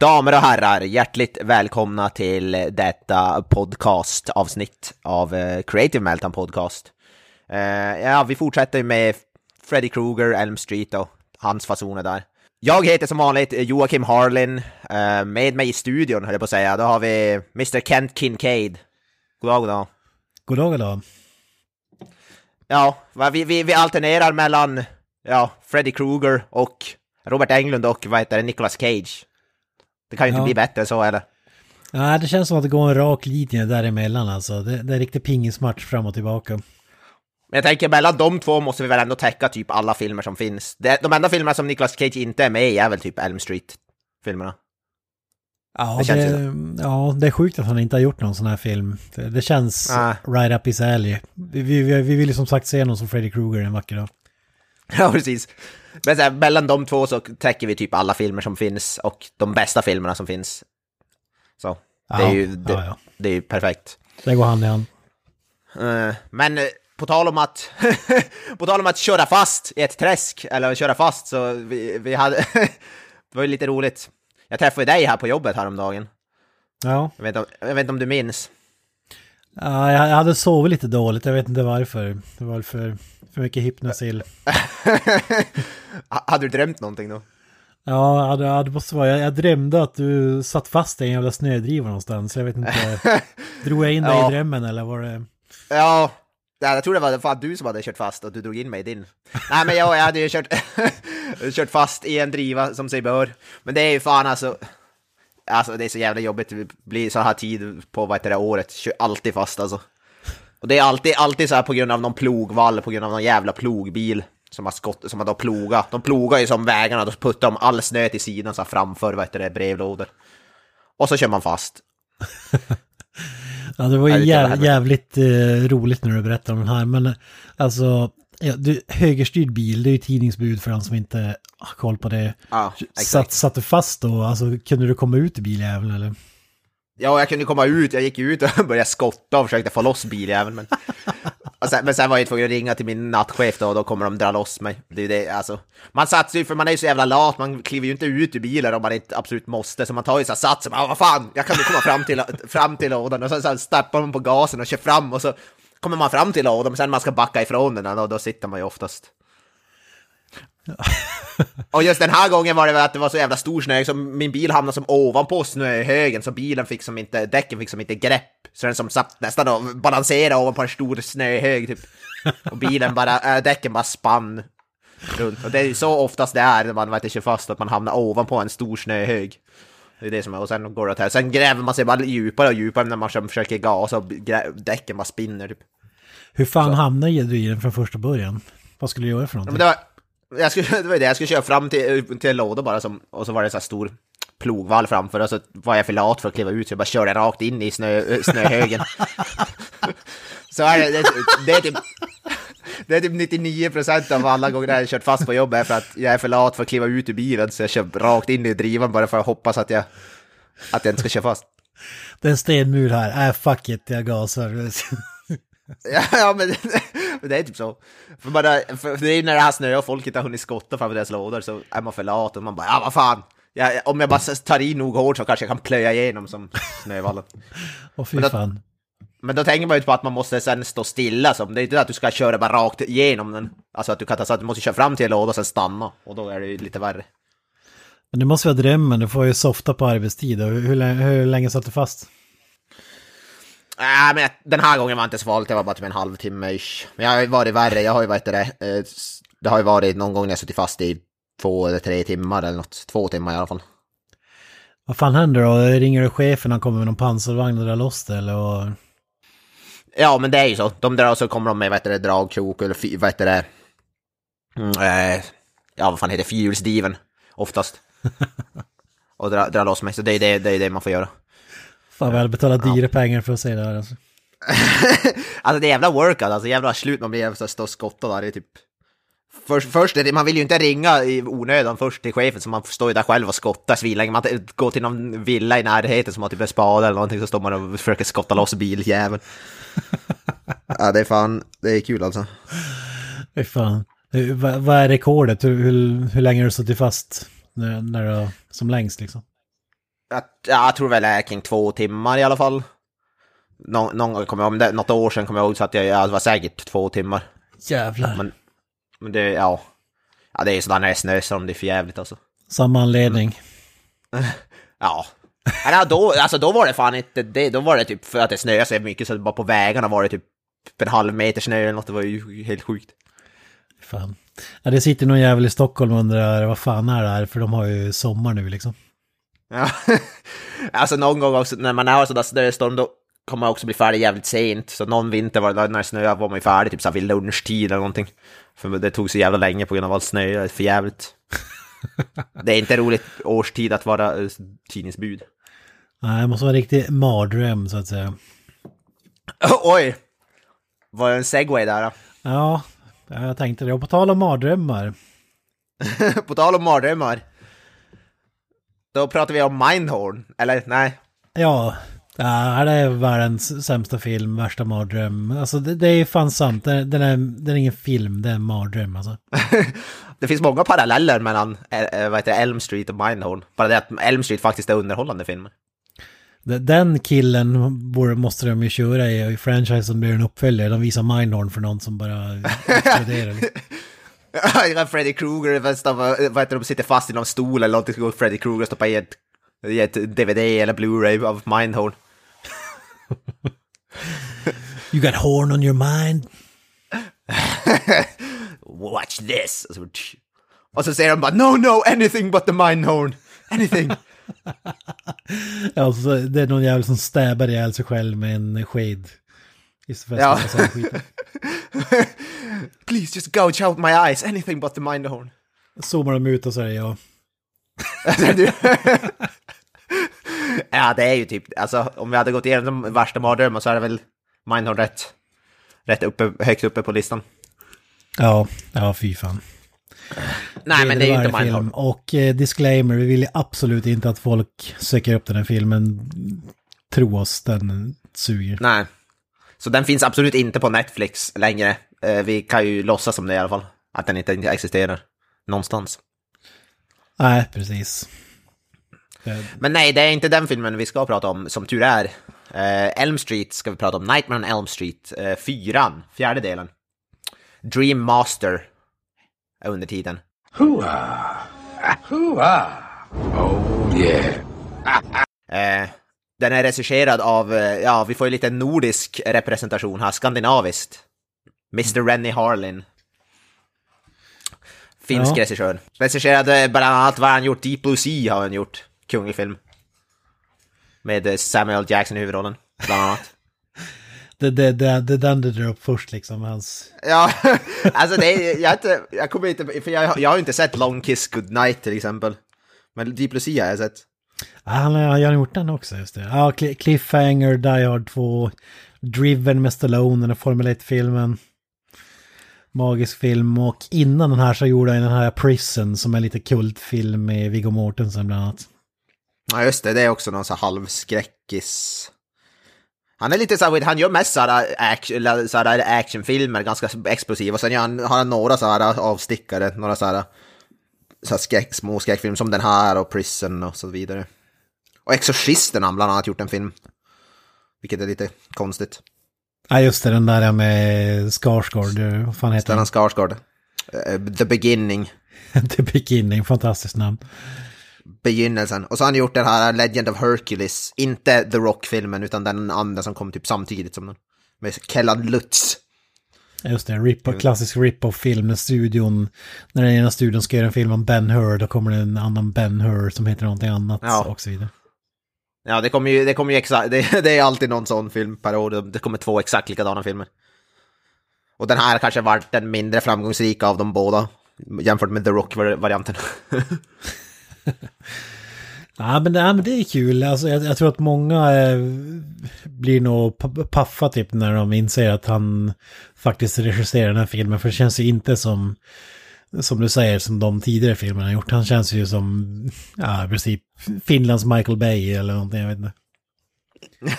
Damer och herrar, hjärtligt välkomna till detta podcastavsnitt av eh, Creative Meltdown Podcast. Eh, ja, vi fortsätter med Freddy Krueger, Elm Street och hans fasoner där. Jag heter som vanligt Joakim Harlin, eh, med mig i studion höll jag på att säga, då har vi Mr Kent Kincaid. God dag, god dag. God dag, god dag. Ja, vi, vi, vi alternerar mellan ja, Freddy Krueger och Robert Englund och vad heter det, Nicolas Cage. Det kan ju inte Ja. bli bättre så eller? Nej, det känns som att det går en rak linje däremellan alltså. Det, det är riktigt pingismatch fram och tillbaka. Men jag tänker mellan de två måste vi väl ändå täcka typ alla filmer som finns. De enda filmerna som Nicolas Cage inte är med i är väl typ Elm Street-filmerna. Ja Det det, ja, det är sjukt att han inte har gjort någon sån här film. Det, det känns Ah. right up his alley. Vi, vi, vi vi vill ju som sagt se någon som Freddy Krueger en vacker dag. Ja, precis. Men så här, mellan de två så täcker vi typ alla filmer som finns och de bästa filmerna som finns. Så, det är Ja, ju, det, ja, ja. Det är ju perfekt. Det går hand i hand. Eh, men eh, på tal om att, på tal om att köra fast i ett träsk, eller köra fast, så vi, vi hade, det var ju lite roligt. Jag träffade dig här på jobbet häromdagen. Ja, Jag vet, inte om- jag vet inte om du minns? ja jag jag hade sovit lite dåligt, jag vet inte varför. Det var för, för mycket hypnosil. Ha- Hade du drömt någonting då? Ja, det, det måste vara. Jag, jag drömde att du satt fast i en jävla snödriva någonstans. Jag vet inte. drog jag in dig Ja. i drömmen eller var det... Ja, ja, jag tror det var fan du som hade kört fast och du drog in mig i din. Nej men jag, jag hade ju kört, kört fast i en driva som sig bör. Men det är ju fan alltså, alltså det är så jävla jobbigt, det blir så här tid på vad heter det året, kör alltid fast alltså. Och det är alltid, alltid så här på grund av någon plogvall, på grund av någon jävla plogbil som har skott, som har då plogat. De plogar ju som vägarna, då puttar de all snö till sidan så här framför, vad heter det, brevlådor. Och så kör man fast. Ja, det var ju jäv, jävligt eh, roligt när du berättade om den här. Men eh, alltså, ja, du, högerstyrd bil, det är ju tidningsbud för den som inte har koll på det. Ja, exakt. Satt, satt du fast då? Alltså, kunde du komma ut i biljäveln eller? Ja, jag kunde komma ut, jag gick ut och började skotta och försökte få loss biljäveln. Men, sen, men sen var jag tvungen att ringa till min nattchef då, och då kommer de dra loss mig. Det är det, alltså. Man satsar ju, för man är ju så jävla lat, man kliver ju inte ut ur bilen om man inte absolut måste. Så man tar ju så här satsen, ah, vad fan, jag kan ju komma fram till, fram till lådan. Och sen så stappar man på gasen och kör fram och så kommer man fram till lådan, men sen när man ska backa ifrån den, och då sitter man ju oftast. Och just den här gången var det väl att det var så jävla stor snö, så min bil hamnade som ovanpå snöhögen, så bilen fick som inte, däcken fick som inte grepp. Så den som satt nästan och balanserade ovanpå en stor snöhög typ. Och bilen bara, äh, däcken bara spann runt. Och det är ju så oftast det är när man vet, kör fast, att man hamnar ovanpå en stor snöhög. Det är det som är, och sen går det åt här. Sen gräver man sig bara djupare och djupare när man försöker gasa och däcken bara spinner typ. Hur fan hamnade du i den från första början? Vad skulle du göra för Ja, någonting? var, jag skulle, det var det, jag skulle köra fram till, till en låda bara som, och så var det så här stor plogvall framför och så var jag för lat för att kliva ut så jag bara körde rakt in i snö, snöhögen. så är det, det, det är typ... Det är typ 99% av alla gånger jag har kört fast på jobbet för att jag är för lat för att kliva ut ur bilen så jag kör rakt in i drivan bara för att hoppas att jag, att jag inte ska köra fast. Det är en stenmur här, äh fuck it, jag gasar. Ja, men det är typ så. För, bara, för det är ju när det här snöar och folk inte har hunnit skotta framför deras lådor så är man för lat och man bara ja vad fan. Ja, om jag bara tar i nog hårt så kanske jag kan plöja igenom som snövallen. Åh fy Men det- fan. Men då tänker man ju på att man måste sen stå stilla, som. det är inte att du ska köra bara rakt igenom den. Alltså att du kan ta så att du måste köra fram till en låda och sen stanna. Och då är det ju lite värre. Men det måste vara drömmen, du får ju softa på arbetstid. Hur, hur länge satt du fast? Nej, men den här gången var inte så farligt, det var bara typ en halvtimme ish. Men jag har ju varit värre, jag har ju varit det, eh, det har ju varit någon gång när jag suttit fast i två eller tre timmar eller något. Två timmar i alla fall. Vad fan händer då? Ringer du chefen, han kommer med någon pansarvagn och drar loss det eller? Och... Ja, men det är ju så. De drar så kommer de med, vad heter det, dragkrok eller vad heter det, mm, eh, ja vad fan heter det, fyrhjulsdiven oftast. Och dra, dra loss mig, så det är det, det, är det man får göra. Fan väl betala dyra pengar för att se det här alltså. Alltså det är jävla workout, alltså jävla slut man blir så stå och skotta där, det är typ... Först, först är det, man vill ju inte ringa i onödan först till chefen så man står ju där själv och skottar svinlänge. Man går till någon villa i närheten som har typ en spade eller någonting så står man och försöker skotta loss biljäveln. ja det är fan, det är kul alltså. Fy fan. Hur- Vad vad är rekordet? Hur, hur, hur länge har du suttit fast när, när du, som längst liksom? Jag, jag tror väl det är kring två timmar i alla fall. Någon, någon kommer jag, om det, något år sedan kommer jag ihåg så att jag, jag var säkert två timmar. Jävlar. Men, men det, ja. Ja det är ju sådär när det är snöstorm, det är för jävligt alltså. Samma anledning. Ja. Eller då, alltså då var det fan inte det, då var det typ för att det snöade så mycket så bara på vägarna var det typ en halv meter snö eller något, det var ju helt sjukt. Fan. Ja, det sitter någon jävel i Stockholm och undrar vad fan är det här? För de har ju sommar nu liksom. Ja. alltså någon gång också när man har sådär snöstorm då kommer man också bli färdig jävligt sent. Så någon vinter var det, när det snöade var man ju färdig typ såhär vid lunchtid eller någonting. För det tog så jävla länge på grund av all snö, det är för jävligt. det är inte roligt årstid att vara eh, tidningsbud. Nej, det måste vara en riktig mardröm så att säga. Oj! Var det en segway där då? Ja, jag tänkte det. Och på tal om mardrömmar. På tal om mardrömmar. Då pratar vi om Mindhorn, eller nej? Ja, det är världens sämsta film, värsta mardröm. Alltså det, det är fan sant. Den, den, är, den är ingen film, det är en mardröm alltså. det finns många paralleller mellan eh, vad heter Elm Street och Mindhorn. Bara det att Elm Street faktiskt är underhållande filmer. De- Den killen borde, måste de ju köra i, i franchisen blir en uppföljare. De visar Mindhorn för någon som bara exploderar. Ja, Freddy Krueger, vad heter de, sitter fast i någon stol eller någonting, så går Freddy Krueger och stoppar i ett, i ett DVD eller Blu-ray av Mindhorn. You got horn on your mind. Watch this! Och så, och så säger de bara No, no, anything but the Mindhorn! Anything! Alltså, det är någon jävel som stäbar ihjäl sig själv med en sked. Istället för Ja. att säga skiten. Please just gouge out my eyes, anything but the Mindhorn. Zoomar de ut och säger ja. Ja, det är ju typ, alltså om vi hade gått igenom de värsta mardrömmarna så är det väl Mindhorn rätt, rätt uppe, högt uppe på listan. Ja, ja fy fan. Nej, men det är ju inte Mindhorn. film. Och eh, disclaimer, vi vill absolut inte att folk söker upp den här filmen. Tro oss, den suger. Nej. Så den finns absolut inte på Netflix längre. Eh, vi kan ju låtsas som det i alla fall. Att den inte existerar någonstans. Nej, precis. Eh, Men nej, det är inte den filmen vi ska prata om, som tur är. Eh, Elm Street ska vi prata om, Nightmare on Elm Street, eh, fyran, fjärde delen. Dream Master är undertiteln. Hoo-ah! Hoo-ah! Oh, yeah. Eh, den är regisserad av, eh, ja, vi får ju lite nordisk representation här, skandinaviskt. Mr. Rennie Harlin. Finsk Ja. regissör. Regisserade bland annat vad han gjort, Deep Blue Sea har han gjort, kunglig film. Med eh, Samuel Jackson i huvudrollen, bland annat. Det, det, det, det är den du drar upp först liksom, hans... Ja, alltså det är, jag, inte, jag kommer inte, för jag, jag har ju inte sett Long Kiss Goodnight till exempel. Men Deep Blue Sea har jag sett. Ah, han har gjort den också, just det. Ah, ja, Cliffhanger, Die Hard 2, Driven med Stallone, den här Formel 1-filmen. Magisk film och innan den här så gjorde han den här Prison som är lite kultfilm med Viggo Mortensen bland annat. Ja just det, det är också någon sån här halvskräckis. Han är lite så här, han gör mest så här, äh, action, så här äh, actionfilmer, ganska explosiva. Sen gör han, har han några så här äh, avstickare, några så här, så här skräck, små skräckfilmer som den här och Prison och så vidare. Och Exorcisten har han bland annat gjort en film. Vilket är lite konstigt. Ja, just det, den där med Skarsgård, vad fan heter Stellan? Skarsgård. Eh, The Beginning. The Beginning, fantastiskt namn. Begynnelsen. Och så har han gjort den här Legend of Hercules. Inte The Rock-filmen, utan den andra som kom typ samtidigt som den. Med Kellan Lutz. Just det, rip klassisk rip-off-film när studion, när den ena studion ska göra en film om Ben Hur, då kommer det en annan Ben Hur som heter någonting annat Ja. och så vidare. Ja, det kommer ju, det kommer ju exakt, det, det är alltid någon sån film per år. Det kommer två exakt likadana filmer. Och den här kanske varit den mindre framgångsrika av de båda. jämfört med The Rock-varianten. Ja, men det, ja, men det är kul. Alltså, jag, jag tror att många eh, blir nog paffa typ när de inser att han faktiskt regisserar den här filmen. För det känns ju inte som, som du säger, som de tidigare filmerna har gjort. Han känns ju som, ja, i princip Finlands Michael Bay eller någonting, jag vet inte.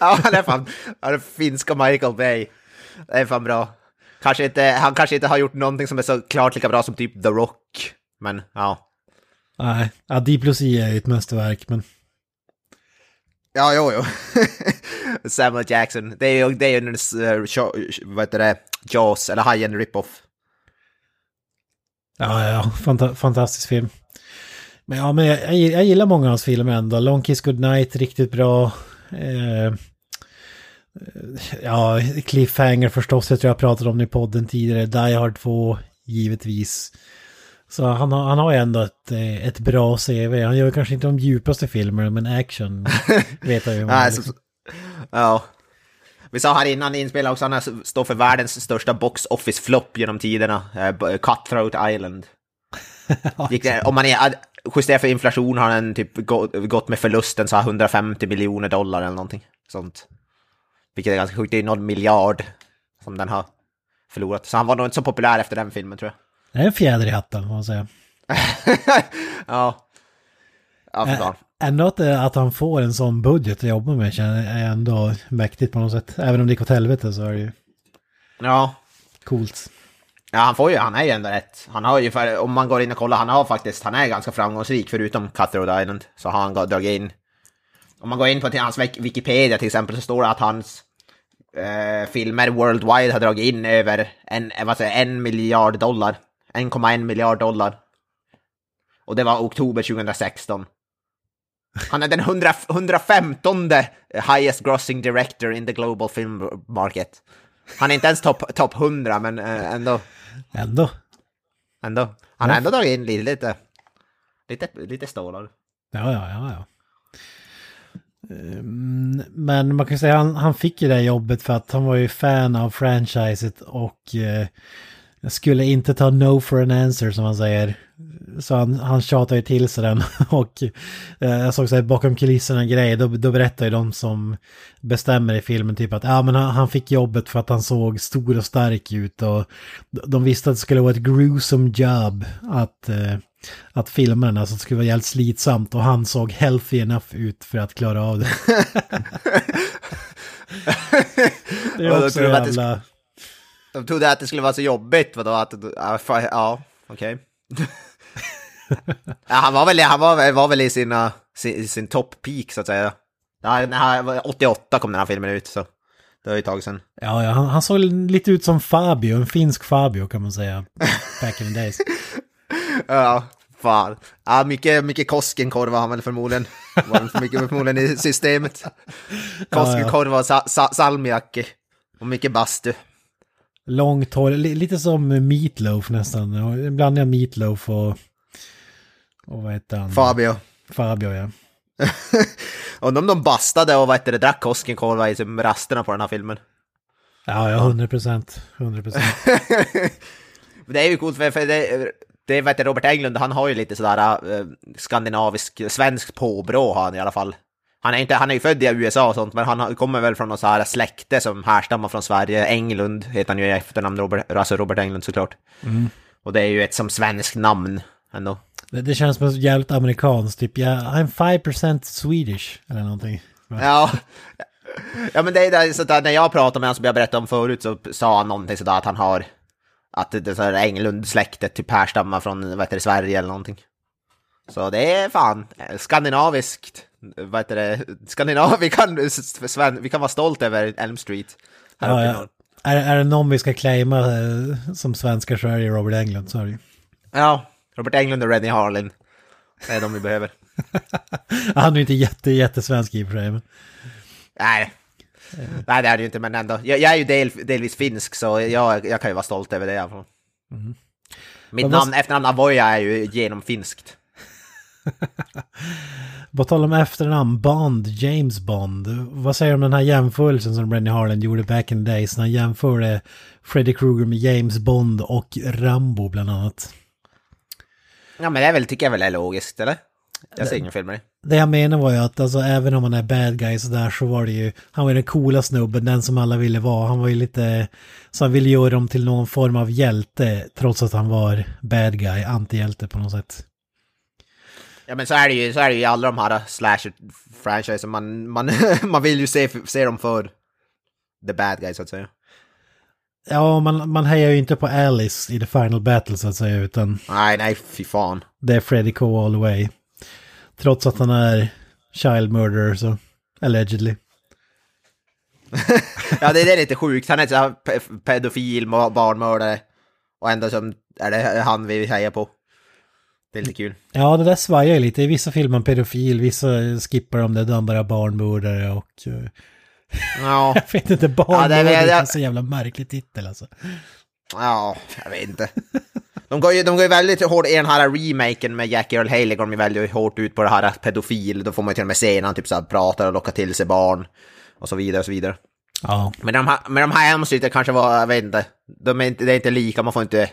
ja, han är fan, han är finska Michael Bay. Det är fan bra. Kanske inte, han kanske inte har gjort någonting som är så klart lika bra som typ The Rock. Men ja. Nej, ja, D plus I är ju ett mästerverk, men... Ja, jo, jo. Samuel Jackson. Det är ju det är ju en, uh, show, vad heter det, Jaws, eller Hajen Rip-Off. Ja, ja, fanta fantastisk film. Men ja, men jag, jag, jag gillar många av hans filmer ändå. Long Kiss Goodnight, riktigt bra. Eh, ja, Cliffhanger förstås, jag tror jag pratade om det i podden tidigare. Die Hard 2, givetvis. Så han har, han har ändå ett, eh, ett bra CV. Han gör kanske inte de djupaste filmerna, men action vet jag ju. Nej, liksom. så, ja. Vi sa här innan inspelningen också, han står för världens största box office flopp genom tiderna. Uh, Cutthroat Island. Det, om man är justerar för inflation har den typ gått med förlusten så här 150 miljoner dollar eller någonting sånt. Vilket är ganska sjukt, det är någon miljard som den har förlorat. Så han var nog inte så populär efter den filmen tror jag. Det är en fjäder i hatten, får man säga. ja. Ja, för fan. Ändå att, det- att han får en sån budget att jobba med känner- är ändå mäktigt på något sätt. Även om det gick åt helvete så är det ju Ja. coolt. Ja, han får ju, han är ju ändå rätt. Han har ju, för, om man går in och kollar, han har faktiskt, han är ganska framgångsrik förutom Cutthroat Island. Så har han dragit in, om man går in på till hans Wik- Wikipedia till exempel så står det att hans eh, filmer worldwide har dragit in över en, eh, vad säger, jag, en miljard dollar. 1,1 miljard dollar. Och det var oktober 2016. Han är den 100, 115 highest grossing director in the global film market. Han är inte ens topp top 100 men eh, ändå. Ändå. Ändå. Han har ändå dragit in lite, lite, lite, stålar. Ja, ja, ja, ja. Ehm, Men man kan säga att han, han fick ju det jobbet för att han var ju fan av franchiset och eh, skulle inte ta no for an answer som man säger. Så han, han tjatade ju till sig den och eh, jag såg så här bakom kulisserna grej, då, då berättar ju de som bestämmer i filmen typ att ja men han, han fick jobbet för att han såg stor och stark ut och de visste att det skulle vara ett gruesome job att eh, att filma den, alltså det skulle vara jävligt slitsamt och han såg healthy enough ut för att klara av det. det är också jävla... De trodde att det skulle vara så jobbigt, vadå? Att, ja, okej. ja, han var väl, han var, var väl i sina, sin, sin top peak så att säga. Ja, när han var 88 kom den här filmen ut, så det var ju ett tag sedan. Ja, ja han, han såg lite ut som Fabio, en finsk Fabio kan man säga. Back in the days. Ja, fan. Ja, mycket, mycket Koskenkorv var han väl förmodligen. Var för mycket förmodligen i systemet. Koskenkorv och sa, sa, salmiakki. Och mycket bastu. Långt hår, li, lite som Meatloaf nästan. Blandning av Meatloaf och... Och vad heter han? Fabio. Fabio, ja. och de, de bastade och vad heter det, drack Koskenkorva i som rasterna på den här filmen. Ja, ja, 100 procent. 100 procent. Det är ju coolt för, för det, det vet jag, Robert Englund, han har ju lite sådär eh, skandinavisk, svensk påbrå har han i alla fall. Han är, inte, han är ju född i USA och sånt, men han kommer väl från något så här släkte som härstammar från Sverige. Englund heter han ju i efternamn, Robert, alltså Robert Englund såklart. Och det är ju ett som svenskt namn ändå. Det, det känns som jävligt amerikanskt, typ ja, I'm 5% Swedish eller någonting. Ja. Ja men det är där, så där, när jag pratade med honom som jag berättade om förut så sa han någonting sådär att han har att det, det Englund-släktet typ härstammar från vad heter det, Sverige eller någonting. Så det är fan skandinaviskt. Vad heter det? Skandinav, vi kan, Sven, vi kan vara stolt över Elm Street. Ja, ja. Är, är det någon vi ska claima eh, som svenskar så är det Robert Englund, ju. ja, Robert Englund och Rennie Harlin. Det är de vi behöver. Han är ju inte jätte, jättesvensk i och för sig. Men... Nej. Nej, det är det ju inte, men ändå. Jag, jag är ju del, delvis finsk, så jag, jag kan ju vara stolt över det i alla fall. Mitt namn, måste- efternamn Avoya är ju genomfinskt. På tal om efternamn, Bond, James Bond. Vad säger du om den här jämförelsen som Rennie Harlan gjorde back in the days när han jämförde Freddy Krueger med James Bond och Rambo bland annat? Ja men det är väl, tycker jag väl är logiskt, eller? Jag ser ingen film med det. Det jag menar var ju att alltså, även om han är bad guy så där så var det ju, han var ju den coola snubben, den som alla ville vara. Han var ju lite, så han ville göra dem till någon form av hjälte trots att han var bad guy, antihjälte på något sätt. Ja men så är det ju, så är det ju i alla de här slasher-franchise, man, man, man vill ju se, se dem för the bad guy så att säga. Ja, man, man hejar ju inte på Alice i the final battle så att säga, utan Nej, nej, fy fan. det är Freddy K all the way. Trots att han är child murderer så, allegedly. Ja, det, är lite sjukt. Han är så pedofil, barnmördare. Och ändå som är det han vi hejar på. Det är lite kul. Ja, det där svajar ju lite. I vissa filmer är pedofil, vissa skippar de det, de bara barnmördare och... eh, Ja, Jag vet inte, Ja, barnmördare det- är en så jävla märklig titel alltså. ja, jag vet inte. De går ju, de går ju väldigt hårt i den här remaken med Jackie Earl Haley, går de ju väldigt hårt ut på det här pedofil. Då får man ju till och med se när han typ så här pratar och lockar till sig barn. Och så vidare och så vidare. Ja. Men de här, men de här hemslutet kanske var, jag vet inte, de är inte, det är inte lika, man får inte...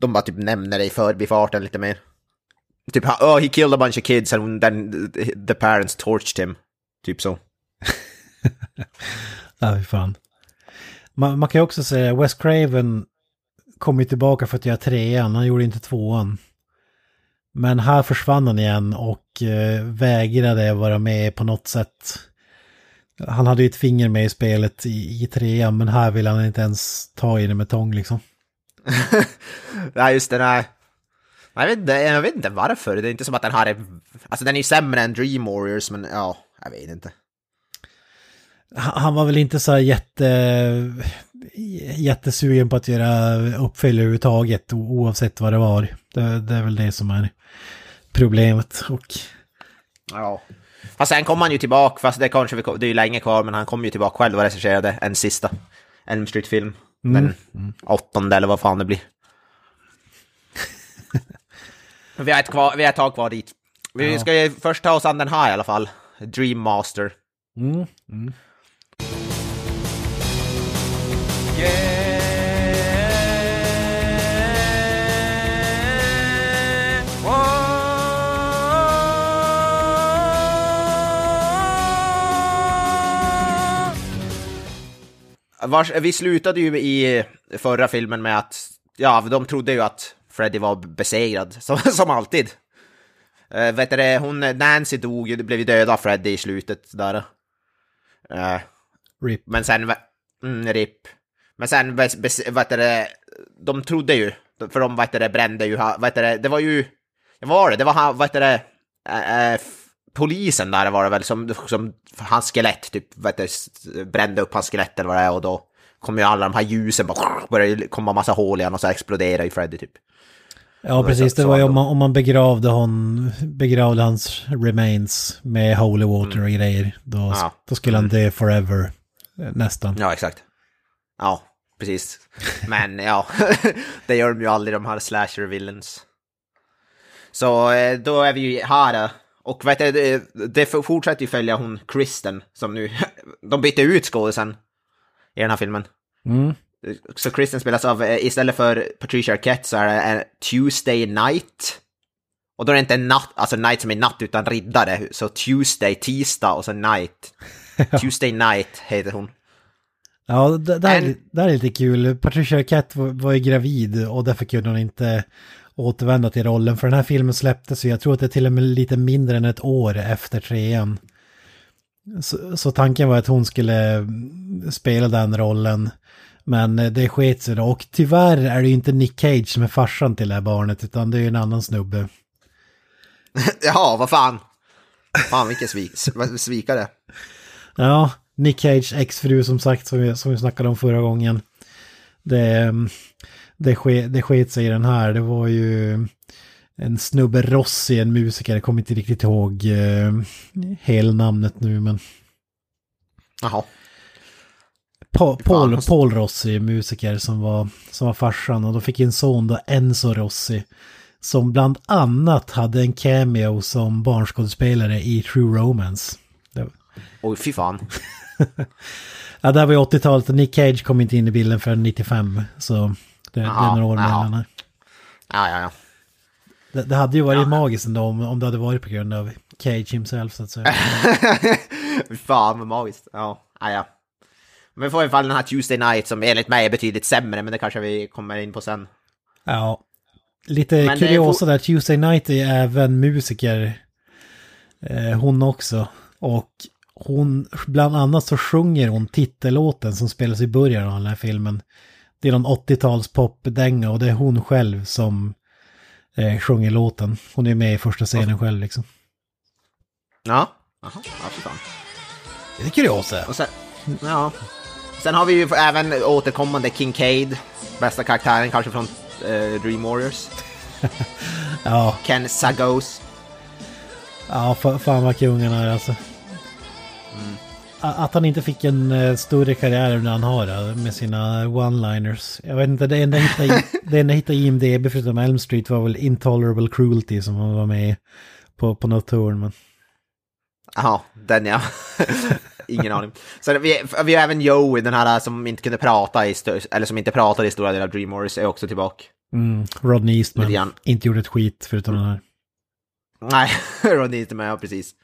De bara typ nämner det i förbifarten lite mer. Typ, oh he killed a bunch of kids and then the parents torched him. Typ så. Ja, fy fan. Man, man kan ju också säga, Wes Craven kom ju tillbaka för att göra trean, han gjorde inte tvåan. Men här försvann han igen och eh, vägrade vara med på något sätt. Han hade ju ett finger med i spelet i, i trean, men här vill han inte ens ta i det med tång liksom. Nej, just det, nej. Jag vet, inte, jag vet inte varför, det är inte som att den här är... Alltså den är ju sämre än Dream Warriors, men ja, jag vet inte. Han var väl inte så här jätte, jättesugen på att göra uppfölj överhuvudtaget, oavsett vad det var. Det, det är väl det som är problemet. Och Ja. Fast sen kom han ju tillbaka, fast det kanske vi, det är ju länge kvar, men han kom ju tillbaka själv och recenserade en sista Elm Street-film. Den åttonde eller vad fan det blir. vi, har ett kvar, vi har ett tag kvar dit. Vi ska ju först ta oss an den här i alla fall. Dream Master. Mm. Mm. Vars, vi slutade ju i förra filmen med att, ja, de trodde ju att Freddy var besegrad, som, som alltid. Uh, vet du hon, Nancy dog ju, blev ju döda av Freddy i slutet där. Eh, RIP. men sen, mm, RIP. Men sen, vet du de trodde ju, för de, vet du brände ju, vet du det, det var ju, vad var det, det var han, vet du det, eh, polisen där var det väl som, som hans skelett typ, vet du, brände upp hans skelett eller vad det är och då kom ju alla de här ljusen bara, började komma massa hål igen och så exploderade ju Freddy typ. Ja, precis. Det var ju om man, om man begravde, hon, begravde hans remains med holy water och grejer. Då, Ja. då skulle han dö forever. eh, Nästan. Ja, exakt. Ja, precis. Men ja, det gör de ju aldrig, de här slasher villains. Så eh, då är vi ju här. Och vet du, det, det fortsätter ju följa hon Kristen som nu, de bytte ut skådisen i den här filmen. Mm. Så Kristen spelas av, eh, istället för Patricia Arquette så är det Tuesday Night. Och då är det inte natt, alltså night som är natt utan riddare. Så Tuesday, tisdag och så night. Tuesday Night heter hon. Ja, det, det, här, En- det här är lite kul. Patricia Arquette var, var ju gravid och därför kunde hon inte återvända till rollen. För den här filmen släpptes ju, jag tror att det är till och med lite mindre än ett år efter trean. Så, så tanken var att hon skulle spela den rollen. Men eh, det sket sig då. Och tyvärr är det ju inte Nick Cage som är farsan till det här barnet, utan det är ju en annan snubbe. Jaha, vad fan. Fan vilken svik, svikare. Ja, Nick Cage exfru som sagt, som vi, som vi snackade om förra gången. Det, mm, det, ske, det sket sig i den här. Det var ju en snubbe Rossi, en musiker, jag kommer inte riktigt ihåg eh, helnamnet nu, men Jaha. Pa, Paul, Fan. Paul Rossi, musiker som var, som var farsan och då fick en son då, Enzo Rossi. Som bland annat hade en cameo som barnskådespelare i True Romance. Oj, fy fan. ja, det här var ju 80-talet och Nick Cage kom inte in i bilden förrän 95. Så det, det är några år mellan. Ja, ja, ja. Det, det hade ju varit Ja. magiskt ändå om, om det hade varit på grund av Cage himself så att säga. Fan vad magiskt. Ja, ja, ja. Men vi får i alla fall den här Tuesday Night som enligt mig är betydligt sämre, men det kanske vi kommer in på sen. Ja. Lite Men kuriosa där, Tuesday Night är även musiker. Eh, hon också. Och hon, bland annat så sjunger hon titellåten som spelas i början av den här filmen. Det är någon 80-tals popdänga och det är hon själv som eh, sjunger låten. Hon är med i första scenen själv liksom. Ja. Jaha, ja fy fan. Det är kuriosa. Och sen, ja. Sen har vi ju även återkommande Kincaid, bästa karaktären kanske från eh, Dream Warriors. Ja, Ken Sagos. ja fa- fan vad kung han är alltså. A- Att han inte fick en eh, större karriär än han har eh, med sina one-liners. Jag vet inte, det enda jag hittade det enda jag hittade i IMDB förutom Elm Street var väl Intolerable Cruelty som han var med på, på något tour. Men... Jaha, den ja. Ingen aning. Så vi, vi har även Joey, den här som inte kunde prata i, eller som inte pratade i stora delar av Dream Warriors, är också tillbaka. Mm, Rodney Eastman inte gjorde ett skit förutom den här. Nej, inte med, ja, precis.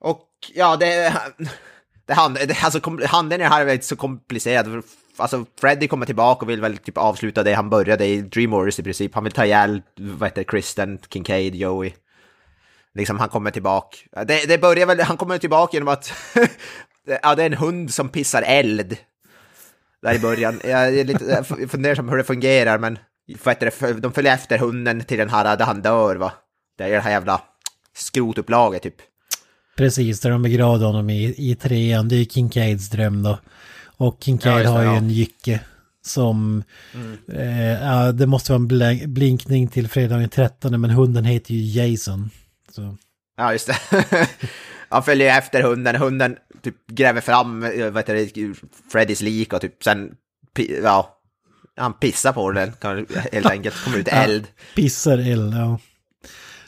Och ja, det... det, hand, det alltså, handlingen här är väldigt så komplicerad. Alltså, Freddy kommer tillbaka och vill väl typ avsluta det han började i Dream Warriors i princip. Han vill ta ihjäl, vad heter det, Kristen, Kincaid, Joey. Liksom, han kommer tillbaka. Det, det börjar väl, han kommer tillbaka genom att... ja, det är en hund som pissar eld. Där i början. Jag är lite jag funderar på hur det fungerar, men... Vad heter det, de följer efter hunden till den här där han dör, va? Det är det här jävla skrotupplaget typ. Precis, där de begravde honom i, i trean. Det är Kincaids dröm då. Och Kincaid Ja, har ju ja. en jycke som... Eh, ja, det måste vara en bl- blinkning till fredagen 13 men hunden heter ju Jason. Så. Ja, just det. Han följer efter hunden, hunden typ gräver fram eh, vad heter det, Freddys lik och typ sen, ja, han pissar på den helt enkelt, kommer ut eld. Pissar eld, ja.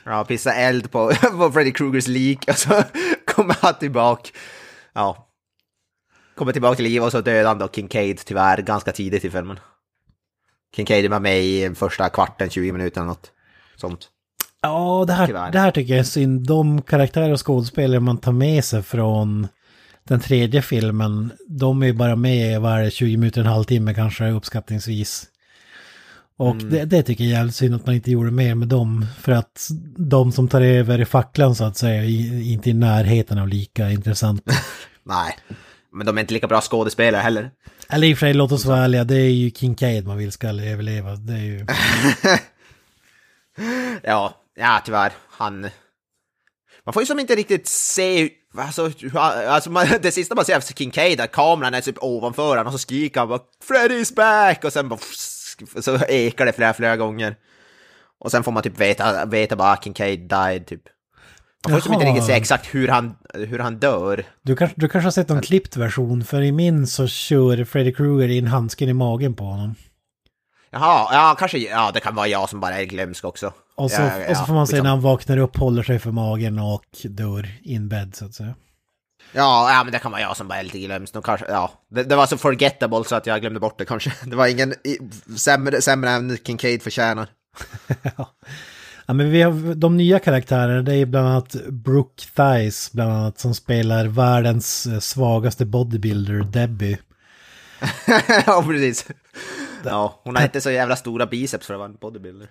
Ja, pissar eld på, på Freddy Krugers lik och så kommer han tillbaka. Ja. Kommer tillbaka till liv och så dödar han då Kincaid tyvärr ganska tidigt i filmen. Kincaid var med i första kvarten, 20 minuter eller något sånt. Ja, det här, Tyvärr. det här tycker jag är synd. De karaktärer och skådespelare man tar med sig från den tredje filmen, de är ju bara med varje 20 minuter, en halvtimme kanske uppskattningsvis. Och det, det tycker jag är jävligt synd att man inte gjorde mer med dem. För att de som tar över i facklan så att säga, är inte i närheten av lika intressant. Nej, men de är inte lika bra skådespelare heller. Eller i och för sig, låt oss vara ärliga, det är ju Kincaid man vill ska överleva. Det är ju... Ja, ja tyvärr. Han... Man får ju som inte riktigt se... Alltså, alltså man, det sista man ser av Kincaid är kameran är typ ovanför honom och så skriker han bara “Freddy's back!” och sen bara... Så ekar det flera, flera gånger. Och sen får man typ veta, veta bara att Kincaid died typ. Man får ju som inte Jaha. riktigt se exakt hur han, hur han dör. Du kanske, du kanske har sett en klippt version, för i min så kör Freddy Krueger in handsken i magen på honom. Jaha, ja kanske, ja det kan vara jag som bara är glömsk också. Och så, Ja, ja, och så får man se skitsamma. när han vaknar upp, håller sig för magen och dör in bed så att säga. Ja, ja, men det kan vara jag som bara är lite glömsk. Kanske, ja. det, det var så forgettable så att jag glömde bort det kanske. Det var ingen i, sämre, sämre än Kincaid förtjänar. Ja, men vi har de nya karaktärerna, det är bland annat Brooke Thies, bland annat, som spelar världens eh, svagaste bodybuilder, Debbie. ja, precis. Ja, hon har inte så jävla stora biceps för att vara en bodybuilder.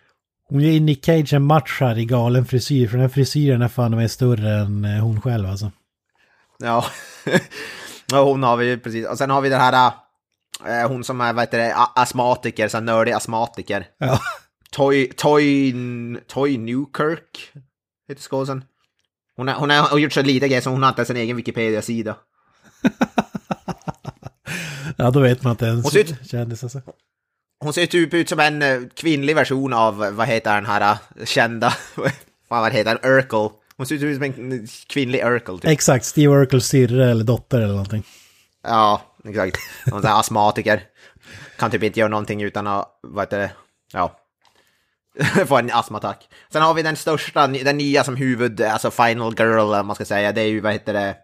Hon ger Nick Cage en match här i galen frisyr, för den här frisyren är fan med större än eh, hon själv alltså. Ja. hon har vi ju precis. Och sen har vi den här, äh, hon som är, vad heter det, astmatiker, så här nördig astmatiker. Ja. Toy, Toy, Toy Newkirk heter skådisen. Hon, är, hon hon har gjort så lite grejer så hon har inte ens en egen Wikipedia-sida. Ja, då vet man att det är en Hon ser ut- kändis alltså. Hon ser typ ut som en eh, kvinnlig version av, vad heter den här eh, kända, vad heter den, Urkel. Hon ser ut som en eh, kvinnlig Urkel typ. Exakt, Steve Urkels syrra eller dotter eller någonting. Ja, exakt. Hon är astmatiker. Kan typ inte göra någonting utan att, vad heter det, ja. får en astmaattack. Sen har vi den största, den nya som huvud, alltså final girl, om man ska säga. Det är ju, vad heter det?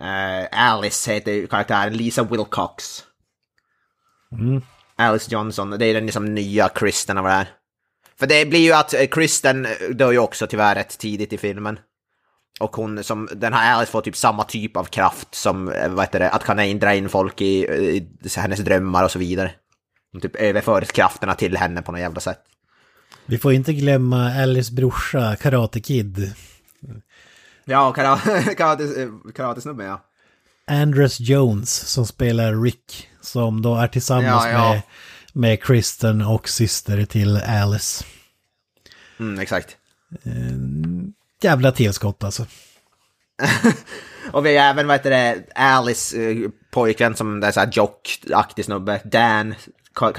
Uh, Alice heter karaktären, Lisa Wilcox. Mm. Alice Johnson, det är den liksom nya Kristen av det här. För det blir ju att eh, Kristen dör ju också tyvärr rätt tidigt i filmen. Och hon som, den här Alice får typ samma typ av kraft som, eh, vad heter det, att kunna dra in folk i, i hennes drömmar och så vidare. Hon typ överför krafterna till henne på något jävla sätt. Vi får inte glömma Alice brorsa, Karate Kid. Ja, karate, karate, karatesnubben ja. Andres Jones som spelar Rick. Som då är tillsammans Ja, ja. med, med Kristen och syster till Alice. Mm, exakt. Jävla tillskott alltså. Och vi har även, vad heter det, Alice eh, pojkvän som är såhär jock-aktig snubbe. Dan,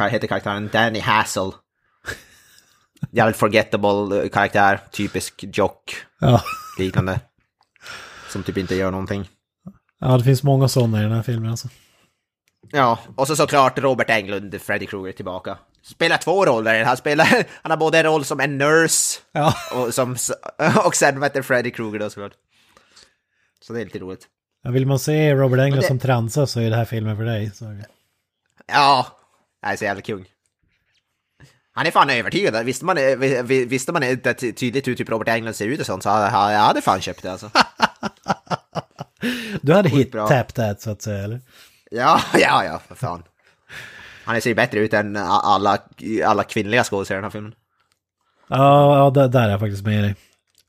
heter karaktären Danny Hassel. Jävligt forgettable eh, karaktär, typisk jock, Ja. liknande. Som typ inte gör någonting. ja, det finns många sådana i den här filmen alltså. Ja, och så såklart Robert Englund, Freddy Krueger tillbaka. Spelar två roller, han spelar, han har både en roll som en nurse Ja. och, som, och sen vad Freddy Krueger då såklart. Så det är lite roligt. Ja, Vill man se Robert Englund det- som transar så är det här filmen för dig. Så. Ja, det är så jävla kung. Han är fan övertygad. Visste man, eh, vi- vi- visste man inte ty- tydligt hur typ Robert Englund ser ut och sånt så hade jag hade fan köpt det alltså. Du hade hit bra. tap that så att säga, eller? Ja, ja, ja, för fan. Han ser ju bättre ut än alla, alla kvinnliga skådespelare i den här filmen. Ja, ja där, där är jag faktiskt med dig.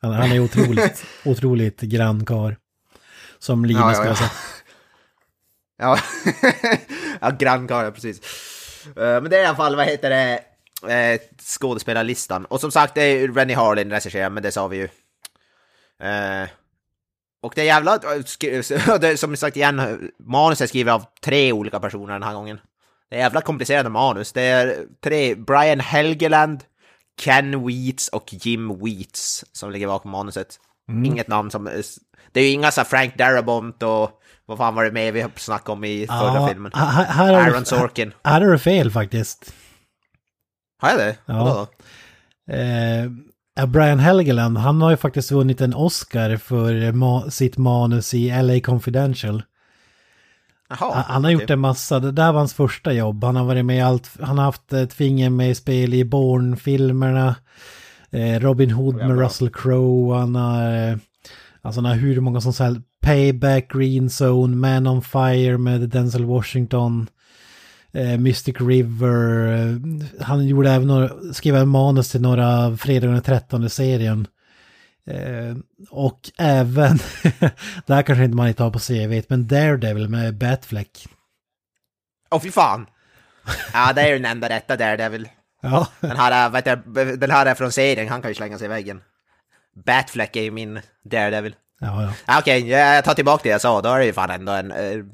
Han, han är otroligt, otroligt grann karl. Som Linus Ja, ja, skulle ja. sagt. Ja, ja grannkarl, precis. Eh, Men det är i alla fall, vad heter det, eh, skådespelarlistan. Och som sagt, det är Rennie Harlin regisserar, men det sa vi ju. Och det är jävla, är som sagt igen, manus är skrivet av tre olika personer den här gången. Det är jävla komplicerade manus. Det är tre, Brian Helgeland, Ken Wheats och Jim Wheats som ligger bakom manuset. Inget namn som... Det är ju inga så Frank Darabont och vad fan var det med vi snackade om i förra Ja, filmen? här, här, Aaron Sorkin. här har du fel faktiskt. Har jag det? Ja. Vadå då? Eh, Brian Helgeland, han har ju faktiskt vunnit en Oscar för ma- sitt manus i LA Confidential. Jaha, Han, han har gjort en massa, det där var hans första jobb. Han har varit med i allt, han har haft ett finger med i spel i Bourne-filmerna. Eh, Robin Hood med Jävlar. Russell Crowe, han har, eh, alltså han har hur många som helst. Payback, Green Zone, Man on Fire med Denzel Washington. Eh, Mystic River, eh, han gjorde även några, skrev en manus till några Fredagen den 13 serien. Eh, och även, det här kanske inte man inte har på CV, men Daredevil med Batfleck. Åh fy fan! Ja, det är ju den enda rätta väl... Ja, Den här, är- vet jag, den här är från serien, han kan ju slänga sig i väggen. Batfleck är ju min Daredevil. ja, ja. Okej, jag tar tillbaka det jag sa, då är det ju fan ändå en eh,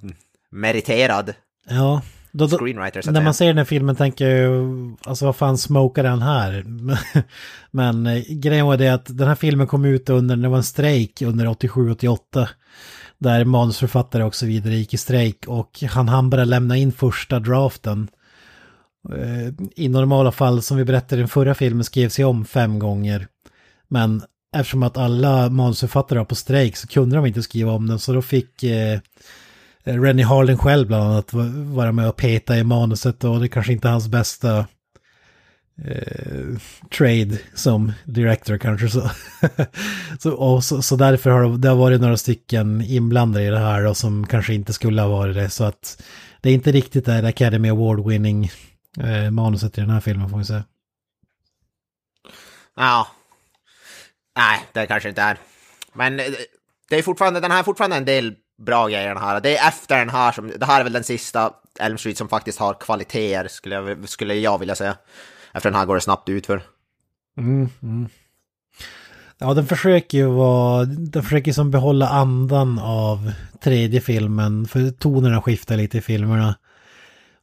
meriterad ja. Då, då, screenwriter så att när man ser den här filmen tänker jag ju, alltså vad fan smokar den här? Men eh, grejen var det att den här filmen kom ut under, det var en strejk under 87-88. Där manusförfattare och så vidare gick i strejk och han hann bara lämna in första draften. Eh, I normala fall, som vi berättade i den förra filmen, skrevs ju om fem gånger. Men eftersom att alla manusförfattare var på strejk så kunde de inte skriva om den så då fick eh, Eh, Rennie Harlin själv bland annat vara med och peta i manuset och det kanske inte är hans bästa eh, trade som director kanske så. så, och så, så därför har det, det har varit några stycken inblandade i det här och som kanske inte skulle ha varit det så att det är inte riktigt det här Academy Award winning eh, manuset i den här filmen får vi säga. Ja. Nej, det kanske inte är. Men eh, det är fortfarande, den här är fortfarande en del bra grejer den här. Det är efter den här som, det här är väl den sista Elm Street som faktiskt har kvaliteter skulle jag, skulle jag vilja säga. Efter den här går det snabbt utför. Mm, mm. Ja, den försöker ju vara, den försöker som behålla andan av tredje filmen, för tonerna skiftar lite i filmerna.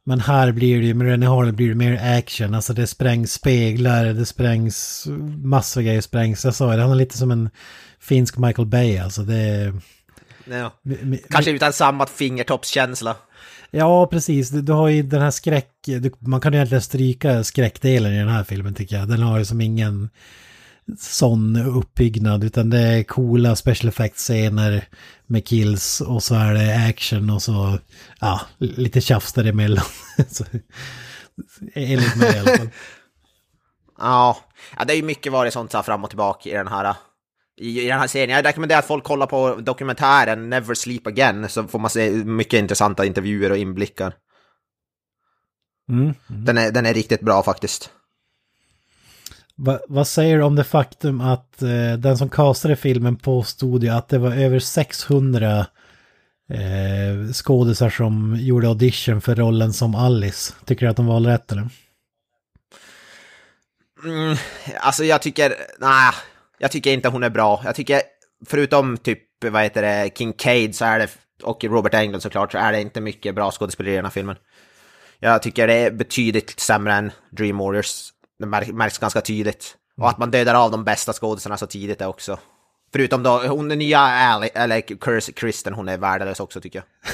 Men här blir det ju, med René Harley blir det mer action, alltså det sprängs speglar, det sprängs, massor av grejer sprängs. Jag sa det, han är lite som en finsk Michael Bay, alltså det är ja. Kanske utan samma fingertoppskänsla. Ja, precis. Du, du har ju den här skräck... Du, man kan ju egentligen stryka skräckdelen i den här filmen tycker jag. Den har ju som ingen sån uppbyggnad utan det är coola special effects-scener med kills och så är det action och så ja, lite tjafs däremellan. så, enligt mig i alla fall. Ja, ja det är ju mycket varit sånt så här fram och tillbaka i den här i, i den här serien. Jag rekommenderar att folk kollar på dokumentären Never Sleep Again så får man se mycket intressanta intervjuer och inblickar. Mm. Den är, den är riktigt bra faktiskt. Va, vad säger du om det faktum att eh, den som castade filmen påstod ju att det var över 600 eh, skådisar som gjorde audition för rollen som Alice? Tycker du att de valde rätt eller? Mm, alltså jag tycker, nej, jag tycker inte hon är bra. Jag tycker, förutom typ, vad heter det, Kincaid så är det, och Robert Englund såklart, så är det inte mycket bra skådespelare i den här filmen. Jag tycker det är betydligt sämre än Dream Warriors. Det märks, ganska tydligt. Och att man dödar av de bästa skådespelarna så tidigt är också. Förutom då, hon den nya Ali, eller Kristen, hon är värdelös också tycker jag.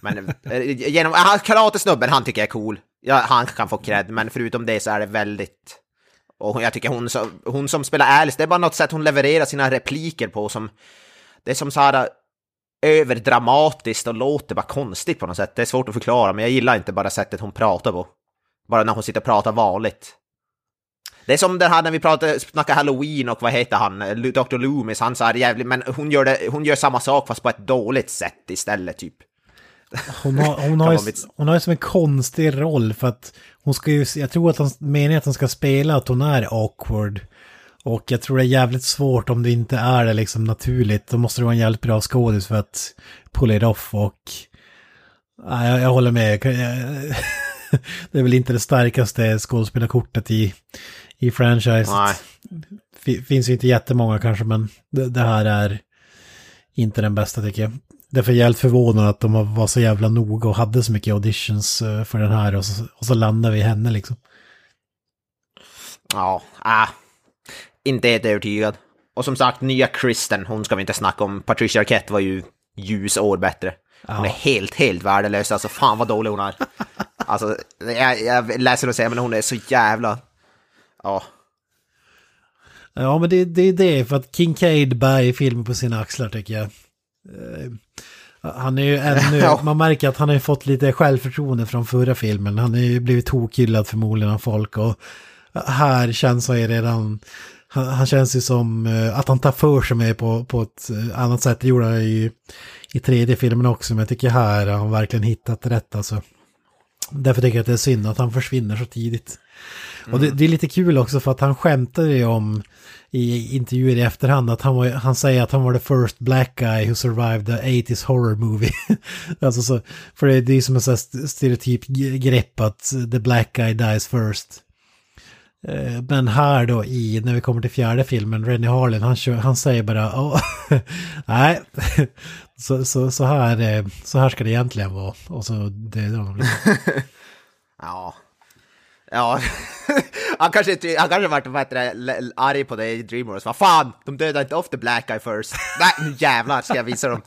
Men eh, genom, han, karatesnubben, han tycker jag är cool. Ja, han kan få cred, men förutom det så är det väldigt... Och jag tycker hon, hon som spelar Alice, det är bara något sätt hon levererar sina repliker på som... Det är som så här äh, överdramatiskt och låter bara konstigt på något sätt. Det är svårt att förklara, men jag gillar inte bara sättet hon pratar på. Bara när hon sitter och pratar vanligt. Det är som det här när vi pratade, snackade halloween och vad heter han, Dr. Loomis, han sa jävligt, men hon gör, det, hon gör samma sak fast på ett dåligt sätt istället typ. Hon har, hon, har ju, mitt- hon har ju som en konstig roll för att hon ska ju, jag tror att han, är att hon ska spela att hon är awkward. Och jag tror det är jävligt svårt om det inte är det liksom naturligt. Då måste det vara en jävligt bra skådis för att pull it off och... Nej, jag, jag håller med. Det är väl inte det starkaste skådespelarkortet i, i franchise. Nej. Finns ju inte jättemånga kanske, men det, det här är inte den bästa tycker jag. Därför är jag helt förvånad att de var så jävla noga och hade så mycket auditions eh, för den här och så, och så landade vi i henne liksom. Ja, äh, inte helt övertygad. Och som sagt, nya Kristen, hon ska vi inte snacka om. Patricia Arquette var ju ljusår bättre. Hon är helt, helt värdelös. Alltså fan vad dålig hon är. Alltså, jag, jag läser och säger men hon är så jävla... Ja. Ja, men det, det är det, för att Kincaid bär filmen på sina axlar tycker jag. Eh, Han är ju ännu, man märker att han har ju fått lite självförtroende från förra filmen. Han har ju blivit tokhyllad förmodligen av folk och här känns han ju redan, han, han känns ju som eh, att han tar för sig med på, på ett eh, annat sätt. Det gjorde han i, i tredje filmen också, men jag tycker här har han verkligen hittat rätt alltså. Därför tycker jag att det är synd att han försvinner så tidigt. Och det, det är lite kul också för att han skämtade ju om i intervjuer i efterhand att han, var, han säger att han var the first black guy who survived the 80s horror movie. alltså så, för det, det är som en sån här stereotyp grepp att the black guy dies first. Eh, men här då i, när vi kommer till fjärde filmen, Rennie Harlin, han, kör, han säger bara oh, nej, så, så, så, här, eh, så här ska det egentligen vara. Och så dödar honom. liksom. Ja. Ja. han kanske han kanske varit bättre arg på dig i Dreamworks. Vad fan, de dödade inte off the black eye first. Nej, nu jävlar ska jag visa dem.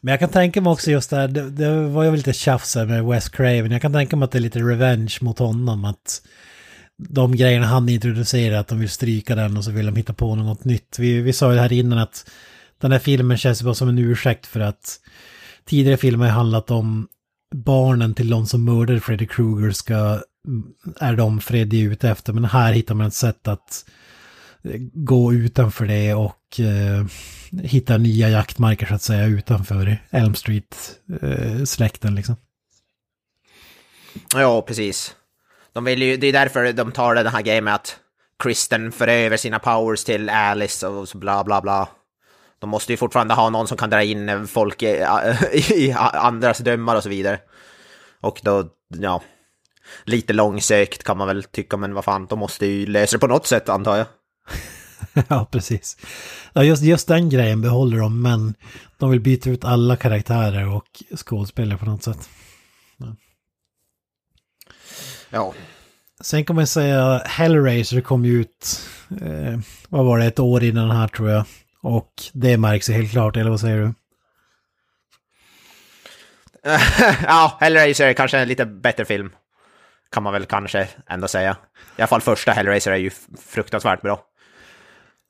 Men jag kan tänka mig också just det här, det, det var ju lite tjafs här med Wes Craven. Jag kan tänka mig att det är lite revenge mot honom. Att de grejerna han introducerar, att de vill stryka den och så vill de hitta på något nytt. Vi, vi sa ju det här innan att den här filmen känns bara som en ursäkt för att tidigare filmer har handlat om barnen till de som mördade Freddy Krueger ska, mm, är de Freddy ute efter. Men här hittar man ett sätt att eh, gå utanför det och eh, hitta nya jaktmarker så att säga utanför Elm Street-släkten eh, liksom. Ja, precis. De vill ju, det är därför de tar det här grejen med att Kristen för över sina powers till Alice och så bla bla bla. De måste ju fortfarande ha någon som kan dra in folk i, i andras drömmar och så vidare. Och då, ja, lite långsökt kan man väl tycka, men vad fan, de måste ju lösa det på något sätt antar jag. ja, precis. Ja, just, just den grejen behåller de, men de vill byta ut alla karaktärer och skådespelare på något sätt. Ja, Sen kan man säga Hellraiser kom ju ut, eh, vad var det, ett år innan den här tror jag. Och det märks ju helt klart, eller vad säger du? ja, Hellraiser är kanske en lite bättre film. Kan man väl kanske ändå säga. I alla fall första Hellraiser är ju fruktansvärt bra.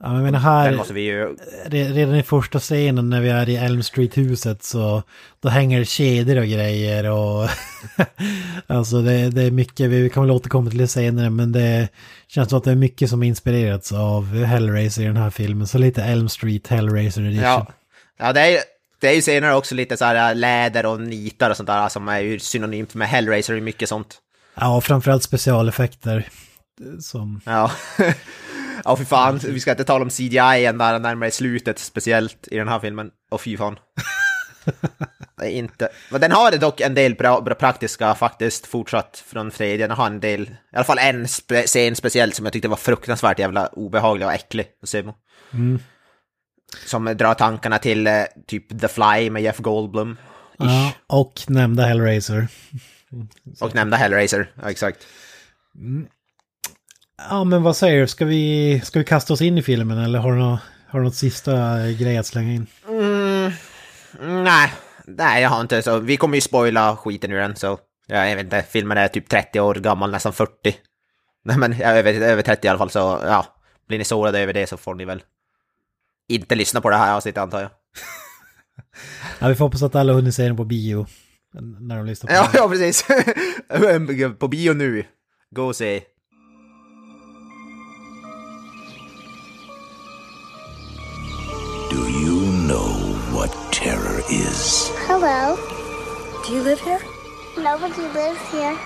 Ja, men här, ju... redan i första scenen när vi är i Elm Street-huset så då hänger kedjor och grejer och alltså det, det är mycket, vi kan väl återkomma till det senare men det känns som att det är mycket som inspirerats av Hellraiser i den här filmen. Så lite Elm Street Hellraiser edition. Ja, ja det, är, det är ju senare också lite så här läder och nitar och sånt där som är ju synonymt med Hellraiser och mycket sånt. Ja, framförallt specialeffekter. Som... Ja. Ja, fy fan, vi ska inte tala om CGI än där närmare slutet, speciellt i den här filmen. Och fy fan. Inte... Men den har dock en del bra, bra praktiska faktiskt fortsatt från tredje. Den har en del, i alla fall en spe, scen speciellt som jag tyckte var fruktansvärt jävla obehaglig och äcklig att se på. Mm. Som drar tankarna till eh, typ The Fly med Jeff Goldblum. Ja, och nämnda Hellraiser. Och nämnda Hellraiser, ja exakt. Ja, men vad säger du? Ska vi, ska vi kasta oss in i filmen eller har du något, har du något sista grej att slänga in? Mm, nej, nej jag har inte så. Vi kommer ju spoila skiten ur den så. Ja, jag vet inte, filmen är typ 30 år gammal, nästan 40. Nej men jag över, över 30 i alla fall så ja. Blir ni sårade över det så får ni väl inte lyssna på det här avsnittet antar jag. Ja, vi får hoppas att alla hunnit se den på bio. När de lyssnar på Ja, ja precis. på bio nu. Gå och se. Do you know what terror is? Hello. Do you live here? Nobody lives here.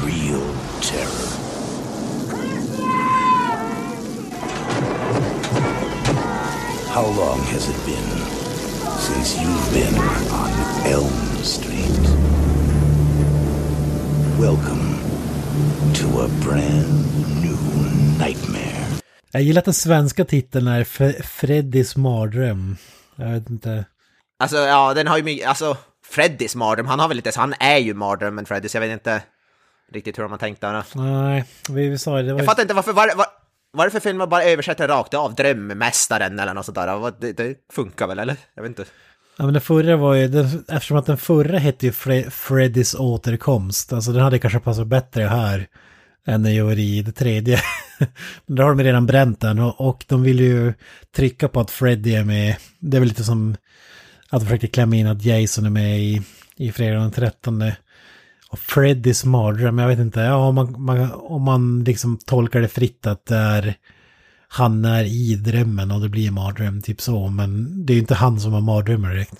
Real terror. How long has it been since you've been on Elm Street? Welcome to a brand new nightmare. Jag gillar att den svenska titeln är F- Freddys mardröm. Jag vet inte. Alltså ja, den har ju mycket, alltså Freddys mardröm, han har väl lite, så han är ju mardrömmen Freddy, så jag vet inte riktigt hur de har tänkt där. Nej, vi, vi sa det. det var Jag ju... fattar inte varför, var, var, varför filmen bara översätter rakt av Drömmästaren eller något sånt där. Vad- Det, det funkar väl eller? Jag vet inte. Ja, men den förra var ju, den, eftersom att den förra hette ju Fre Freddys återkomst, alltså den hade kanske passat bättre här än den gör i det tredje. Men då har de redan bränt den och, och de vill ju trycka på att Freddy är med. Det är väl lite som att de försökte klämma in att Jason är med i, i fredag den 13. Och Freddys mardröm, jag vet inte, ja, om, man, man, om man liksom tolkar det fritt att det är han är i drömmen och det blir en mardröm, typ så. Men det är ju inte han som har mardrömmar direkt.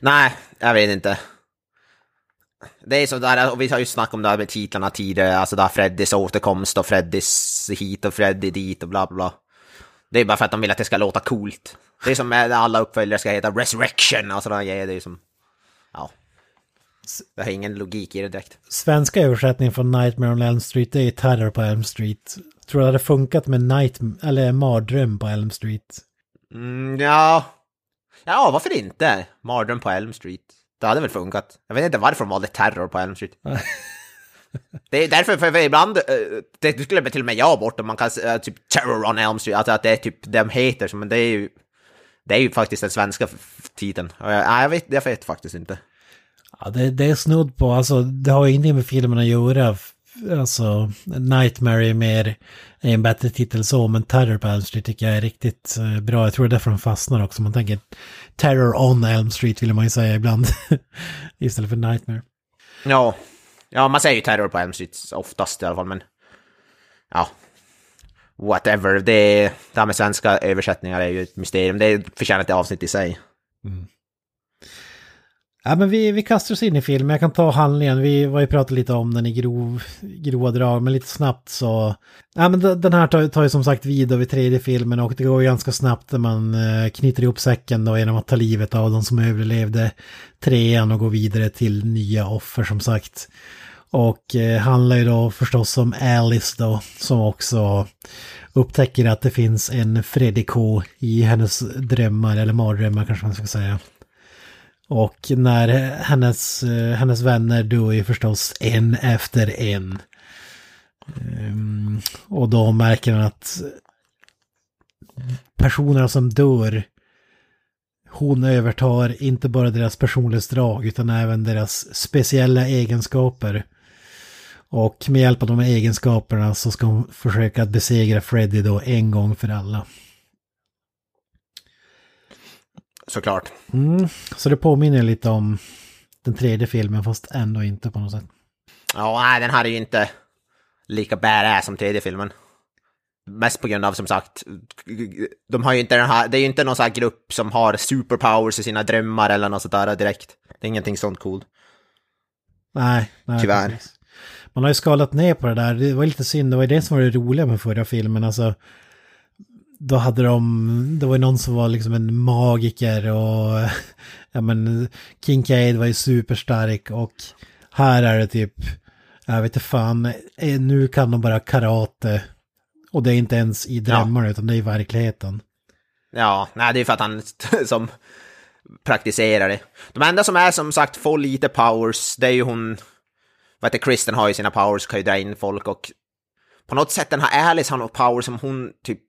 Nej, jag vet inte. Det är så där, och vi har ju snackat om det här med titlarna tidigare, alltså där Freddys återkomst och Freddys hit och Freddy dit och bla bla. Det är bara för att de vill att det ska låta coolt. Det är som med alla uppföljare ska heta Resurrection och sådana grejer, det är som... Ja. Det har ingen logik i det direkt. Svenska översättningen från Nightmare on Elm Street det är Terror på Elm Street. Tror du det hade funkat med Night, eller Mardröm på Elm Street? Mm, ja... Ja, varför inte? Mardröm på Elm Street. Det hade väl funkat. Jag vet inte varför de valde terror på Elm Street. det är därför, för, ibland, eh, det skulle till och med jag bort om man kan säga typ Terror on Elm Street, alltså att det är typ de heter, men det är ju... Det är ju faktiskt den svenska titeln. Jag, jag, vet, jag vet faktiskt inte. Ja, det, det är snudd på, alltså det har ingenting med filmen att göra. Alltså, Nightmare är mer är en bättre titel så, men Terror på Elm Street tycker jag är riktigt eh, bra. Jag tror det är därför de fastnar också. Man tänker Terror on Elm Street vill man ju säga ibland. Istället för Nightmare. Ja. Ja, man säger ju terror på Elm Street oftast i alla fall, men... Ja. Whatever. Det, det här med svenska översättningar är ju ett mysterium. Det förtjänar ett avsnitt i sig. Ja, men vi, vi kastar oss in i filmen. Jag kan ta handlingen. Vi var ju pratat lite om den i grov, grova drag, men lite snabbt så... Ja, men den här tar, tar ju som sagt vid vid tredje filmen och det går ju ganska snabbt när man eh, knyter ihop säcken då genom att ta livet av de som överlevde trean och gå vidare till nya offer som sagt. Och eh, handlar ju då förstås om Alice då, som också upptäcker att det finns en Freddy K i hennes drömmar, eller mardrömmar kanske man ska säga. Och när hennes, eh, hennes vänner dör ju förstås en efter en. Ehm, och då märker han att personerna som dör, hon övertar inte bara deras personlighetsdrag utan även deras speciella egenskaper. Och med hjälp av de egenskaperna så ska hon försöka besegra Freddy då en gång för alla. Såklart. Mm, så det påminner lite om den tredje filmen fast ändå inte på något sätt. Ja, nej, den här är ju inte lika badass som tredje filmen. Mest på grund av som sagt, de har ju inte den här, det är ju inte någon sån här grupp som har superpowers i sina drömmar eller något sånt där direkt. Det är ingenting sånt coolt. Nej, nej Tyvärr. precis. Man har ju skalat ner på det där. Det var lite synd, det var ju det som var det roliga med förra filmen. Alltså, då hade de, det var ju någon som var liksom en magiker och ja men Kincaid var ju superstark och här är det typ, jag vet inte fan, eh, nu kan de bara karate. Och det är inte ens i drömmarna utan det är i verkligheten. Ja, nej, det är för att han som praktiserar det. De enda som är som sagt får lite powers, det är ju hon, vad heter Kristen har ju sina powers, kan ju dra in folk och på något sätt den här Alice har något power som hon typ,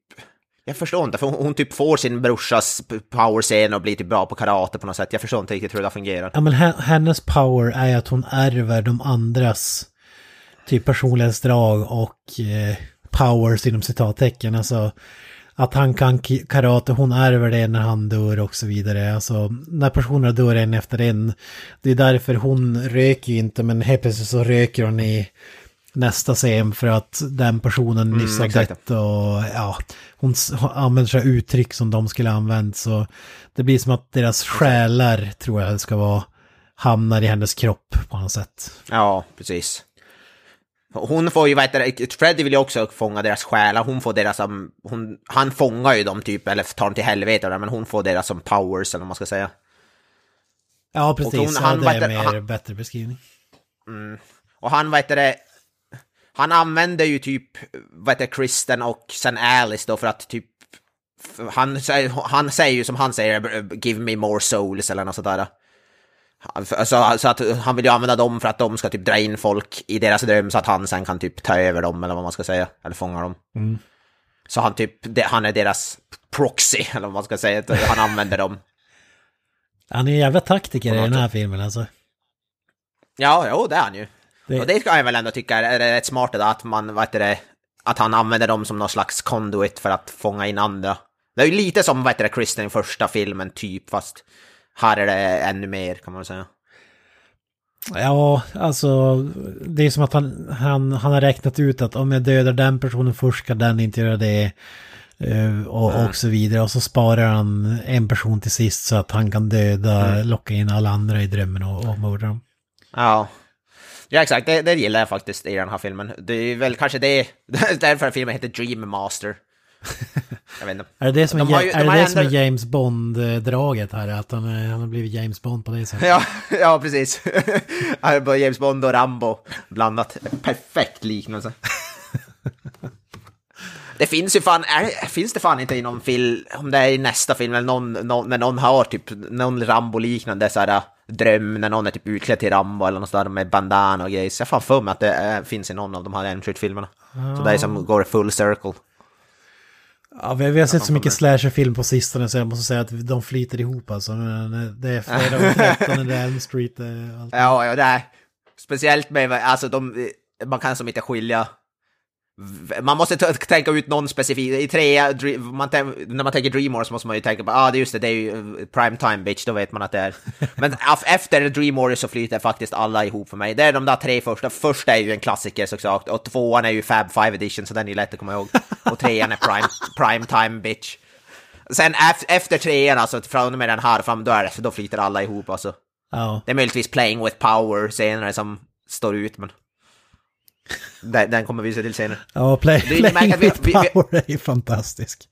jag förstår inte, för hon, hon typ får sin brorsas power sen och blir typ bra på karate på något sätt. Jag förstår inte riktigt hur det fungerar. Ja men hennes power är att hon ärver de andras typ personlighetsdrag och eh, powers inom citattecken. Alltså att han kan karate, hon ärver det när han dör och så vidare. Alltså när personerna dör en efter en. Det är därför hon röker ju inte men helt plötsligt så röker hon i nästa scen för att den personen nyss har exakt. dött och ja, hon använder sig av uttryck som de skulle använt så det blir som att deras själar tror jag ska vara hamnar i hennes kropp på något sätt. Ja, precis. Hon får ju, vad heter det, Freddy vill ju också fånga deras själar, hon får deras som, hon, han fångar ju dem typ, eller tar dem till helvete, men hon får deras som powers, eller vad man ska säga. Ja, precis. hon- ja, han det är han- bättre beskrivning. Och han, vad heter det, han använder ju typ, vad heter Kristen och sen Alice då för att typ, han, han säger ju som han säger, give me more souls eller något sådär. Så, så att han vill ju använda dem för att de ska typ dra in folk i deras dröm så att han sen kan typ ta över dem eller vad man ska säga, eller fånga dem. Så han typ, han är deras proxy, eller vad man ska säga, han använder dem. Han är en jävla taktiker i den här filmen alltså. Ja, jo, det är han ju. Det- Och det ska jag väl ändå tycka är rätt smart att man, vad heter det, att han använder dem som någon slags conduit för att fånga in andra. Det är ju lite som, vad heter det, Kristen i första filmen typ, fast här är det ännu mer kan man säga. Ja, alltså det är som att han, han, han har räknat ut att om jag dödar den personen först ska den inte göra det. eh, Och, och så vidare. Och så sparar han en person till sist så att han kan döda, locka in alla andra i drömmen och, och mörda dem. Ja. Ja exakt, det, det gillar jag faktiskt i den här filmen. Det är väl kanske det, därför filmen heter Dream Master. Jag vet inte. Är det det som, De är, ju- är, de det det som är James Bond-draget här? Att han, han har blivit James Bond på det sättet? Ja, ja precis. James Bond och Rambo blandat. Perfekt liknelse. Det finns ju fan, är, finns det fan inte i någon film, om det är i nästa film, eller någon, någon, när någon har typ någon Rambo-liknande så här, dröm, när någon är typ utklädd till Rambo eller något sådär med bandana och grejer. Så jag fan för mig att det är, finns i någon av de här Enfield-filmerna. Så det är som går full circle. Ja, vi, vi har sett så mycket slasherfilm på sistone så jag måste säga att de flyter ihop alltså. Men Det är fredag den 13, det är Elm Street, allt. Ja, ja, det är speciellt med, alltså de, man kan som inte skilja man måste tänka ut någon specifik, i trea, man när man tänker Dream så måste man ju tänka på, ah, det är just det, det är ju eh, prime time bitch, då vet man att det är. Men efter Dream Warriors så flyter faktiskt alla ihop för mig. Det är de där tre första, första är ju en klassiker såklart, och tvåan är ju Fab 5 edition, så den är ju lätt att komma ihåg. Och trean är prime, prime time bitch. Sen ef- efter trean, alltså från och med den här fram, då, är det, då flyter alla ihop alltså. Ja. Det är möjligtvis Playing with Power senare som står ut, men... Den, den kommer vi se till senare. Ja, play, Det är att vi- with vi- vi- Power är ju fantastisk.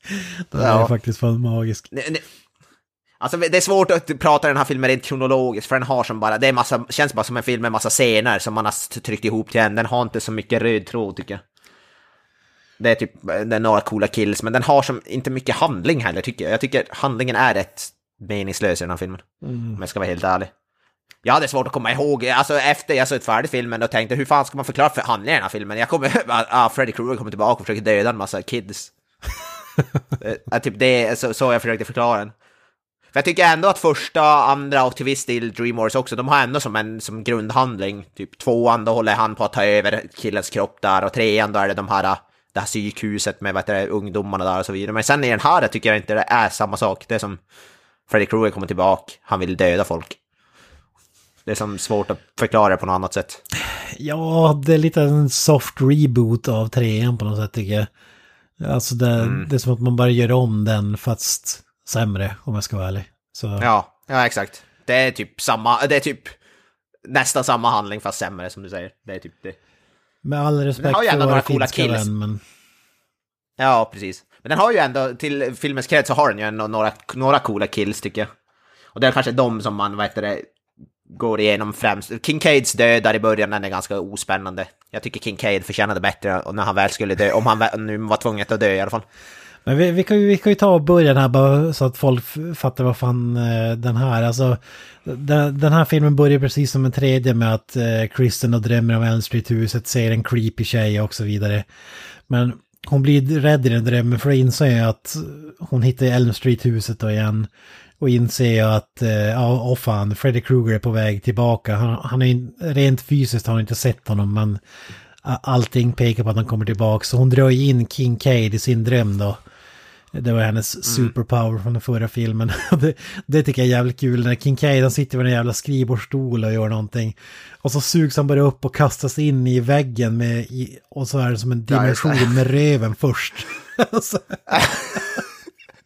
Den är Ja. faktiskt fan magisk. Ne- ne- Alltså det är svårt att prata den här filmen rent kronologiskt, för den har som bara, det är massa, känns bara som en film med massa scener som man har tryckt ihop till en. Den har inte så mycket röd tråd tycker jag. Det är typ, det är några coola kills, men den har som inte mycket handling heller tycker jag. Jag tycker handlingen är rätt meningslös i den här filmen. Om jag ska vara helt ärlig. Jag hade svårt att komma ihåg, alltså efter jag sett färdigt filmen och tänkte hur fan ska man förklara för handlingen i den här filmen? Jag kommer, ah, Freddy Krueger kommer tillbaka och försöker döda en massa kids. Eh, typ det så, så jag försökte förklara den. För jag tycker ändå att första, andra och till viss del Dreamwars också, de har ändå som en som grundhandling. Typ tvåan, då håller han på att ta över killens kropp där och trean, då är det de här, det här psykhuset med vad det, ungdomarna där och så vidare. Men sen i den här tycker jag inte det är samma sak. Det är som Freddy Krueger kommer tillbaka, han vill döda folk. Det är som svårt att förklara på något annat sätt. Ja, det är lite en soft reboot av trean på något sätt tycker jag. Alltså det, Mm. det är som att man bara gör om den fast sämre om jag ska vara ärlig. Så, Ja, ja exakt. Det är typ samma, det är typ nästan samma handling fast sämre som du säger. Det är typ det. Med all respekt för ändå vår några coola kills. vän, men... Ja, precis. Men den har ju ändå, till filmens cred så har den ju ändå några, några coola kills tycker jag. Och det är kanske de som man, vad heter det, går igenom främst. Kincaids död där i början, den är ganska ospännande. Jag tycker Kincaid förtjänade bättre när han väl skulle dö, om han nu var tvungen att dö i alla fall. Men vi, vi, kan ju, vi kan ju ta och börja här bara så att folk fattar vad fan eh, den här, alltså den, den här filmen börjar precis som en tredje med att eh, Kristen och drömmer om Elm Street-huset, ser en creepy tjej och så vidare. Men hon blir rädd i den drömmen för då inser jag att hon hittar Elm Street-huset då igen. Och inser att, eh, ja, åh fan, Freddy Krueger är på väg tillbaka. Han, han är rent fysiskt har hon inte sett honom, men allting pekar på att han kommer tillbaka. Så hon drar in Kincaid i sin dröm då. Det var hennes superpower från den förra filmen. det, det tycker jag är jävligt kul. När Kincaid han sitter vid en jävla skrivbordsstol och gör någonting. Och så sugs han bara upp och kastas in i väggen med, i, och så är det som en dimension med röven först.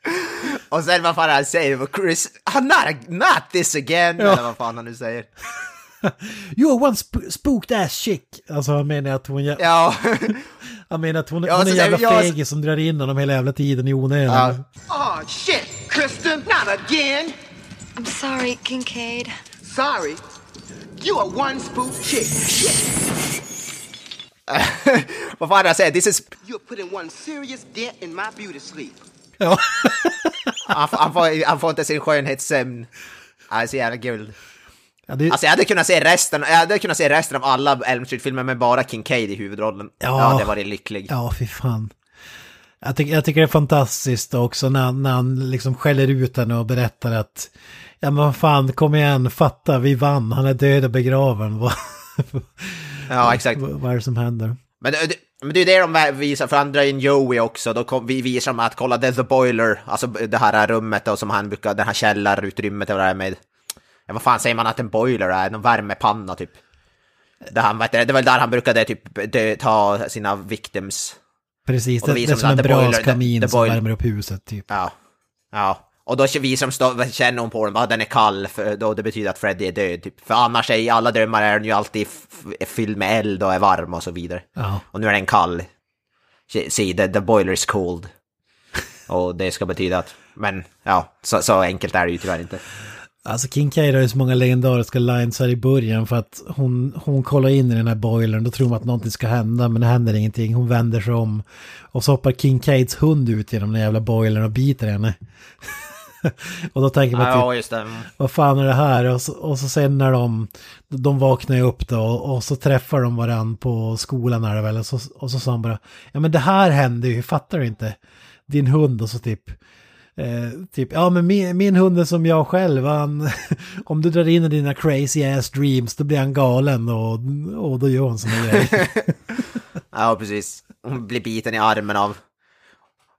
Och sen vad fan han säger, Chris, "Ah, not, not this again, eller vad fan han nu säger. you are one sp- spooked ass chick. Alltså han menar att hon, Ja, han menar att hon, Ja, hon är en jävla ja, så- fegis som drar in honom hela jävla tiden i onödan. ja. Oh, shit, Kristen, not again. I'm sorry, Kincaid. Sorry. You are one spook chick. Shit. vad fan han säger, this is... You're putting one serious dent in my beauty sleep. Ja. Han, får- han, får, han får inte sin skönhetssömn. Det är så jävla guld. Ja, det, Alltså jag hade kunnat se resten, jag hade kunnat se resten av alla Elm Street-filmer med bara Kincaid i huvudrollen. Ja. Ja, det var det lycklig. Ja, fy fan. Jag, tycker- jag tycker det är fantastiskt också när, när han liksom skäller ut henne och berättar att Ja men vad fan, kom igen, fatta, vi vann, han är död och begraven. Ja, exakt. vad är det som händer? Men det, det, men det är det de visar, för andra in Joey också, då kom, vi visar de att kolla, det är the boiler, alltså det här rummet då som han brukar, det här källarutrymmet och det där med, ja vad fan säger man att en boiler är, någon värmepanna typ. Det, han, vet det var där han brukade typ dö, ta sina victims. Precis, Och det, det är som en braskamin som värmer upp huset typ. Ja. Ja. Och då visar de, stå, känner hon på den, att den är kall, för då det betyder att Freddy är död. Typ. För annars är i alla drömmar är den ju alltid fylld med eld och är varm och så vidare. Ja. Och nu är den kall. Se, see, the, the boiler is cold. Och det ska betyda att, men ja, så, så enkelt är det ju tyvärr inte. Alltså Kincaid har ju så många legendariska lines här i början för att hon, hon kollar in i den här boilern, då tror man att någonting ska hända men det händer ingenting. Hon vänder sig om och så hoppar Kincaids hund ut genom den jävla boilern och biter henne. och då tänker man typ, Ja, just det. vad fan är det här? Och så, och så sen när de, de vaknar upp då och så träffar de varann på skolan är det väl. Och så, och så sa han bara, ja men det här hände ju, fattar du inte? Din hund och så typ, eh, typ, ja men min, min hund är som jag själv, han, om du drar in i dina crazy ass dreams då blir han galen och, och då gör han såna grejer. Ja, precis. Hon blir biten i armen av...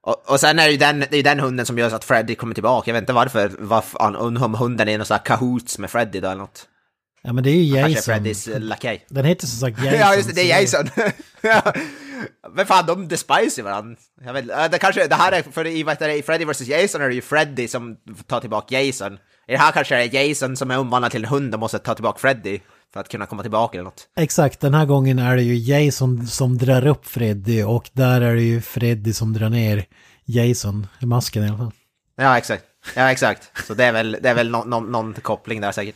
Och, och sen är det ju den, det är den hunden som gör så att Freddy kommer tillbaka. Jag vet inte varför, varför om hunden är någon sån här kahoots med Freddy då eller något. Ja men det är ju Kanske Jason. Freddys eh, lakej. Den heter som sagt Jason. Ja, just det, det är Jason. Ja. Men fan, de despice ju varandra. Jag vet, det kanske, det här är, för i, vad heter Freddy vs Jason är det ju Freddy som tar tillbaka Jason. I det här kanske är Jason som är omvandlad till en hund och måste ta tillbaka Freddy för att kunna komma tillbaka eller något. Exakt, den här gången är det ju Jason som drar upp Freddy och där är det ju Freddy som drar ner Jason i masken i alla fall. Ja, exakt. Ja, exakt. Så det är väl, det är väl nå- nå- någon koppling där säkert.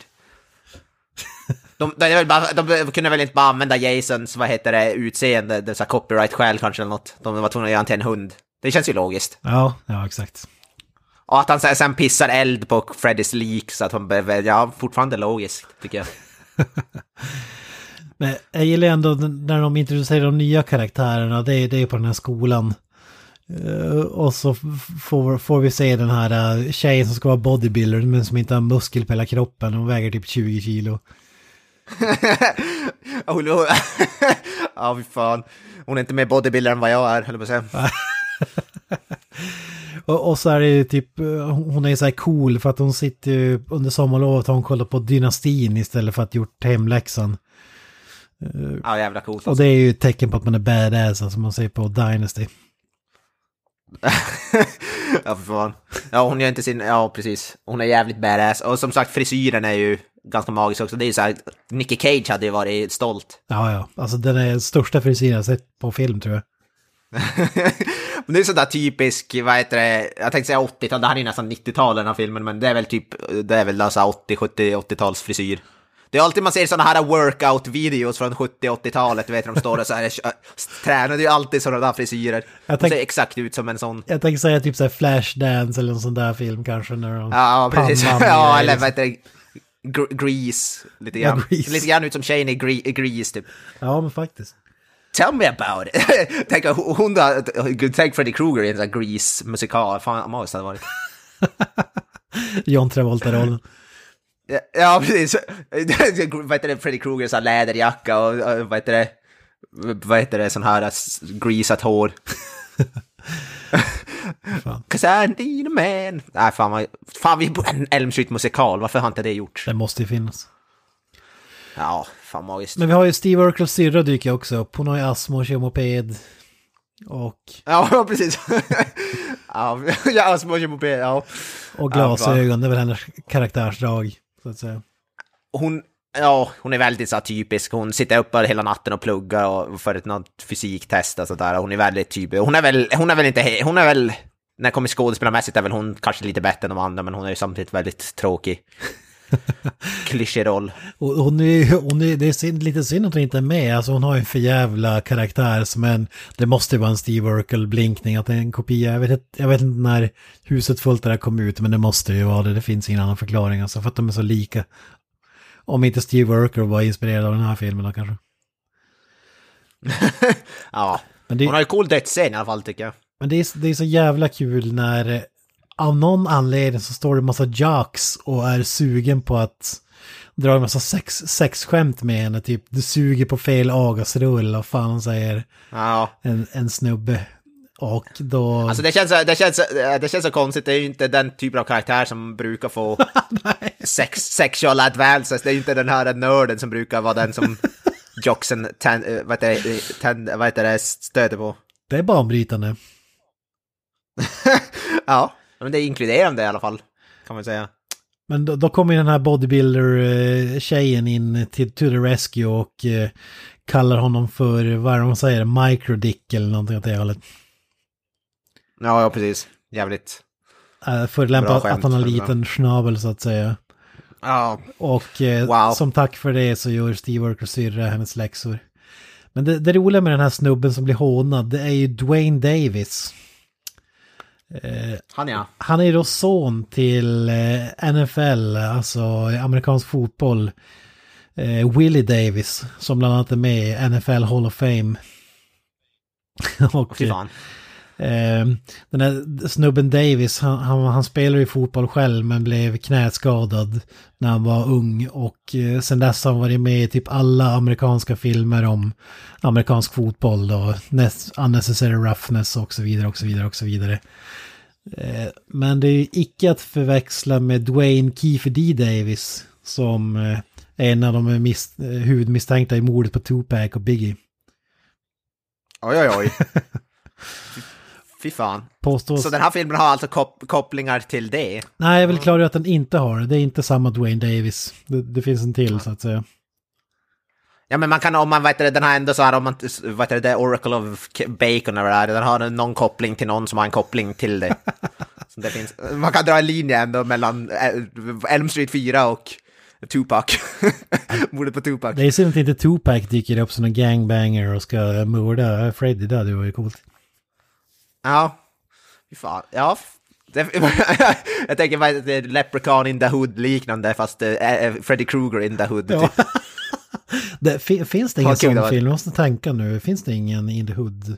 De, de, bara, de kunde väl inte bara använda Jasons, vad heter det, utseende, det är copyright-skäl kanske eller något. De var tvungna att göra han till en hund. Det känns ju logiskt. Ja, ja exakt. Och att han sen pissar eld på Freddys lik så att han behöver, ja, fortfarande logiskt tycker jag. Men jag gillar ändå när de introducerar de nya karaktärerna, det är, det är på den här skolan. Eh, och så får, får vi se den här uh, tjejen som ska vara bodybuilder men som inte har muskel på hela kroppen. Hon väger typ 20 kilo. Hon, hon, ja, fy fan. Hon är inte mer bodybuilder än vad jag är, höll jag på att säga. Och, och så är det ju typ, hon är så här cool för att hon sitter ju under sommarlovet har hon kollat på Dynastin istället för att gjort hemläxan. Ja, jävla coolt. Och det är ju ett tecken på att man är badass, alltså man ser på Dynasty. ja, för fan. Ja, hon gör inte sin... Ja, precis. Hon är jävligt badass. Och som sagt, frisyren är ju ganska magisk också. Det är ju så här, Nicky Cage hade ju varit stolt. Ja, ja, alltså den är den största frisyren jag sett på film tror jag. men det är sådär typisk, vad heter det, jag tänkte säga 80-tal, det här är nästan 90-tal den här filmen, men det är väl typ, det är väl alltså 80, 70, 80-tals frisyr. Det är alltid man ser sådana här workout-videos från 70-80-talet, du vet, de står och så här, tränar, det är ju alltid sådana där frisyrer. Jag tänk- ser exakt ut som en sån. Jag tänker säga typ såhär Flashdance eller en sån där film kanske när de... Ja, precis. Ja, eller vad heter det? Gr- Grease, lite Ja, grann. Grease. Lite grann ut som tjejen i Gre- Grease, typ. Ja, men faktiskt. Tell me about it! tänk, hon då, tänk Freddy Krueger i en sån Grease-musikal, fan vad det hade varit. John Travolta-rollen. Ja, Ja, precis. vad heter det, Freddy Krueger, så här läderjacka och vad heter det, vad heter det, sån här greasat hår. Cause I need a man. Nej, fan vad, fan vi en Elm Street-musikal, varför har inte det gjorts? Det måste ju finnas. Ja, fan magiskt. Men vi har ju Steve Urkels syrra dyker också upp. Hon har ju astma och kör moped. Och, Ja, precis. ja, ja, små moped, ja. och glasögon, det är väl hennes karaktärsdrag. Så att säga. Hon, ja, hon är väldigt så här, typisk. Hon sitter uppe hela natten och pluggar och för ett något fysiktest och sådär. Hon är väldigt typisk. Hon är väl, hon är väl inte, hon är väl, när det kommer skådespelarmässigt är väl hon kanske lite bättre än de andra, men hon är ju samtidigt väldigt tråkig. Klyschig roll. Och hon är, hon är, det är synd, lite synd att hon inte är med. Alltså hon har ju en för jävla karaktär som en... Det måste ju vara en Steve Urkel-blinkning, att det är en kopia. Jag vet, inte, jag vet inte när huset fullt där kom ut, men det måste ju vara det. Det finns ingen annan förklaring alltså, för att de är så lika. Om inte Steve Urkel var inspirerad av den här filmen då kanske. Ja, Men det, hon har ju cool dödsscen i alla fall tycker jag. men det, är, det är så jävla kul när av någon anledning så står det en massa jocks och är sugen på att dra en massa sex, sexskämt med henne. Typ, du suger på fel agasrull och fan säger Ja, en, en snubbe. Och då... alltså det känns, det känns, det känns så konstigt. Det är ju inte den typen av karaktär som brukar få sex, sexual advances. Det är ju inte den här nörden som brukar vara den som jocksen ten, eh, vad heter det, ten, vad heter det, stöter på. Det är banbrytande. Ja, men det är inkluderande i alla fall, kan man säga. Men då, då kommer ju den här bodybuilder-tjejen in till to the rescue och eh, kallar honom för, vad är det man säger, microdick eller någonting åt det hållet. Ja, ja precis. Jävligt. Förolämpar Bra att, han har en liten schnabel så att säga. Ja, Och eh, Wow. som tack för det så gör Steve Urkel syrra hennes läxor. Men det, det roliga med den här snubben som blir hånad, det är ju Dwayne Davis. Eh, han ja. han är då son till eh, NFL, alltså amerikansk fotboll. Eh, Willie Davis, som bland annat är med i NFL Hall of Fame. och, Fy fan. Den här snubben Davis, han, han, han spelar ju fotboll själv men blev knäskadad när han var ung och sen dess har han varit med i typ alla amerikanska filmer om amerikansk fotboll Nest- Unnecessary Roughness och så vidare och så vidare och så vidare. Eh, men det är ju icke att förväxla med Dwayne Kiefer D. Davis som eh, är en av de mis- eh, huvudmisstänkta i mordet på Tupac och Biggie. Oj, oj, oj. Fy- fan. Påstås... Så den här filmen har alltså kop kopplingar till det? Nej, jag vill klargöra att den inte har det. Det är inte samma Dwayne Davis. Det, det finns en till så att säga. Ja men man kan, om man vet det, den har ändå så här, om man, vet det, The Oracle of Bacon eller vad det är, den har någon koppling till någon som har en koppling till det. så det finns, man kan dra en linje ändå mellan eh, Elm Street 4 och Tupac. Mordet på Tupac. Det är synd att inte Tupac dyker upp som en gangbanger och ska mörda Freddy där. Det var ju coolt. Ja, fy fan. Ja, Det, jag tänker det är Leprechaun in the Hood liknande fast uh, Freddy Krueger in the Hood. Ja. Det, fi- finns det ingen sån film? Jag måste tänka nu. Finns det ingen In the Hood?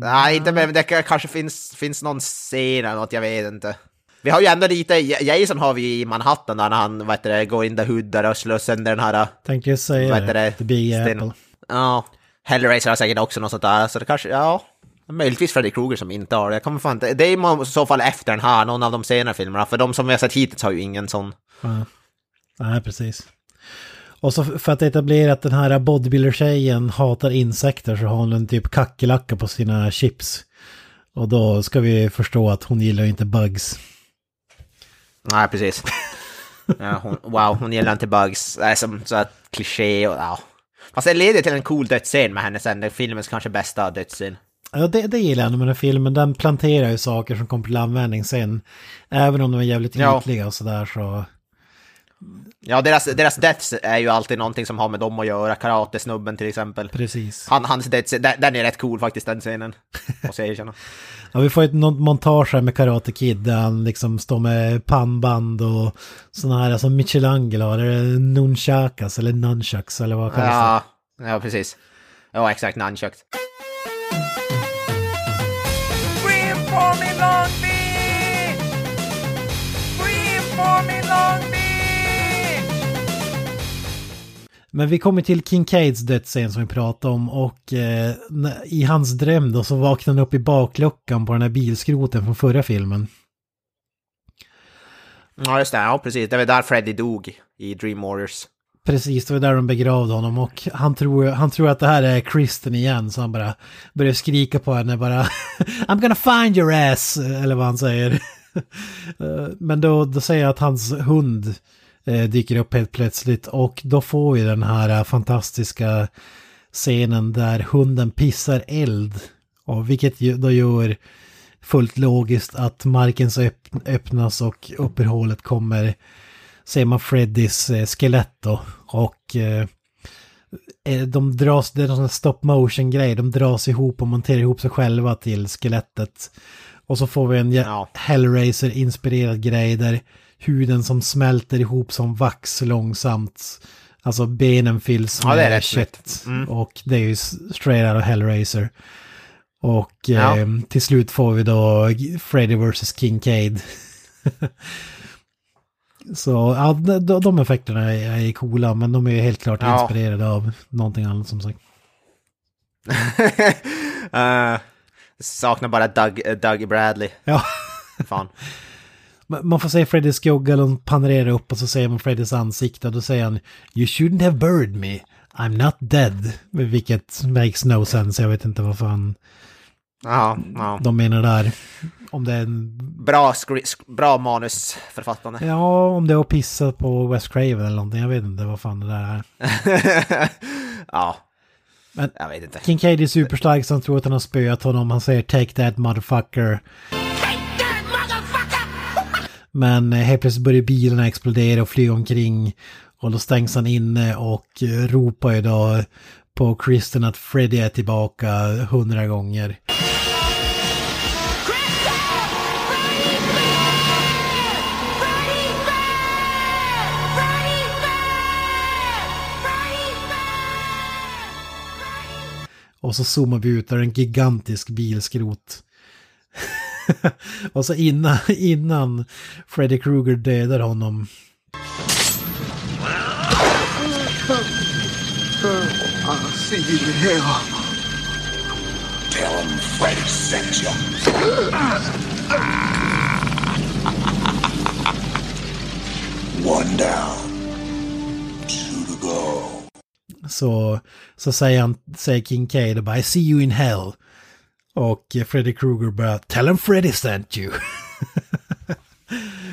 Nej, inte men det kanske finns, finns någon scen eller något, jag vet inte. Vi har ju ändå lite, Jason har vi i Manhattan där när han vad heter det, går in the hood där och slår sönder den här... Tänkte jag säga Vad heter det. det? The Big Apple. Ja. Hellraiser har säkert också något sånt där, så det kanske, ja. Möjligtvis Freddy Krueger som inte har det. Jag kommer fan inte, det är i så fall efter den här, någon av de senare filmerna, för de som vi har sett hittills har ju ingen sån. Ja. Nej, precis. Och så för att etablera att den här bodybuilder-tjejen hatar insekter så har hon en typ kackerlacka på sina chips. Och då ska vi förstå att hon gillar inte bugs. Nej, precis. Ja, hon, wow, hon gillar inte bugs. Det är som så att kliché och ja. Fast det leder till en cool dödsscen med henne sen, det är filmens kanske bästa dödsscen. Ja, det, det gillar jag med den här filmen. Den planterar ju saker som kommer till användning sen. Även om de är jävligt Ja. ytliga och sådär så... Ja, deras, deras deaths är ju alltid någonting som har med dem att göra. Karate-snubben till exempel. Precis. Han, hans deaths, den, är rätt cool faktiskt, den scenen. Måste jag erkänna. Ja, vi får ett montage här med Karate Kid där han liksom står med pannband och sådana här, alltså Michelangelo, det nunchakas eller nunchucks eller vad kallas det? Ja, ja, precis. Ja, exakt, nunchucks. Scream for me Long Beach! Scream for me Long Beach! Men vi kommer till Kincaids dödsscen som vi pratade om och eh, i hans dröm då så vaknar han upp i bakluckan på den här bilskroten från förra filmen. Ja, just det. Ja, precis. Det var där Freddy dog i Dream Warriors. Precis, det var där de begravde honom och han tror, han tror att det här är Kristen igen så han bara börjar skrika på henne bara I'm gonna find your ass, eller vad han säger. Eh, Men då, då säger jag att hans hund dyker upp helt plötsligt och då får vi den här eh, fantastiska scenen där hunden pissar eld. Och vilket då gör fullt logiskt att marken så öpp, öppnas och upp ur hålet kommer ser man Freddys eh, skelett då. Och eh, eh, de dras, det är här stop motion grej, de dras ihop och monterar ihop sig själva till skelettet. Och så får vi en. Ja. Hellraiser-inspirerad grej där huden som smälter ihop som vax långsamt. Alltså benen fylls Ja, det är med rätt snyggt. kött. Mm. Och det är ju straight out of Hellraiser. Och Ja. eh, till slut får vi då Freddy vs. Kincaid. Så ja, de, de effekterna är, är coola men de är ju helt klart Ja. inspirerade av någonting annat som sagt. uh, saknar bara Doug, eh, Doug Bradley. Ja, Fan. man får se Freddys skugga, de panorerar upp och så ser man Freddys ansikte och då säger han You shouldn't have buried me, I'm not dead. Vilket makes no sense, jag vet inte vad fan Ja, ja. de menar där. Om det är en... Bra, bra manusförfattande. Ja, om det är att pissa på West Craven eller någonting, jag vet inte vad fan det där är. ja. Men- jag vet inte. Kincaid är superstark så han tror att han har spöat honom. Han säger take that motherfucker. Men eh, helt plötsligt börjar bilarna explodera och flyga omkring. Och då stängs han inne och eh, ropar ju då på Kristen att Freddy är tillbaka hundra gånger. Och så zoomar vi ut där en gigantisk bilskrot. och så innan, innan Freddy Krueger dödar honom. Tell him Freddy sent you. One down. Two to go. Så, så säger han, säger Kincaid och bara I see you in hell. Och Freddy Krueger bara Tell him Freddy sent you.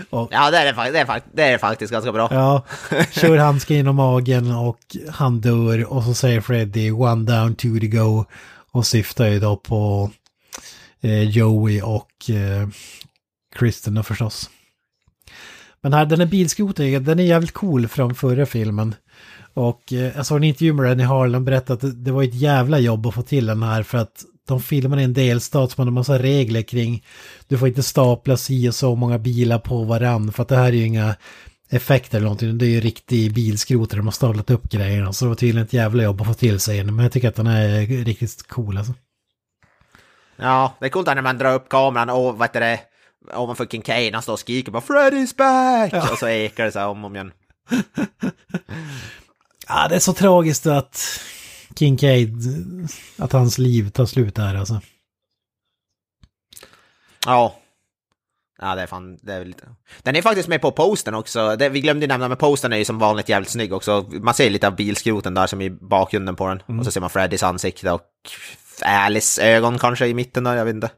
Ja, det är, det, är, det är faktiskt ganska bra. Ja, kör handsken genom magen och han dör och så säger Freddy one down, two to go. Och syftar ju då på eh, Joey och eh, Kristen förstås. Men här, den här bilskroten, den är jävligt cool från förra filmen. Och eh, jag såg en intervju med Rennie Harlan berättade att det var ett jävla jobb att få till den här för att de filmar i en delstat som har en massa regler kring. Du får inte stapla si och så många bilar på varann för att det här är ju inga effekter eller någonting. Det är ju riktig bilskrot där de har staplat upp grejerna. Så det var tydligen ett jävla jobb att få till sig Men jag tycker att den är riktigt cool alltså. Ja, det är coolt när man drar upp kameran och vad heter det, ovanför Kincaid, han står och skriker bara Freddy's back! Och så ekar det så här om och om igen. Ja, det är så tragiskt att Kincaid, att hans liv tar slut där alltså. Ja. Ja, det är fan, det är lite... Den är faktiskt med på posten också. Det, vi glömde nämna, men posten är ju som vanligt jävligt snygg också. Man ser lite av bilskroten där som i bakgrunden på den. Och så ser man Freddys ansikte och Alice ögon kanske i mitten där, jag vet inte.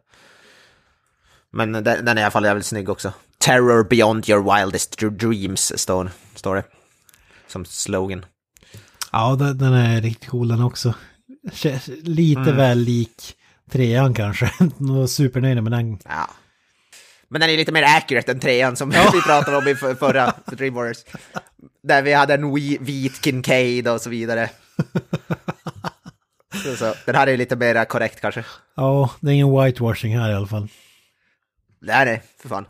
Men den, den är i alla fall jävligt snygg också. Terror beyond your wildest dreams, står, står det. Som slogan. Ja, den, är riktigt cool den också. Lite väl lik trean kanske. Nå supernöjd med den. Ja. Men den är lite mer accurate än trean som vi pratade om i för- förra för Dream Warriors. Där vi hade en vit Kincaid och så vidare. Så, så. Den här är lite mer korrekt kanske. Ja, det är ingen whitewashing här i alla fall. Är det, för fan.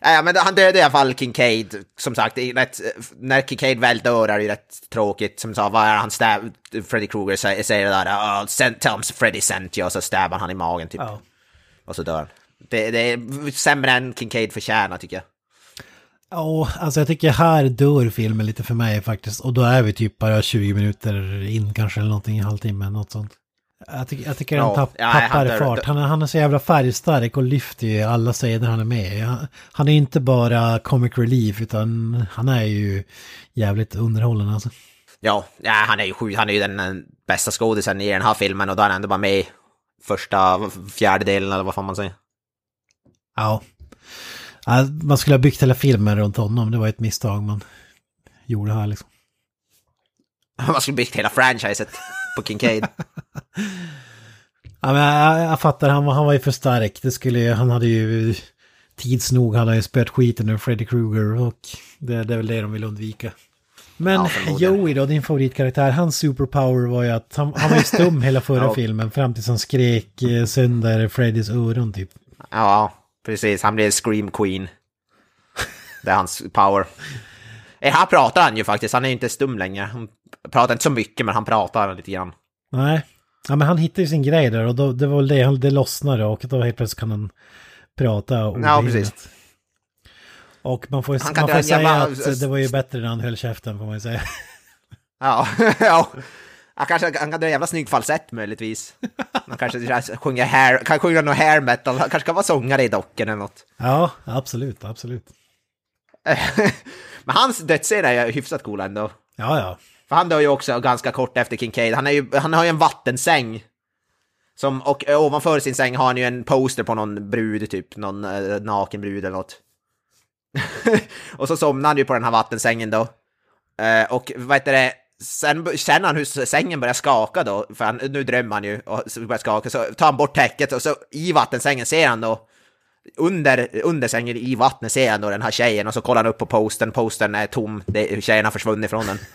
ja, men han dödade i alla fall Kincaid, som sagt. Rätt, när Kincaid väl dör är det rätt tråkigt. Som sa, vad är han stab... Freddy Krueger säger, säger det där, oh, send, tell him Freddy sent you, och så stabbar han i magen typ. Ja. Och så dör han. Det, det är sämre än Kincaid förtjänar tycker jag. Ja, alltså jag tycker här dör filmen lite för mig faktiskt. Och då är vi typ bara 20 minuter in kanske eller någonting, en halvtimme, något sånt. Jag, tycker jag tycker han tapp, ja, han tappar dör- fart. Han, han är så jävla färgstark och lyfter ju alla sidor han är med i. Han, han är inte bara comic relief utan han är ju jävligt underhållande alltså. Ja, ja han är ju sju, han är ju den eh, bästa skådisen i den här filmen och då är han ändå bara med i första fjärdedelen eller vad fan man säger. Ja. Ja, Man skulle ha byggt hela filmen runt honom, det var ett misstag man gjorde här liksom. Man skulle byggt hela franchiset på Kincaid. Ja, men jag, jag fattar, han, var- han var ju för stark. Det skulle han hade ju tids nog hade han ju spöat skiten ur Freddy Krueger och det, det är väl det de vill undvika. Men Ja. Joey då, din favoritkaraktär, hans superpower var ju att han, han var ju stum hela förra Ja. filmen fram tills han skrek eh, sönder Freddys öron typ. Ja, precis. Han blir Scream Queen. Det är hans power. Eh, Här pratar han ju faktiskt, han är ju inte stum längre. Han pratar inte så mycket, men han pratar lite grann. Nej, ja, men han hittade ju sin grej där och då, det var väl det, det lossnade och då helt plötsligt kan han prata Ja, precis. Och man får, man får säga jävla- att det var ju bättre när han höll käften får man ju säga. Ja, ja. Han kanske han kan dra en jävla snygg falsett möjligtvis. Han kanske sjunger hair, kan sjunga någon hair metal, han kanske kan vara sångare i docken eller något. Ja, absolut, absolut. Men hans dödsscen är ju hyfsat cool ändå. Ja, ja. För han dör ju också ganska kort efter Kincaid. Han, är ju, han har ju en vattensäng. Som, och ovanför sin säng har han ju en poster på någon brud, typ någon eh, naken brud eller något. och så somnar han ju på den här vattensängen då. Eh, och vad heter det, sen känner han hur sängen börjar skaka då, för han, nu drömmer han ju och börjar skaka, så tar han bort täcket och så i vattensängen ser han då under, under sängen i vattnet ser han då den här tjejen och så kollar han upp på posten, posten är tom, det, tjejen har försvunnit från den.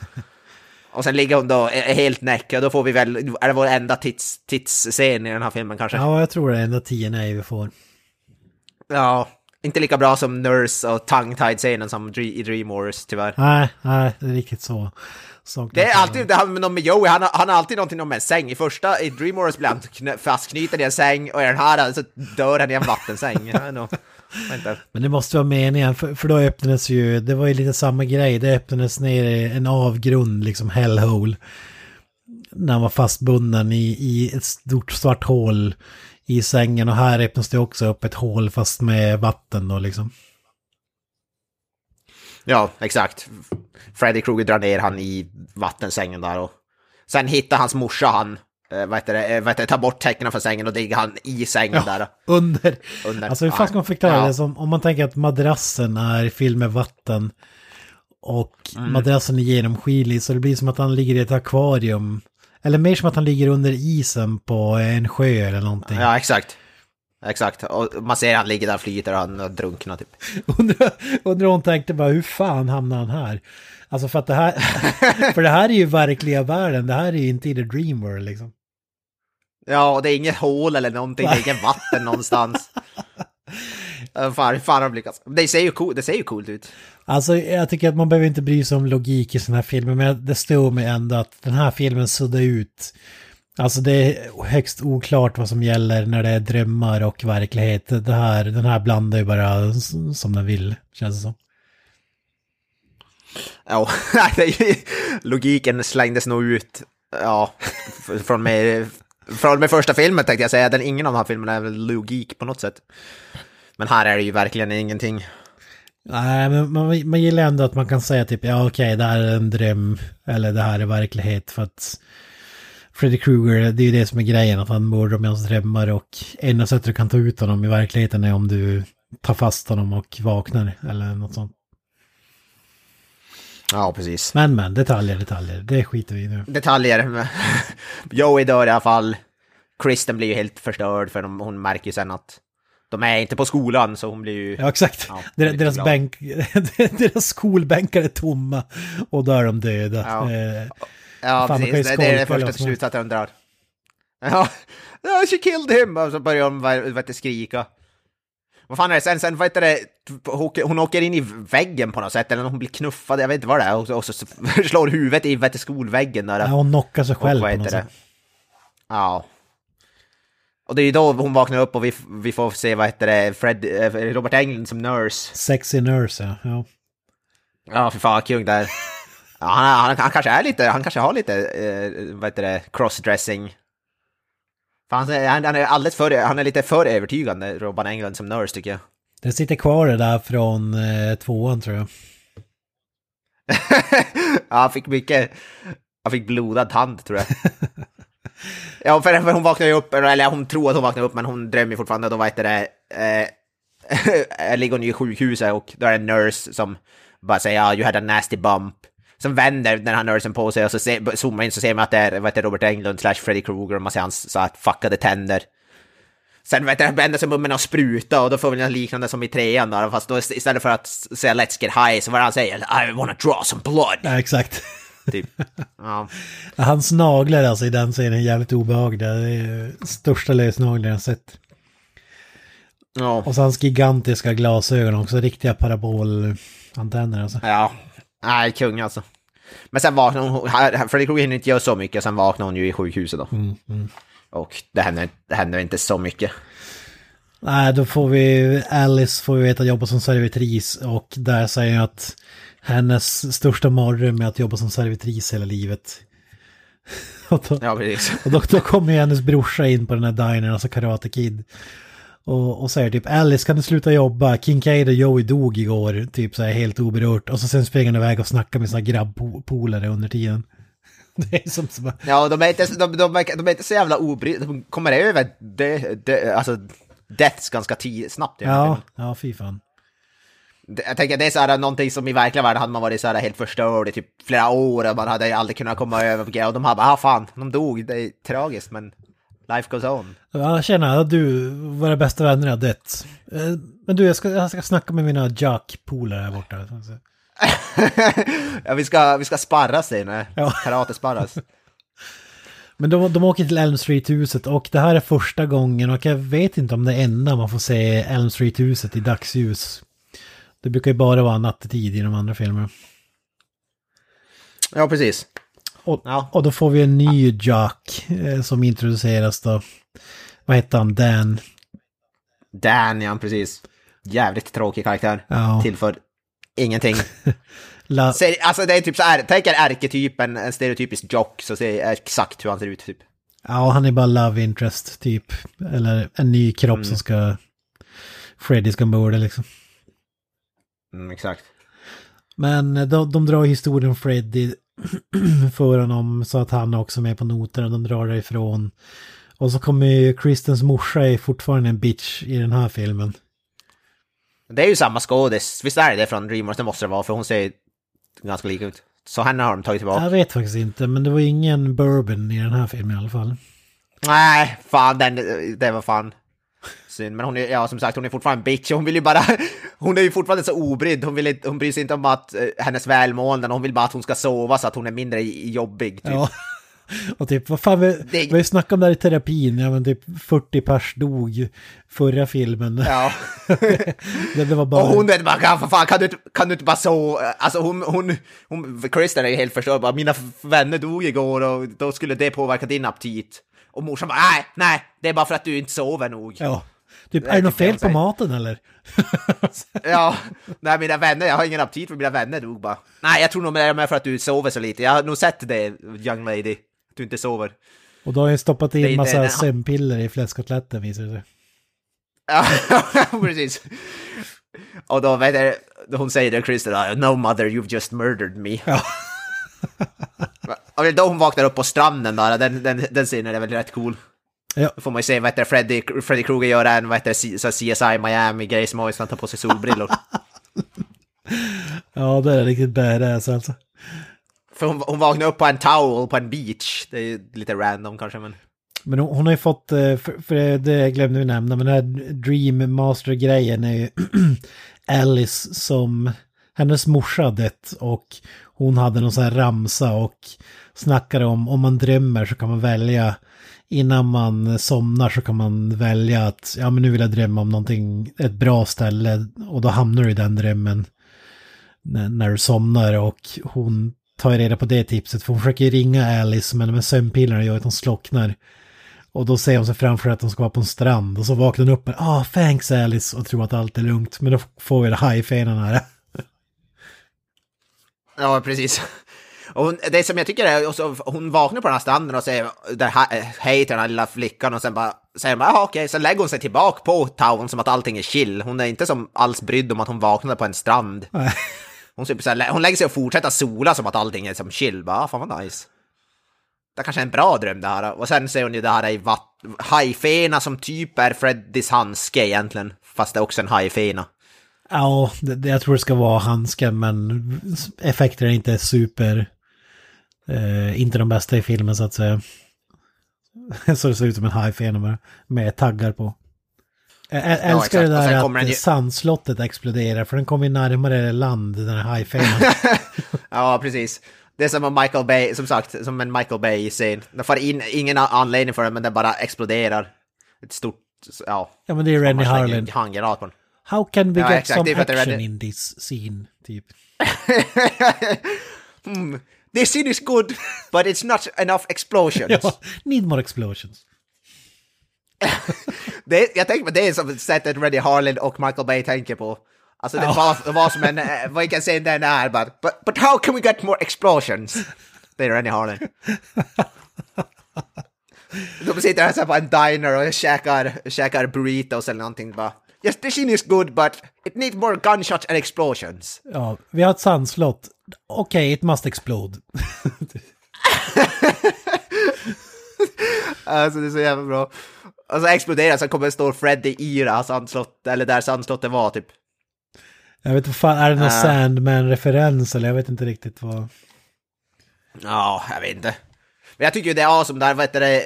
Och sen ligger hon då helt näck, och då får vi väl, är det vår enda tits, tits-scen i den här filmen kanske? Ja, jag tror det är enda tio nej vi får. Ja, inte lika bra som Nurse och tongue-tied-scenen som i Dream Wars tyvärr. Nej, nej, det är riktigt så. Det är alltid det här med någon med Joey, han har, han har alltid någonting med en säng. I första, i Dream Wars blir han fastknuten i en säng och i den här så dör han i en vattensäng. Vänta. Men det måste vara meningen, för, för då öppnades ju, det var ju lite samma grej, det öppnades ner i en avgrund, liksom hellhole. När han var fastbunden i, i ett stort svart hål i sängen och här öppnas det också upp ett hål fast med vatten då liksom. Ja, exakt. Freddy Krueger drar ner han i vattensängen där och sen hittar hans morsa han, eh, vad heter det, eh, vad heter det, tar bort täckena från sängen och ligger han i sängen där. Under. Under. Alltså hur fan ska man förklara Ja. det som, om man tänker att madrassen är fylld med vatten och Mm. madrassen är genomskinlig så det blir som att han ligger i ett akvarium. Eller mer som att han ligger under isen på en sjö eller någonting. Ja, exakt. Exakt, och man ser han ligger där och flyter och han drunknar typ. Undrar, undrar hon tänkte bara hur fan hamnar han här? Alltså för att det här, för det här är ju verkliga världen, det här är ju inte i the dream world liksom. Ja, och det är inget hål eller någonting, det är inget vatten någonstans. Uh, fan, hur fan har de lyckats? Det ser ju, cool, det ser ju coolt ut. Alltså jag tycker att man behöver inte bry sig om logik i sådana här filmer, men det stod mig ändå att den här filmen suddar ut. Alltså det är högst oklart vad som gäller när det är drömmar och verklighet. Det här, den här blandar ju bara som den vill, känns det som. Ja, logiken slängdes nog ut, ja, från mig, från med första filmen tänkte jag säga. Den, ingen av de här filmerna är väl logik på något sätt. Men här är det ju verkligen ingenting. Nej, men man, man gillar ändå att man kan säga typ, ja okej, det här är en dröm, eller det här är verklighet, för att Freddy Krueger, det är ju det som är grejen, att han mördar med hans drömmar och enda sättet du kan ta ut honom i verkligheten är om du tar fast honom och vaknar, eller något sånt. Ja, precis. Men men, detaljer, detaljer, det skiter vi i nu. Detaljer. Joey dör i alla fall. Kristen blir ju helt förstörd för de, hon märker ju sen att de är inte på skolan så hon blir ju... Ja, exakt. Ja, Deras, glad. bänk, deras skolbänkar är tomma och då är de döda. Ja. Eh, Ja, Fan, precis. Det, det är det första slutsatsen de drar. Ja, she killed him! Och så börjar de vet skrika. Vad fan är det sen? Sen vad heter det? Hon åker- in i väggen på något sätt, eller hon blir knuffad, jag vet inte vad det är. Och så, och så slår huvudet i vet skolväggen där. ja, hon knockar sig Och själv vad på något sätt. Ja. Och det är ju då hon vaknar upp och vi, vi får se, vad heter det, Fred, eh, Robert Englund som nurse. Sexy nurse, ja. ja. Ja, för fan, kung där. Ja, han, han, han kanske är lite, han kanske har lite, eh, vad heter det, crossdressing. För han, är- han, han är alldeles för, han är lite för övertygande, Robert Englund som nurse tycker jag. Det sitter kvar det där från eh, tvåan tror jag. ja, han fick mycket, han fick blodad tand tror jag. ja, för, för hon vaknar ju upp, eller hon tror att hon vaknar upp, men hon drömmer fortfarande, då vad heter det, eh, ligger hon i sjukhuset och då är det en nurse som bara säger ja, you had a nasty bump. Som vänder den här nursen på sig och så se, zoomar in så ser man att det är, heter det, Robert Englund slash Freddy Krueger och man ser hans så här fuckade tänder. Sen vet jag, vänder sig munnen och spruta och då får vi något liknande som i trean då, fast då istället för att säga let's get high så var det han säger I wanna draw some blood. Ja, exakt. Typ. Ja. Hans naglar alltså i den scenen är jävligt obehagliga. Det är största lösnaglar jag sett. Ja. Och så hans gigantiska glasögon också, riktiga parabolantenner alltså. Ja. Nej, kung alltså. Men sen vaknar hon, Freddy Krueger hinner inte göra så mycket, sen vaknar hon ju i sjukhuset då. Och det händer, det händer inte så mycket. Nej, då får vi, Alice får vi veta jobba som servitris och där säger jag att hennes största mardröm är att jobba som servitris hela livet. och då, Ja, precis. och då, då kommer ju hennes brorsa in på den här dinern, alltså Karate Kid. Och, och säger typ Alice kan du sluta jobba? Kincaid och Joey dog igår, typ så här helt oberört. Och så sen springer han iväg och snackar med sina grabbpolare under tiden. Det är som, som Ja, de är inte, de, de, är- de är inte så jävla obrydda, de kommer över det, det, alltså deaths ganska tid, snabbt. Ja, ja fy fan. Jag tänker det är så här någonting som i verkliga världen hade man varit så här helt förstörd i typ flera år och man hade aldrig kunnat komma över på och de här bara, ah fan, de dog, det är tragiskt men life goes on. Ja, tjena, du, våra bästa vänner har dött. Eh, Men du, jag ska, jag ska snacka med mina Jack-polare här borta. ja, vi ska, vi ska sparras säger ni. Ja. Karate sparras. Men de, de åker till Elm Street-huset och det här är första gången och jag vet inte om det är enda man får se Elm Street-huset i dagsljus. Det brukar ju bara vara nattetid i de andra filmerna. Ja, precis. Och, Ja. och då får vi en ny Jack eh, som introduceras då. Vad heter han? Dan? Dan, ja precis. Jävligt tråkig karaktär. Ja. Tillför ingenting. La, Ser, alltså det är typ så här, tänk er ärketypen, en stereotypisk jock, så ser exakt hur han ser ut typ. ja, han är bara love interest typ. Eller en ny kropp som ska... Freddy ska mörda liksom. Mm, exakt. Men eh, de, de drar historien om Freddy för honom så att han är också med på noterna. De drar därifrån. Och så kommer ju Kristens morsa är fortfarande en bitch i den här filmen. Det är ju samma skådis, visst är det från Dreamworks, det måste det vara, för hon ser ganska lika ut. Så henne har de tagit tillbaka. Jag vet faktiskt inte, men det var ingen bourbon i den här filmen i alla fall. Nej, fan den, det var fan synd. Men hon är, ja som sagt, hon är fortfarande en bitch. Hon vill ju bara, hon är ju fortfarande så obrydd. Hon, vill hon bryr sig inte om att, eh, hennes välmående, hon vill bara att hon ska sova så att hon är mindre jobbig. Typ. Ja. Och typ, vad fan, vi, Det- vi har ju snackat om det här i terapin, ja men typ 40 pers dog förra filmen. Ja. det, det var bara... Och hon vet bara, kan, för fan, kan, du, kan du inte bara så... Alltså hon, hon, hon Kristen är ju helt förstörd, bara mina vänner dog igår och då skulle det påverka din aptit. Och morsan bara, nej, nej, det är bara för att du inte sover nog. Ja, Ja. Typ, Det är det något fel på maten eller? nej mina vänner, jag har ingen aptit för mina vänner dog bara. Nej, jag tror nog det är för att du sover så lite. Jag har nog sett det, young lady, att du inte sover. Och då har jag stoppat Det in massa inte- sömnpiller i fläskkotletten visar det sig. Ja, precis. Och då vet jag, hon säger det, Kristen, no mother, you've just murdered me. Ja. Och då hon vaknar upp på stranden där, den, den, den scenen är väl rätt cool. Ja. Då får man ju se vad heter Freddy, Freddy Krueger göra en vad heter, så CSI Miami-grej som han tar på sig solbrillor. Ja, det är riktigt badass alltså. För hon, hon vaknar upp på en towel på en beach. Det är ju lite random kanske men... Men hon, hon har ju fått, eh, för, för det- det glömde vi nämna, men den här Dream Master-grejen är ju Alice som, hennes morsa har dött och hon hade någon sån här ramsa och snackade om om man drömmer så kan man välja innan man somnar så kan man välja att ja men nu vill jag drömma om någonting, ett bra ställe och då hamnar du i den drömmen när, när du somnar och hon tar reda på det tipset för hon försöker ringa Alice men med sömnpillerna gör att hon slocknar. Och då ser hon sig framför att hon ska vara på en strand och så vaknar hon upp med ah thanks Alice och tror att allt är lugnt men då får vi det high-fanen här. Ja, precis. Och hon, det som jag tycker är, så, hon vaknar på den här stranden och säger det här, hej till den här lilla flickan och sen bara säger man jaha okej, sen lägger hon sig tillbaka på toweln som att allting är chill. Hon är inte som alls brydd om att hon vaknade på en strand. Hon, typ så här, hon lägger sig och fortsätter sola som att allting är som chill. Bara, ah, fan vad nice. Det kanske är en bra dröm det här. Och sen ser hon ju det här i hajfena som typ är Freddys handske egentligen. Fast det är också en hajfena. Ja, det, det, jag tror det ska vara handsken men effekterna är inte super... Eh, inte de bästa i filmen så att säga. så det ser ut som en high-fan med, med taggar på. Jag älskar exakt. det där den att ju- sandslottet exploderar för den kommer ju närmare land, den här high-fanen. Ja, precis. Det är som en Michael Bay, som sagt, som en Michael Bay-scen. Det får in, ingen anledning för det, men den bara exploderar. Ett stort, ja. ja men det är Rennie Harlin. Handgranat på den. How can we Ja, get exakt, some action in this scene? Typ. hmm. This scene is good, but it's not enough explosions. Ja, need more explosions. det, jag tänker på det som sättet Reddy Harlan och Michael Bay tänker på. Alltså det var, var som en, vad kan säga den är, but, but, but how can we get more explosions? Det är Reddy Harlan. De sitter här på en diner och käkar, käkar burritos eller någonting bara. Yes, the scene is good, but it needs more gunshots and explosions. Ja, vi har ett sandslott. Okej, it must explode. Alltså det är så jävla bra. Och så exploderar så kommer står Freddy i det här sandslottet, eller där sandslottet var typ. Jag vet inte, vad fan, är det någon Ja. Sandman-referens eller jag vet inte riktigt vad... Ja, jag vet inte. Men jag tycker ju det är awesome där, vad heter det,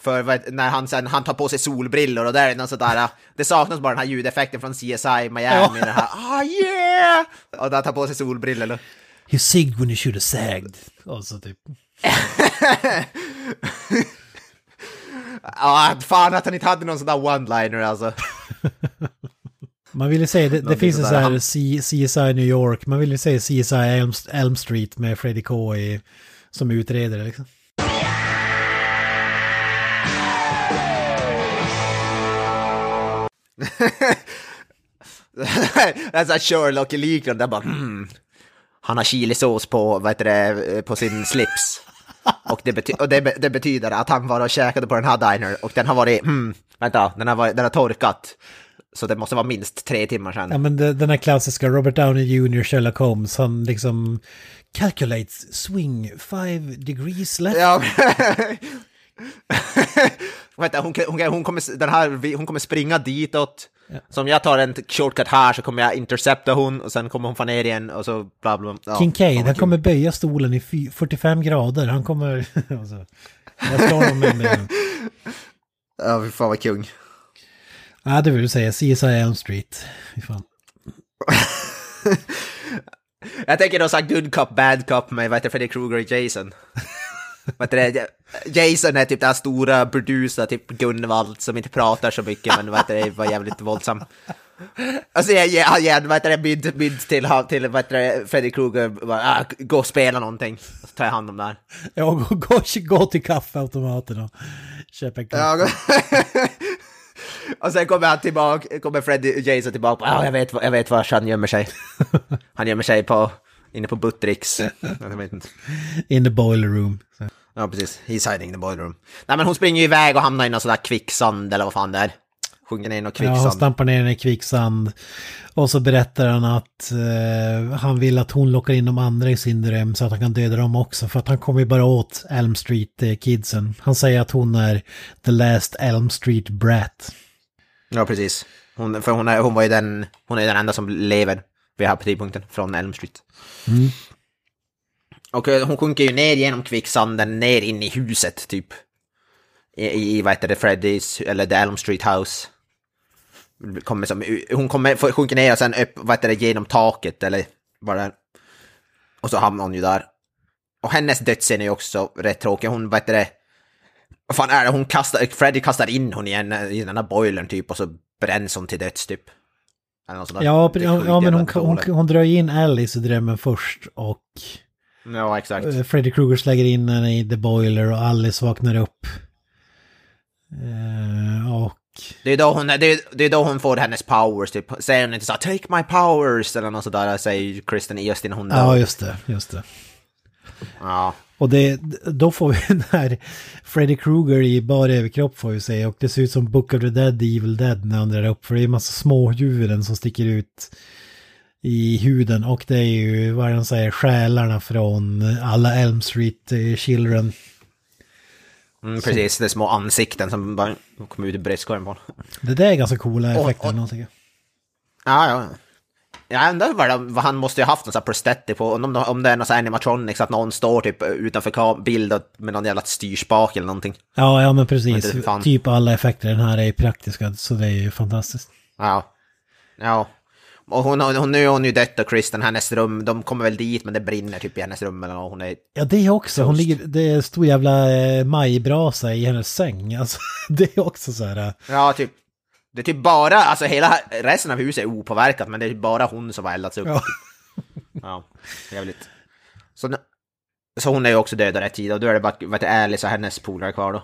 för heter- när han sen, han tar på sig solbrillor och där är någon sådär, det saknas bara den här ljudeffekten från CSI Miami, den här ah yeah! Och där tar på sig solbrillor. You sigged when you should have sagged. Och så typ... Ja, fan att han inte hade någon sån där one-liner alltså. Man vill ju säga, det, det finns en sån här CSI New York, man vill ju säga CSI Elm, Elm Street med Freddie K som utredare liksom. det är såhär Sherlock-liknande, bara hmm. Han har chilisås på, vad heter det, på sin slips. Och, det, bety- och det, be- det betyder att han var och käkade på den här diner och den har varit, hmm, vänta, den har, varit, den har torkat. Så det måste vara minst tre timmar sedan. Ja men det, den här klassiska Robert Downey Jr. Sherlock Holmes, han liksom calculates swing five degrees left. Ja. Vänta, hon, hon, hon, kommer, den här, hon kommer springa ditåt. Så om jag tar en shortcut här så kommer jag intercepta hon och sen kommer hon få ner igen och så bla bla. Ja, Kincaid, han vad kommer böja stolen i fy- 45 grader. Han kommer... alltså, jag slår honom med benen. kul. Ja, fy fan vad kung. Ja, det vill du säga. CSI Elm Street. Fy fan. Jag tänker då såhär good cop, bad cop med vad heter Freddy Krueger och Jason. Vad heter det? Jason är typ den stora producer, typ Gunvald, som inte pratar så mycket, men vad heter det, var jävligt våldsam. Alltså jag ger han ger, vad heter det, byd, byd till, till vad heter det, Freddy Krueger, bara, ah, gå och spela någonting. Så tar jag hand om det här. Ja, gå, gå, gå till kaffeautomaten och köp en kaffe. Ja, och sen kommer han tillbaka, kommer Freddy Jason tillbaka, ah, jag vet, jag vet var han gömmer sig. Han gömmer sig på, inne på Buttricks. In the boiler room. Ja, precis. He's hiding in the boiler room. Nej, men hon springer ju iväg och hamnar i någon sån där kvicksand eller vad fan det är. Sjunker ner i någon Ja, han kvicksand. stampar ner i kvicksand. Och så berättar han att eh, han vill att hon lockar in de andra i sin dröm så att han kan döda dem också. För att han kommer ju bara åt Elm Street-kidsen. Han säger att hon är the last Elm Street brat. Ja, precis. Hon, för hon, är, hon var ju den, hon är den enda som lever vid den här tidpunkten från Elm Street. Och eh, hon sjunker ju ner genom kvicksanden, ner in i huset typ. I, i vad heter det, Freddys, eller The Elm Street House. Kommer som, hon kommer, sjunker ner och sen upp, vad heter det, genom taket eller vad det är. Och så hamnar hon ju där. Och hennes dödsscen är ju också rätt tråkig. Hon, vad heter det, vad fan är det, hon kastar, Freddy kastar in hon i, en, i den här boilern typ och så bränns hon till döds typ. Eller något sånt där. Ja, ja, men hon, hon, hon drar in Alice i drömmen först och Ja, exakt. eh, Freddy Krueger slänger in henne i the boiler och Alice vaknar upp. Eh, och Det är, då hon, det, är, det är då hon får hennes powers, typ. Säger hon inte så take my powers eller något sådär, säger Kristen East innan hon dör. ja, just det, just det. Ja. Och det, då får vi den här Freddy Krueger i bara överkropp får vi se. Och det ser ut som Book of the Dead, Evil Dead när han drar upp. För det är en massa små huvuden som sticker ut i huden. Och det är ju, vad de säger, själarna från alla Elm Street eh, Children. Mm, precis, det är små ansikten som bara kommer ut i bröstkorgen på. Det där är ganska coola effekter. och- Och, Ja, ja. Jag undrar vad, han måste ju haft någon sån här prosthetic på, om, om det är någon sån här animatronics, att någon står typ utanför bild med någon jävla styrspak eller någonting. ja, ja, men precis. Typ alla effekter den här är praktiska. Så det är ju fantastiskt. Ja. Ja. Och hon, hon, nu är hon ju dött och Kristen, hennes rum, de kommer väl dit men det brinner typ i hennes rum eller något. Hon är... Ja, det är också. Hon ligger, det är stor jävla eh, majbrasa i hennes säng. Alltså, det är också så här. eh, Ja, typ. Det är typ bara, alltså hela resten av huset är opåverkat men det är typ bara hon som har eldats upp. Ja. Ja, jävligt. Så, så hon är ju också död rätt tid och då är det bara heter det, Alice och hennes polare kvar då.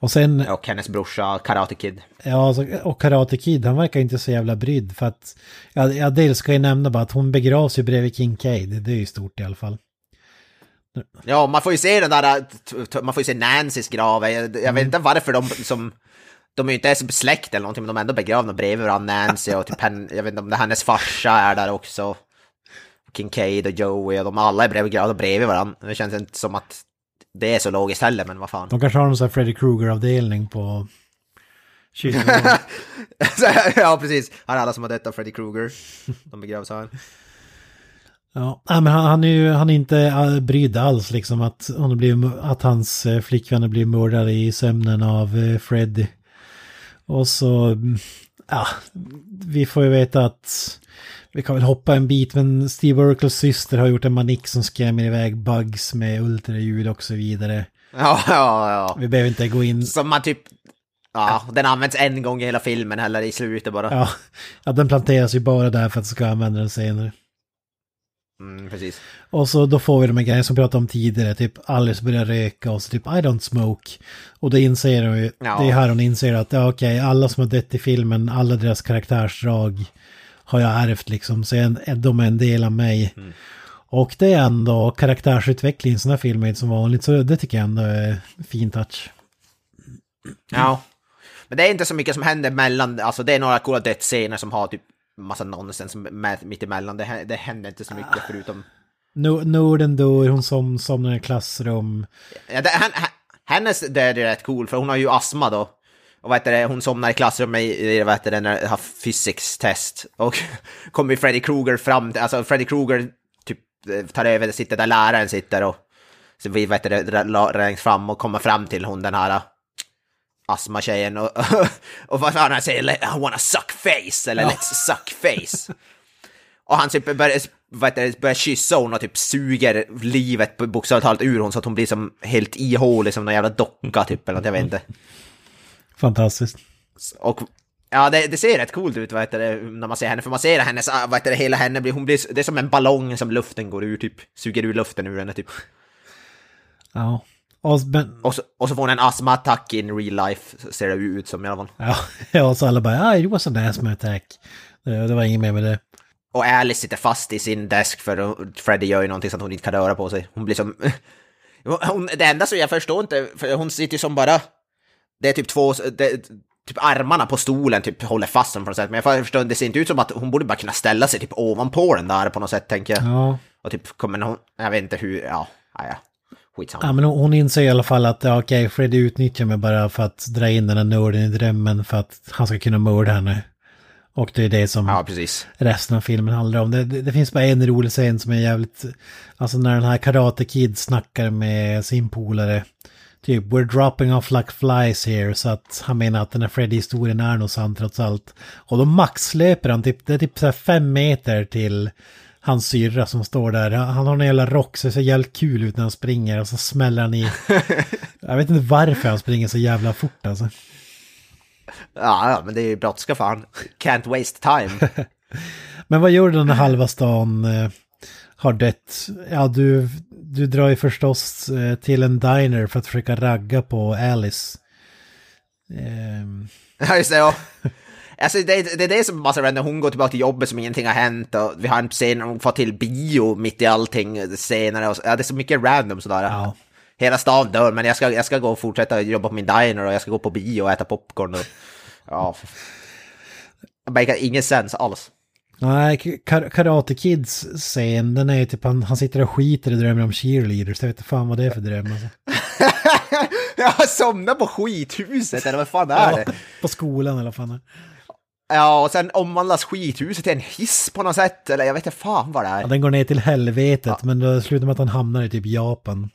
Och sen, Och hennes brorsa Karate Kid. ja, och Karate Kid, han verkar inte så jävla brydd för att, ja, ja dels ska jag nämna bara att hon begravs ju bredvid Kincaid, det är ju stort i alla fall. Ja, man får ju se den där, man får ju se Nancys grav. Jag, jag vet inte varför de som, de är ju inte ens släkt eller någonting, men de är ändå begravna bredvid varandra, Nancy och typ hen, jag vet inte om det hennes farsa är där också. Kincaid och Joey och de alla är begravda bredvid varandra. Det känns inte som att det är så logiskt heller, men vad fan. De kanske har någon sån här Freddy Krueger-avdelning på ja, precis. Här är alla som har dött av Freddy Krueger. De begravs här. Ja, men han, han är ju han är inte äh, brydd alls liksom att, hon blivit, att hans eh, flickvän blivit mördad i sömnen av eh, Freddy. Och så, ja, vi får ju veta att vi kan väl hoppa en bit, men Steve Urkels syster har gjort en manik som skrämmer iväg bugs med ultraljud och så vidare. Ja, ja, ja. Vi behöver inte gå in, Som man typ... Ja, den används en gång i hela filmen eller i slutet bara. ja, ja den planteras ju bara där för att ska använda den senare. Mm, precis. Och så då får vi de här grejerna som vi pratade om tidigare, typ Alice börjar röka och så typ I don't smoke. Och då inser hon ju, Ja. det är här hon inser att ja, okej, alla som har dött i filmen, alla deras karaktärsdrag har jag ärvt liksom, så en, de är en del av mig. Mm. Och det är ändå karaktärsutveckling i sådana filmer som vanligt, så det tycker jag ändå är fin touch. Ja. Men det är inte så mycket som händer mellan, alltså det är några coola dödsscener som har typ massa nonsens med, mitt emellan. Det, det händer inte så mycket förutom... No, Norden dör, hon som somnar i klassrum. Ja, det, hen- hennes död är rätt cool för hon har ju astma då. Och vad det, hon somnar i klassrummet i, vad heter det, när har physics-test. Och kommer Freddy Krueger fram, alltså Freddy Krueger typ eh, tar över, sitter där läraren sitter och så vi vet det, längst fram och kommer fram till hon den här astma-tjejen och, och vad fan han säger, "Let- I wanna suck face, eller Ja. let's suck face. Och han typ börjar, vad heter det, börjar kyssa hon och typ suger livet bokstavligt talat ur hon så att hon blir som helt ihålig som någon jävla docka typ eller något, jag vet inte. Fantastiskt. Och ja, det, det ser rätt coolt ut vad heter det, när man ser henne, för man ser hennes, ah, vad heter det, hela henne blir, hon blir, det är som en ballong som luften går ur typ, suger ur luften ur henne typ. Ja. Och, men, Och så, och så får hon en astmaattack in real life, ser det ut som i alla fall. ja, ja, och så alla bara ah, it was an asthma attack. Det, var inget mer med det. Och Alice sitter fast i sin desk för Freddy gör ju någonting så att hon inte kan röra på sig. Hon blir som... Hon, det enda så jag förstår inte, för hon sitter ju som bara... Det är typ två... Det, typ armarna på stolen typ håller fast som på något sätt. Men jag förstår, det ser inte ut som att hon borde bara kunna ställa sig typ ovanpå den där på något sätt tänker jag. Ja. Och typ kommer hon... Jag vet inte hur... Ja, ja. Skitsamma. Ja, men hon, inser i alla fall att ja, okej, Freddy utnyttjar mig bara för att dra in den här nörden i drömmen för att han ska kunna mörda henne. Och det är det som Ja, resten av filmen handlar om. Det, det, det finns bara en rolig scen som är jävligt... Alltså när den här Karate Kid snackar med sin polare. Typ, we're dropping off like flies here. Så att han menar att den här Freddy-historien är nog sann trots allt. Och då maxlöper han, typ, det är typ så fem meter till hans syrra som står där. Han har en jävla rock så det ser jävligt kul ut när han springer. Och så smäller han i... Jag vet inte varför han springer så jävla fort alltså. Ja, men det är ju brådska fan. Can't waste time. Men vad gör du när halva stan eh, har dött? Ja, du, du drar ju förstås eh, till en diner för att försöka ragga på Alice. Ehm, Ja, just det. Ja. Alltså, det, det är det som passar när hon går tillbaka till jobbet som ingenting har hänt och vi har en scen när hon får till bio mitt i allting senare. Och, så- ja, det är så mycket random sådär. Ja. Hela stan dör, men jag ska, jag ska gå och fortsätta jobba på min diner och jag ska gå på bio och äta popcorn. Och, ja, det verkar ingen sens alls. nej, Kar- Karate Kids scen, den är ju typ han, han sitter och skiter och drömmer om cheerleaders. Jag vet inte fan vad det är för dröm alltså. jag somnar på skithuset, eller vad fan är det? På skolan eller vad fan. det är. Ja, och sen omvandlas skithuset till en hiss på något sätt, eller jag vet inte fan vad det Ja, är. den går ner till helvetet, men det slutar med att han hamnar i typ Japan.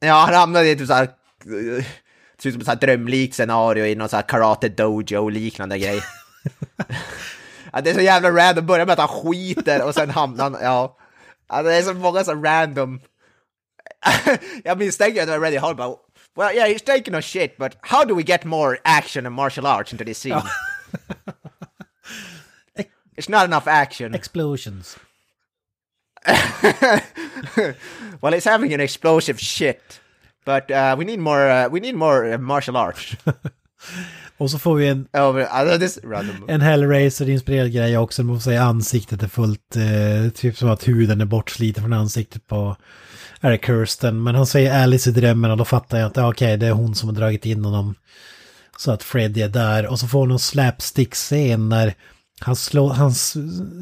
Ja, han hamnade i typ såhär... Det ser ut som ett här drömlikt scenario i någon sån här karate dojo liknande grej. ja, det är så jävla random, börjar med att han skiter och sen hamnar han, ja. ja det är så många så random. jag misstänker att det var Ready Hall bara, well yeah he's taking a shit but how do we get more action and martial arts into this scene? It's not enough action. Explosions. well, it's having an explosive shit. But uh, we need more. Uh, we need more uh, martial arts. Och så får vi en, oh, en Hellraiser-inspirerad grej också. Man får säga ansiktet är fullt, eh, typ som att huden är bortsliten från ansiktet på, är det Kirsten? Men han säger Alice i drömmen och då fattar jag att okej, det är hon som har dragit in honom. Så att Freddy är där och så får hon en slapstick-scen när han, slå, han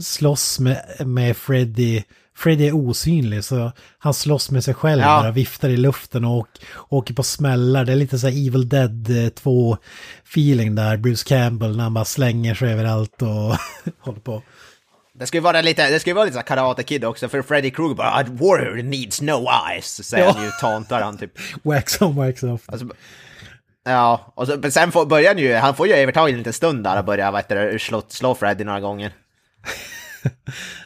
slåss med, med Freddy. Freddy är osynlig så han slåss med sig själv Ja. bara, viftar i luften och åker på smällar. Det är lite så här Evil Dead 2-feeling där. Bruce Campbell när han bara slänger sig överallt och håller på. Det skulle vara lite. Det skulle vara lite så Karate Kid också, för Freddy Krueger bara "A warrior needs no eyes, säger Ja. han ju, tauntar han typ. Wax on, wax off. Alltså, ja, och så, men sen får, börjar han ju, han får ju övertag i en liten stund där och börjar, vad heter det, slå, slå Freddy några gånger.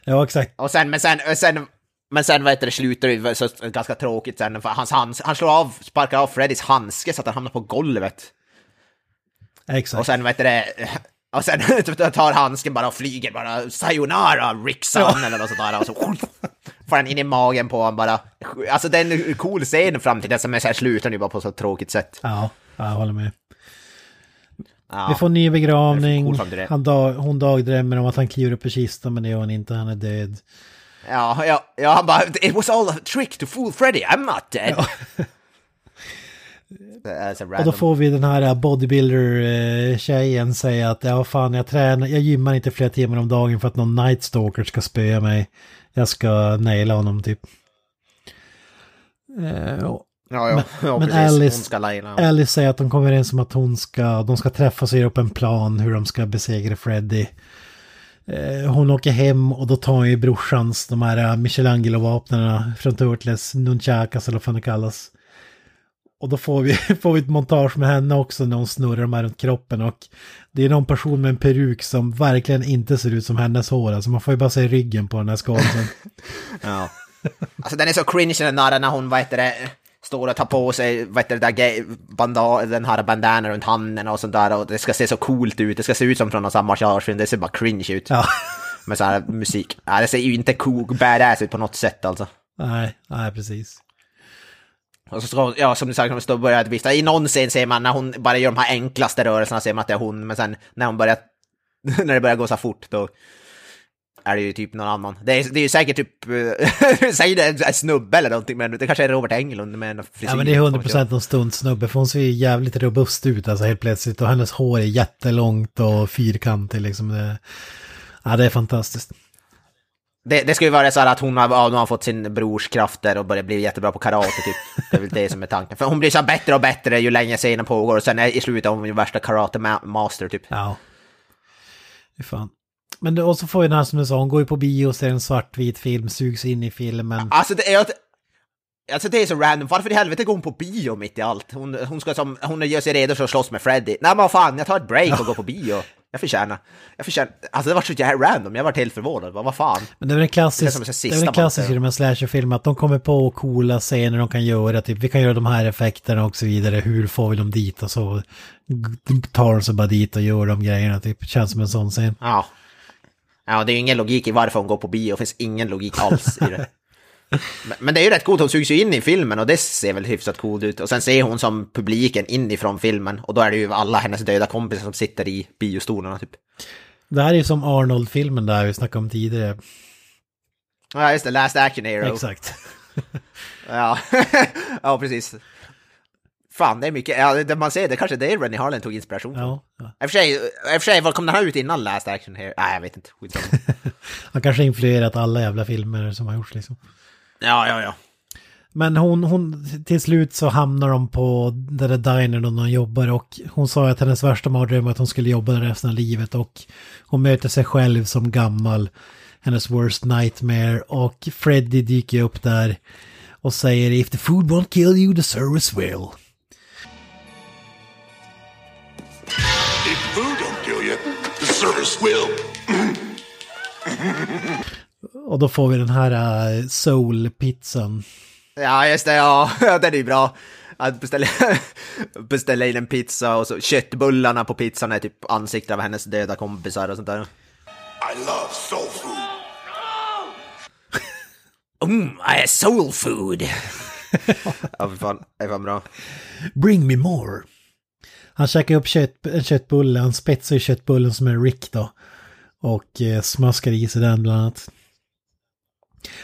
Ja, exakt. Och sen, men sen, sen, men sen vad heter det, slutar det så ganska tråkigt sen, för hans hands, han slår av, sparkar av Freddys handske så att han hamnar på golvet. Exakt. Och sen vet du det, och sen tar handsken bara och flyger bara sayonara Rickson eller något sånt där och så får han in i magen på honom bara. Alltså det är en cool scen fram till dess, men sen slutar nu bara på så tråkigt sätt. Ja, jag håller med. Ja. Vi får en ny begravning. Han dag, hon dagdrömmer om att han kliver upp i kistan men det gör han inte, han är död. Ja, ja, ja, han bara “It was all a trick to fool Freddy, I'm not dead”. Så Och då får vi den här bodybuilder-tjejen säga att ja fan jag tränar, jag gymmar inte flera timmar om dagen för att någon night stalker ska spöa mig. Jag ska naila honom typ. Ja, ja, ja men precis. Alice- Hon ska. Alice säger att de kommer överens om att hon ska, de ska träffas och göra upp en plan hur de ska besegra Freddy. Eh, Hon åker hem och då tar hon ju brorsans, de här eh, Michelangelo-vapnen från Turtles, Nunchakas eller vad fan det kallas. Och då får vi, får vi ett montage med henne också när hon snurrar de här runt kroppen och det är någon person med en peruk som verkligen inte ser ut som hennes hår. Alltså man får ju bara se ryggen på den här skådisen. Ja. Alltså den är så cringe den där när hon, vad heter det, står och tar på sig, vad heter det, där banda, den här bandanan runt handen och sånt där och det ska se så coolt ut, det ska se ut som från någon martialfilm, det ser bara cringe ut. Ja, Med så här musik. Ja, det ser ju inte cool, badass ut på något sätt alltså. nej, nej precis. Och så ska, ja, som du sagt, hon står och börjar vifta. I någon scen ser man när hon bara gör de här enklaste rörelserna ser man att det är hon, men sen när hon börjar, när det börjar gå så fort då är det ju typ någon annan. Det är, det är ju säkert typ, säg det, en snubbe eller någonting, men det kanske är Robert Englund med en frisyr. Ja men det är 100% någon stuntsnubbe för hon ser ju jävligt robust ut alltså helt plötsligt och hennes hår är jättelångt och fyrkantigt liksom. Det, ja det är fantastiskt. Det, det ska ju vara så här att hon har, ja, har fått sin brors krafter och börjar bli jättebra på karate typ. Det är väl det som är tanken. För hon blir så bättre och bättre ju längre scenen pågår och sen är, i slutet är hon ju värsta karate ma- master typ. Ja. Fy fan. Men det, och så får vi den här som du sa, hon går ju på bio och ser en svartvit film, sugs in i filmen. Alltså det är Alltså det är så random, varför i helvete går hon på bio mitt i allt? Hon, hon ska som, hon gör sig redo för att slåss med Freddy. Nej men vad fan, jag tar ett break och går på bio. Jag förtjänar, jag förtjänar, alltså det var så jävla random, jag var helt förvånad, vad, vad fan? Men det är väl en klassisk, det är väl en klassisk i de här slasherfilmerna att de kommer på coola scener de kan göra, typ vi kan göra de här effekterna och så vidare, hur får vi dem dit och så tar de sig bara dit och gör de grejerna, typ känns som en sån scen. Ja. Ja, det är ju ingen logik i varför hon går på bio, det finns ingen logik alls i det. Men, det är ju rätt coolt, hon sugs ju in i filmen och det ser väl hyfsat coolt ut. Och sen ser hon som publiken inifrån filmen och då är det ju alla hennes döda kompisar som sitter i biostolarna typ. Det här är ju som Arnold-filmen där vi snackade om tidigare. Ja, just det, Last Action Hero. Exakt. Ja, ja precis. Fan, det är mycket, ja, det man ser, det kanske det är Rennie Harlan tog inspiration från. Ja, ja. I och för sig, vad kom den här ut innan Last Action Hero? Nej, jag vet inte. Han kanske influerat alla jävla filmer som har gjorts liksom. ja, ja, ja. Men hon, hon, till slut så hamnar de på den där dinern där hon jobbar och hon sa att hennes värsta mardröm var att hon skulle jobba där resten av livet och hon möter sig själv som gammal, hennes worst nightmare och Freddy dyker upp där och säger if the food won't kill you the service will. Service will. Och då får vi den här uh, soul-pizzan. Ja, just det, ja, den är ju bra. Att beställa, beställa in en pizza och så köttbullarna på pizzan är typ ansikten av hennes döda kompisar och sånt där. I love soul food. Mm, I är soul food! ja, för fan, det är fan bra. Bring me more. Han käkar upp kött, en köttbulle, han spetsar i köttbullen som en Rick då. Och eh, smaskar i sig den bland annat.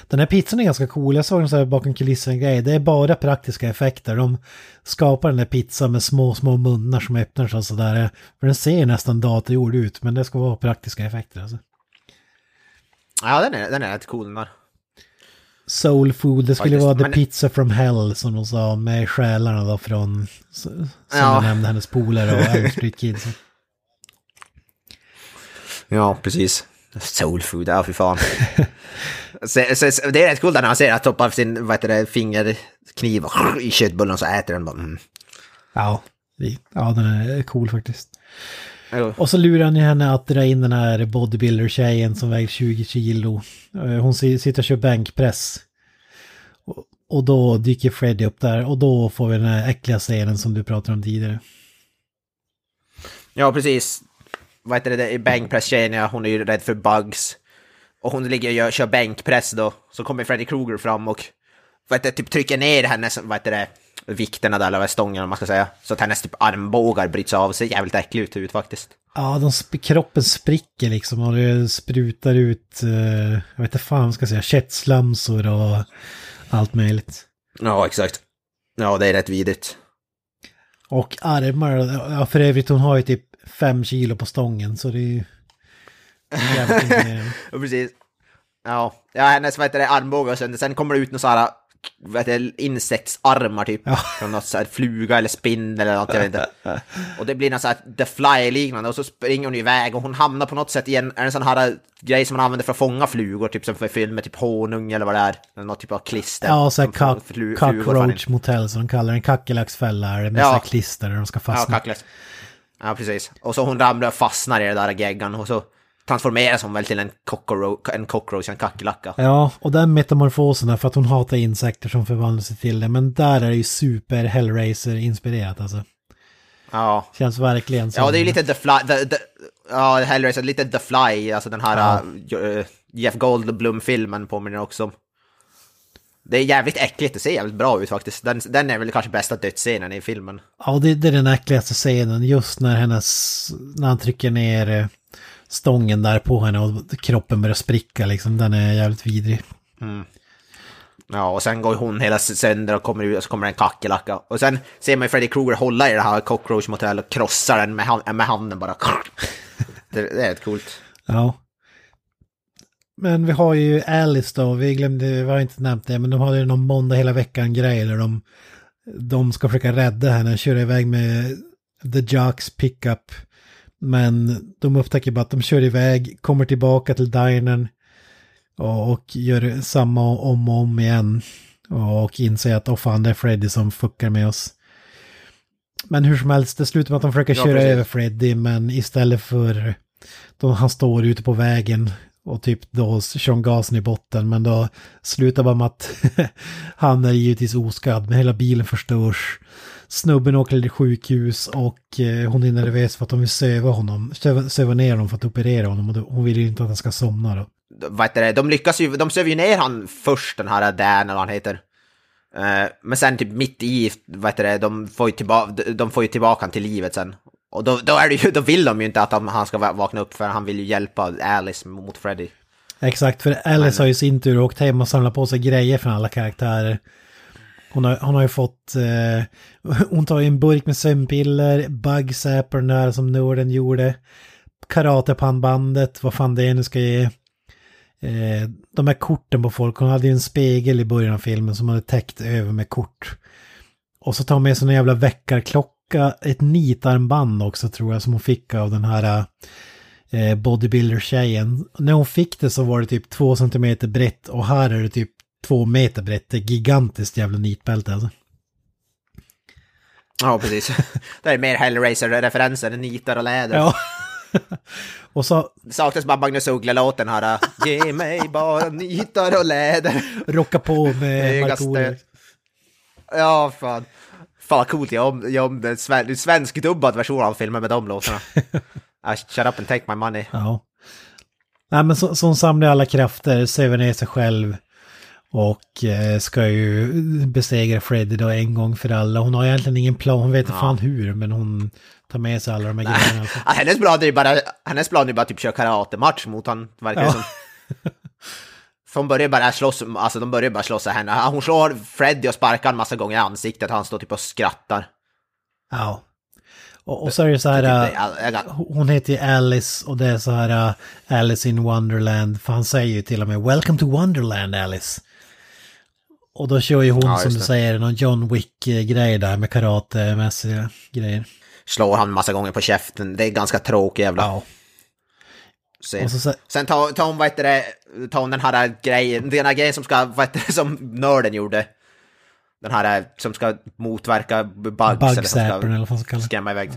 Den här pizzan är ganska cool, jag såg den så här bakom kulissen grej. Det är bara praktiska effekter. De skapar den här pizzan med små, små munnar som öppnar sig och sådär. För den ser nästan datorgjord ut, men det ska vara praktiska effekter alltså. Ja, den är, den är rätt cool den där. Soul food, det skulle Faktiskt, vara the men- pizza from hell som de sa med själarna då från, som Ja. jag nämnde, hennes polare och Elm Street Kids. Ja, precis. Soul food, ja fy fan. så, så, så, det är rätt coolt när han ser att toppar sin vad heter det, fingerkniv och i köttbullen så äter den bara. Mm. Ja, ja den är cool faktiskt. Jo. Och så lurar ju henne att dra in den här bodybuilder-tjejen som väger 20 kilo. Eh, Hon si- sitter och kör bänkpress. Och, då dyker Freddy upp där och då får vi den här äckliga scenen som du pratade om tidigare. Ja, precis. Vad heter det, bänkpresstjejen, ja, hon är ju rädd för bugs. Och hon ligger och gör, kör bänkpress då. Så kommer Freddy Krueger fram och vad heter det, typ trycker ner hennes, vad heter det, vikterna där, eller stången om man ska säga. Så att hennes typ armbågar bryts av, ser jävligt äckligt ut faktiskt. Ja, de sp- kroppen spricker liksom och det sprutar ut, eh, jag vet inte fan vad jag ska säga, köttslamsor och allt möjligt. Ja, exakt. Ja, det är rätt vidrigt. Och armar, ja för övrigt hon har ju typ fem kilo på stången så det är ju jävligt imponerande. Precis. Ja, ja hennes vad heter det, armbågar och sen, sen kommer det ut några så här heter det, insektsarmar typ. Ja. Från något så här fluga eller spindel eller något, jag vet inte. Och det blir något så här The Fly-liknande och så springer hon iväg och hon hamnar på något sätt i en, en sån här grej som man använder för att fånga flugor, typ som för film med typ honung eller vad det är. Eller något typ av klister. Ja, så här cockroach motel som de kallar det. En kackerlacksfälla är det med Ja. så här klister där de ska Ja, fastna. kackles. Ja, precis. Och så hon ramlar och fastnar i det där geggan och så transformeras hon väl till en cockroach, en, cockroach, en kackerlacka. Ja, och den metamorfosen är för att hon hatar insekter som förvandlar sig till det. Men där är det ju super Hellraiser-inspirerat alltså. Ja. Känns verkligen som... Ja, det är ju lite The Fly, the, the, ja, Hellraiser, lite The Fly, alltså den här uh, Jeff Goldblum-filmen påminner också om. Det är jävligt äckligt, det ser jävligt bra ut faktiskt. Den, den är väl kanske bästa dödsscenen i filmen. Ja, det, det är den äckligaste scenen. Just när hennes... När han trycker ner eh, stången där på henne och kroppen börjar spricka liksom. Den är jävligt vidrig. Ja, och sen går hon hela sönder och kommer ut och så kommer en kackerlacka. Och sen ser man ju Freddy Krueger hålla i det här cockroach motel och krossa den med, hand, med handen bara. Det, det är rätt coolt. Ja. Men vi har ju Alice då, vi glömde, vi har inte nämnt det, men de hade ju någon måndag hela veckan grej där de, de ska försöka rädda henne, köra iväg med The Jocks pickup. Men de upptäcker bara att de kör iväg, kommer tillbaka till dinern och, gör samma om och om igen. Och inser att åh fan det är Freddy som fuckar med oss. Men hur som helst, det slutar med att de försöker Ja, köra precis. över Freddy, men istället för då han står ute på vägen och typ då kör gasen i botten, men då slutar bara med att han är givetvis oskadd, men hela bilen förstörs. Snubben åker till sjukhus och eh, hon är nervös för att de vill söva honom, söva, söva ner honom för att operera honom och då, hon vill ju inte att han ska somna då. Vad heter det? De lyckas ju, de söver ju ner han först, den här Dan eller vad han heter. Eh, men sen typ mitt i, vad heter det, de får ju tillbaka, de får ju tillbaka han till livet sen. Och då, då, är det ju, då vill de ju inte att han, ska va- vakna upp för han vill ju hjälpa Alice mot Freddy. Exakt, för Alice har ju sin tur åkt hem och samlat på sig grejer från alla karaktärer. Hon har, hon har ju fått, eh, hon tar ju en burk med sömnpiller, bug den där som Norden gjorde, karatepannbandet, vad fan det är nu ska ge. Eh, de här korten på folk, hon hade ju en spegel i början av filmen som hon hade täckt över med kort. Och så tar hon med sig en jävla väckarklocka, ett nitarmband också tror jag som hon fick av den här eh, bodybuilder-tjejen. När hon fick det så var det typ två centimeter brett och här är det typ två meter brett. Gigantiskt jävla nitbälte alltså. Ja, precis. det är mer Hellraiser-referenser än nitar och läder. Ja. och så saknas bara Magnus Uggla-låten här. Ge mig bara nitar och läder. rocka på med Markoolio. Ja, fan. Fan vad coolt, jag om, jag om en sven, svensk dubbad version av filmen med de låtarna. uh, shut up and take my money. Ja. Nej men så, så hon samlar alla krafter, söver ner sig själv. Och eh, ska ju besegra Freddy då en gång för alla. Hon har egentligen ingen plan, hon vet inte fan hur, men hon tar med sig alla de här grejerna. Ja, hennes plan är bara, hennes plan är bara typ köra karate-match mot han, verkar Ja. som. Hon börjar bara slåss, alltså de börjar bara slåss henne. Hon slår Freddy och sparkar en massa gånger i ansiktet, han står typ och skrattar. Ja. Och, och så är det så här, jag- hon heter ju Alice och det är så här äh, Alice in Wonderland. För han säger ju till och med Welcome to Wonderland Alice. Och då kör ju hon Ja, som du säger någon John Wick-grej där med karatemässiga grejer. Slår han massa gånger på käften, det är ganska tråkigt jävla Ja. Och så, Sen tar, tar hon, vad heter det, tar hon den här grejen, den här grejen som ska, vad heter det, som nörden gjorde. Den här som ska motverka bugs. ska eller vad fan ska kalla skrämma iväg.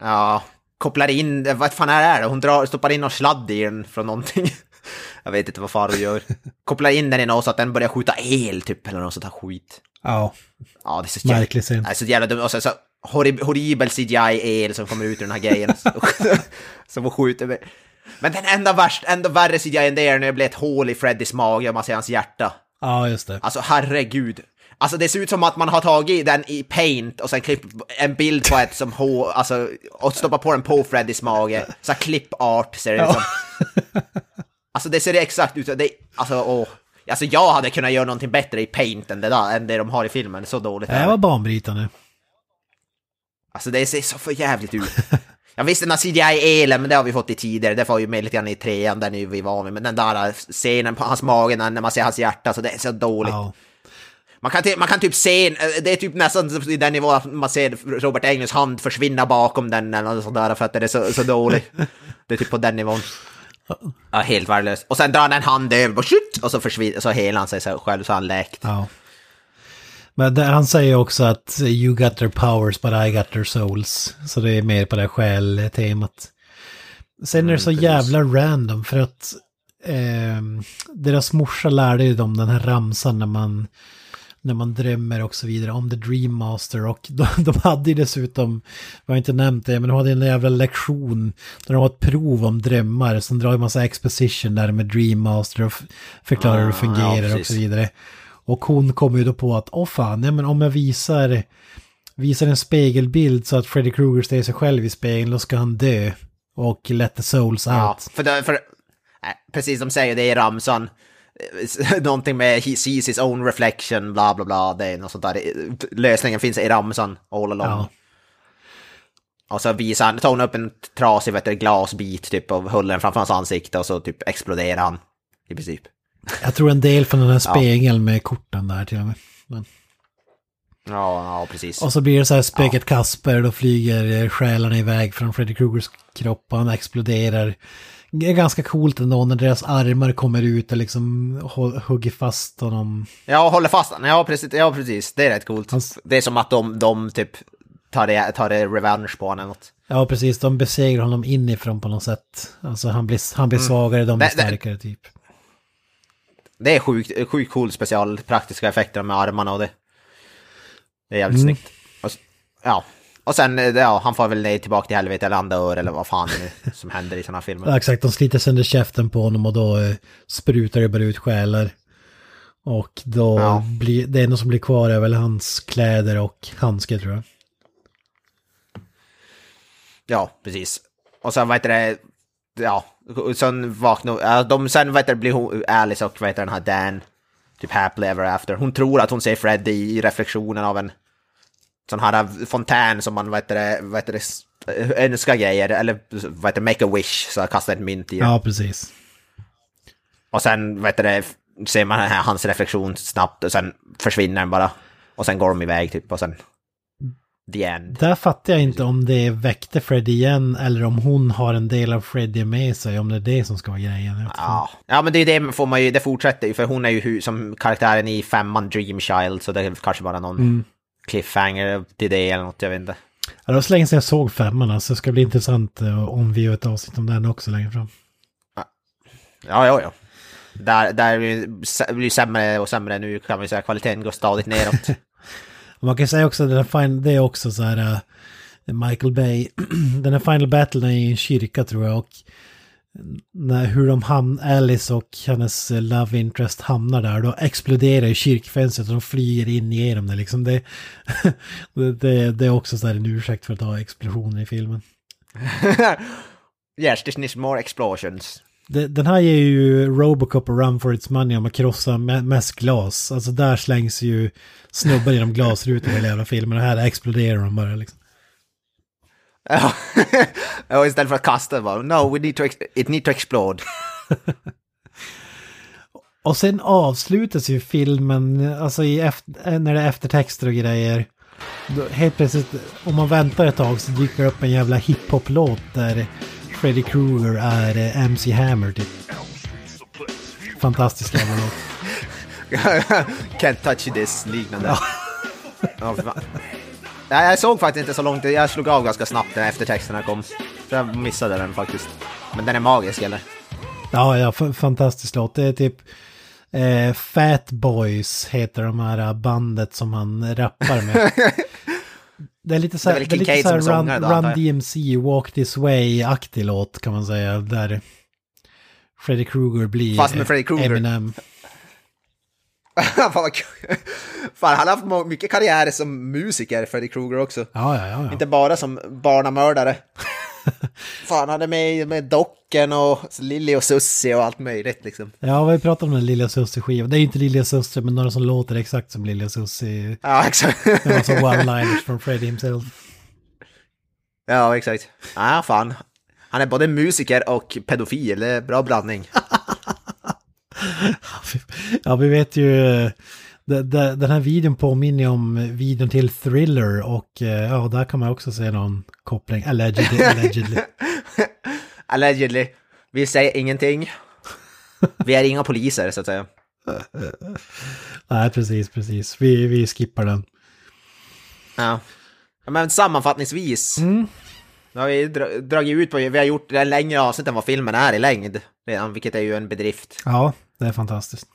Ja, kopplar in, vad fan är det? Hon drar, stoppar in någon sladd i den från någonting. Jag vet inte vad far gör. Kopplar in den i något så att den börjar skjuta el typ, eller något sånt här skit. Ja, Ja, det är så jävla... Märklig scen. Så jävla dumt. Och så horrib horribel CGI-el som kommer ut ur den här grejen. som skjuter med. Men den enda värst, ändå värre CGI än det är när det blir ett hål i Freddys mage och man ser hans hjärta. ja just det. Alltså herregud. Alltså det ser ut som att man har tagit den i paint och sen klippt en bild på ett som hår, alltså, och stoppat på den på Freddys mage. Så här clip art ser det ut som. Alltså det ser exakt ut, det, alltså åh. Alltså jag hade kunnat göra någonting bättre i paint än det där, än det de har i filmen, så dåligt Det det. var banbrytande. Alltså det ser så för jävligt ut. Jag visste den här CGI-elen, men det har vi fått i tidigare. Det får ju med lite grann i trean, den är vi van vid. Men den där scenen på hans mage när man ser hans hjärta, så det är så dåligt. Ja. Man kan, man kan typ se, eh, det är typ nästan i den nivån att man ser Robert Englunds hand försvinna bakom den eller något sånt där för att det är så, så dålig. Det är typ på den nivån. Ja, helt värdelöst. Och sen drar han en hand över och och så försvinner, så helar han sig själv så han läkt. Ja. Men han säger också att you got their powers but I got their souls. Så det är mer på det själ-temat. Sen är det så jävla random för att eh, deras morsa lärde ju dem den här ramsan när man, när man drömmer och så vidare om The Dream Master och de, de hade ju dessutom, jag har inte nämnt det, men de hade en jävla lektion där de har ett prov om drömmar som drar en massa exposition där med Dream Master och förklarar hur det Ah, fungerar ja, och så vidare. Och hon kommer ju då på att, åh fan, nej men om jag visar, visar en spegelbild så att Freddy Krueger ser sig själv i spegeln, då ska han dö. Och let the souls out. Ja, för, det, för precis de säger det i ramsan. Någonting med he sees his own reflection, bla bla bla. Det är något sånt där. Lösningen finns i ramsan all along. Ja. Och så visar han, tar hon upp en trasig vet du, glasbit typ och håller den framför hans ansikte och så typ exploderar han. I princip. Jag tror en del från den här spegeln med korten där till och med. Men. Ja, ja precis. Och så blir det så här spöket Kasper, då flyger själarna iväg från Freddy Krugers kropp och han exploderar. Det är ganska coolt ändå när deras armar kommer ut och liksom hugger fast honom. Ja, håller fast han. Ja, precis. Ja, precis. Det är rätt coolt. Hans- Det är som att de, de typ tar det, tar det revenge på honom eller något. Ja, precis. De besegrar honom inifrån på något sätt. Alltså han blir, han blir svagare, de blir Det- starkare typ. Det är sjukt, sjukt cool special praktiska effekter med armarna och det. Det är jävligt snyggt. Och, s- ja. Och sen, eh, ja, han får väl ner tillbaka till helvetet eller han dör eller vad fan är som händer i sådana filmer. Ja, exakt, de sliter sönder käften på honom och då eh, sprutar det bara ut själar. Och då Ja. blir det enda som blir kvar är väl hans kläder och handskar tror jag. Ja, precis. Och sen vad heter det, ja, sen vaknar, ja, de, sen vad heter det, blir hon, Alice och vad heter den här Dan, typ happily ever after. Hon tror att hon ser Fred i, i reflektionen av en sån här fontän som man, vad heter det, vad heter det, önskar grejer, eller vad heter det, make a wish, så kastar ett mynt i. Ja, precis. Och sen, vad heter det, ser man här, hans reflektion snabbt och sen försvinner den bara. Och sen går de iväg typ och sen... The end. Där fattar jag inte om det väckte Fred igen eller om hon har en del av Freddy med sig, om det är det som ska vara grejen. Ja. ja, men det är det får man ju, det fortsätter ju, för hon är ju som karaktären i femman Dream Child, så det är kanske bara någon cliffhanger till det eller något, jag vet inte. Ja, det var så länge sedan jag såg femman, alltså det ska bli intressant eh, om vi gör ett avsnitt om den också längre fram. Ja, ja, ja. Där, där blir det sämre och sämre nu kan man ju säga, kvaliteten går stadigt neråt. Man kan säga också att den här fin- det är också så här eh, Michael Bay, den här Final Battlen är i en kyrka tror jag och när, hur de ham Alice och hennes love interest hamnar där, då exploderar ju kyrkfönstret och de flyger in igenom det liksom. Det, det, det, är också så här en ursäkt för att ha explosioner i filmen. yes, this needs more explosions. Den här ger ju Robocop och Run for its money om att krossa me- mest glas. Alltså där slängs ju snubbar genom glasrutor i hela jävla filmen och här exploderar de bara liksom. Ja, istället för att kasta bara, no, we need to, it need to explode. Och sen avslutas ju filmen, alltså efter, när det är eftertexter och grejer. Då, helt plötsligt, om man väntar ett tag så dyker det upp en jävla hiphop-låt där Freddy Krueger är eh, MC Hammer typ. Fantastisk jävla låt. Can't touch this, liknande. Ja, fan. Nej, jag såg faktiskt inte så långt, jag slog av ganska snabbt när eftertexterna kom. Så jag missade den faktiskt. Men den är magisk eller? Ja, ja, fantastisk låt. Det är typ eh, Fat Boys heter de här bandet som han rappar med. Det är lite så Det är här, det är lite så här Run, antar Run. DMC, Walk This Way-aktig låt kan man säga. Där Freddy Krueger blir Fast med Freddy Krueger. Eminem. Fan vad kul. Fan, han har haft mycket karriär som musiker, Freddy Krueger också. Ja, ja, ja. Inte bara som barnamördare. Fan, han är med med Docken och Lilly och Susie och allt möjligt liksom. Ja, vi pratat om den Lilla Sussie-skivan. Det är inte Lilla Sussie, men några som låter exakt som Lilla Sussie. Ja, exakt. Det var så one-liners från Freddy himself. ja, exakt. Ja, fan. Han är både musiker och pedofil, det är bra blandning. Ja, vi vet ju... de- Den här videon påminner om videon till Thriller och eh, ja, där kan man också se någon koppling. Allegedly. allegedly. Allegedly. Vi säger ingenting. Vi är inga poliser, så att säga. Nej, precis, precis. Vi, vi skippar den. Ja. Men sammanfattningsvis. Mm. Nu har vi dra- dragit ut på, vi har gjort en längre avsnitt än vad filmen är i längd. Redan, vilket är ju en bedrift. Ja, det är fantastiskt.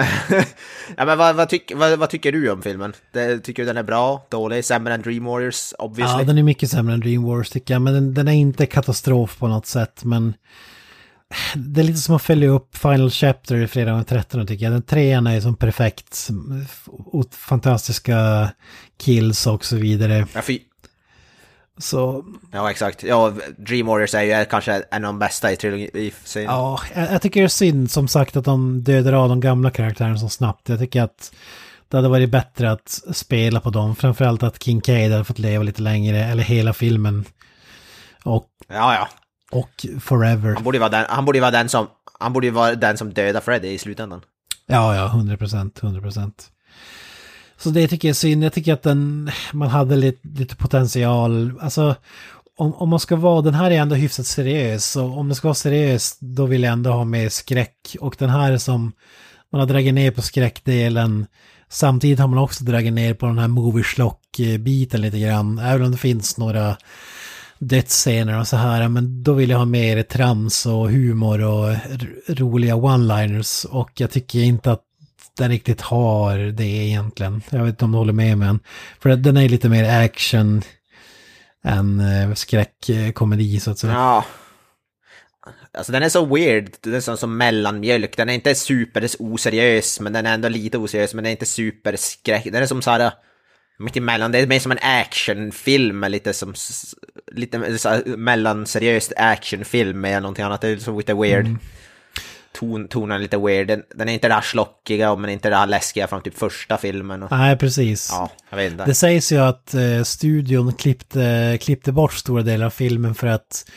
ja men vad, vad, tyck, vad, vad tycker du om filmen? Det, tycker du den är bra, dålig, sämre än Dream Warriors, obviously? Ja, den är mycket sämre än Dream Wars tycker jag, men den, den är inte katastrof på något sätt, men det är lite som att följa upp Final Chapter i fredag den 13 tycker jag. Den trean är som perfekt, fantastiska kills och så vidare. Ja, fy, Så ja exakt. Ja, Dream Warriors är ju kanske en av de bästa i trilogin. ja, jag, jag tycker det är synd som sagt att de dödar av de gamla karaktärerna så snabbt. Jag tycker att det hade varit bättre att spela på dem, framförallt att Kincaid hade fått leva lite längre, eller hela filmen. Och, ja. ja. och Forever. Han borde ju vara den, han borde vara den som, han borde vara den som dödar Freddy i slutändan. Ja, ja, 100 procent, 100 procent. Så det tycker jag är synd. Jag tycker att den, man hade lite, lite potential. Alltså, om, om man ska vara, den här är ändå hyfsat seriös. Och om det ska vara seriös, då vill jag ändå ha med skräck. Och den här som, man har dragit ner på skräckdelen. Samtidigt har man också dragit ner på den här movie biten lite grann. Även om det finns några dödsscener och så här. Men då vill jag ha mer trams och humor och roliga one-liners. Och jag tycker inte att den riktigt har det egentligen. Jag vet inte om du håller med men För att den är lite mer action än eh, skräckkomedi så att säga. Ja. Alltså den är så weird, den är som, som mellanmjölk. Den är inte super oseriös, men den är ändå lite oseriös, men den är inte super skräck. Den är som såhär, mitt emellan, det är mer som en actionfilm, lite som, lite så här, mellanseriöst actionfilm med någonting annat. Det är så lite weird. Ton, tonen lite weird. Den, den är inte det här slockiga, men inte det här läskiga från typ första filmen. Och, Nej, precis. ja, jag vet inte. Det sägs ju att eh, studion klippte, klippte bort stora delar av filmen för att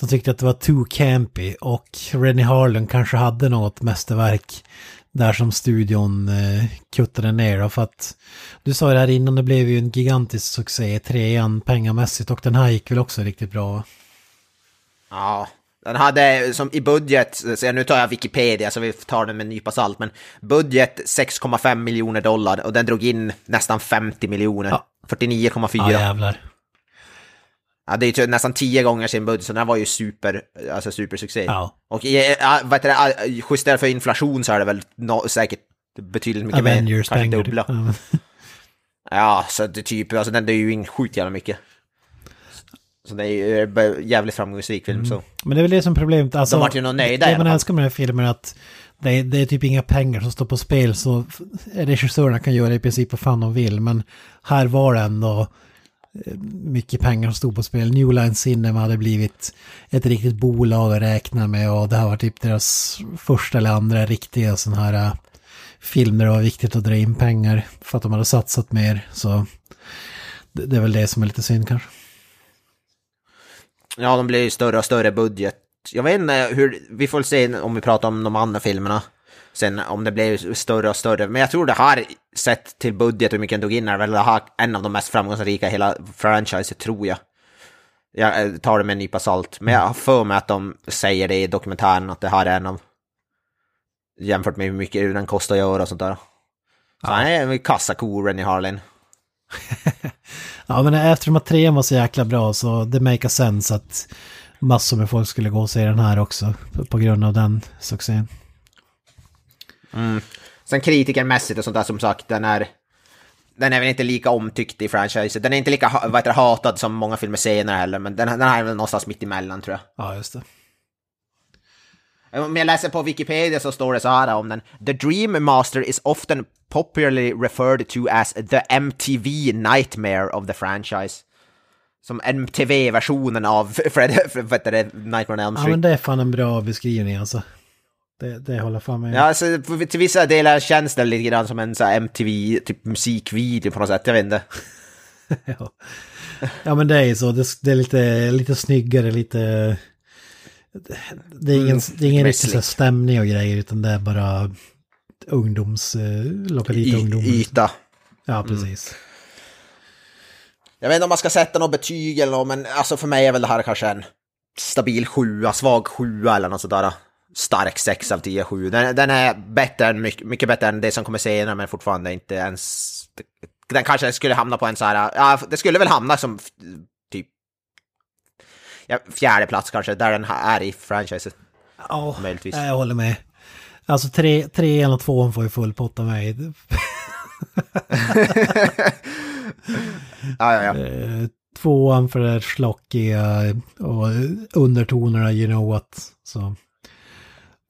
de tyckte att det var too campy och Rennie Harlan kanske hade något mästerverk där som studion eh, kuttade ner då, för att du sa det här innan, det blev ju en gigantisk succé trean pengamässigt och den här gick väl också riktigt bra. Ja, den hade som i budget, så nu tar jag Wikipedia så vi tar den med en nypa salt, men budget 6,5 miljoner dollar och den drog in nästan 50 miljoner. Ja. 49,4. Ja, Ja, jävlar. det är ju typ nästan 10 gånger sin budget, så den var ju super, alltså supersuccé. Ja. Och ja, vad heter det, justerat för inflation så är det väl no, säkert betydligt mycket mer. Avengers Kanske pengar. dubbla. typ. Ja, Ja, så det typ, alltså den är ju in sjukt jävla mycket. Så det är ju jävligt framgångsrik film så. Men det är väl det som problemet. Alltså, De vart ju nog nöjda Det man älskar med den här filmen är att det är, det är typ inga pengar som står på spel så regissörerna kan göra i princip vad fan de vill. Men här var det ändå eh, mycket pengar som stod på spel. New Line Cinema hade blivit ett riktigt bolag att räkna med och det här var typ deras första eller andra riktiga sån här eh, film där det var viktigt att dra in pengar för att de hade satsat mer. Så det, det är väl det som är lite synd kanske. Ja, de blir ju större och större budget. Jag vet inte hur, vi får se om vi pratar om de andra filmerna. Sen om det blir större och större. Men jag tror det här, sett till budget hur mycket den tog in, är väl det här en av de mest framgångsrika i hela franchiset, tror jag. Jag eh, tar det med en nypa salt. Men jag har för mig att de säger det i dokumentären, att det här är en av... Jämfört med hur mycket den kostar att göra och sånt där. Så han är en kassako, Rennie Harlin. Ja, men eftersom att trean var så jäkla bra så det make a sense att massor med folk skulle gå och se den här också på- grund av den succén. Sen kritikermässigt och sånt där som sagt, den är... Den är väl inte lika omtyckt i franchiset. Den är inte lika vad heter hatad som många filmer senare heller, men den, den här är väl någonstans mitt emellan tror jag. Ja, just det. Om jag läser på Wikipedia så står det så här om den. The Dream Master is often popularly referred to as the MTV Nightmare of the franchise. Som MTV-versionen av Fred, vad heter det, Nightmare on Elm Ja, Street. men det är fan en bra beskrivning alltså. Det, det håller fan med. Ja, alltså, till vissa delar känns det lite grann som en så MTV, typ musikvideo på något sätt, jag vet inte. ja. ja, men det är ju så. Det, det är lite, lite snyggare, lite... Det är ingen, det är ingen riktig så stämning och grejer utan det är bara ungdoms... Eh, locka dit ungdomar. yta. Ja, precis. Jag vet inte om man ska sätta något betyg eller något, men alltså för mig är väl det här kanske en stabil sjua, svag sjua eller något sådär. Stark 6 av 10, 7. Den, den är bättre än, mycket, mycket bättre än det som kommer senare, men fortfarande inte ens... Den kanske skulle hamna på en så här, ja, det skulle väl hamna som ja, fjärde plats kanske, där den är i franchiset. Ja, Möjligtvis. jag håller med. Alltså tre, trean och tvåan får ju full pott av mig. Ja, ja, ja. Eh, Tvåan för det slockiga och undertonerna, you know what. Så.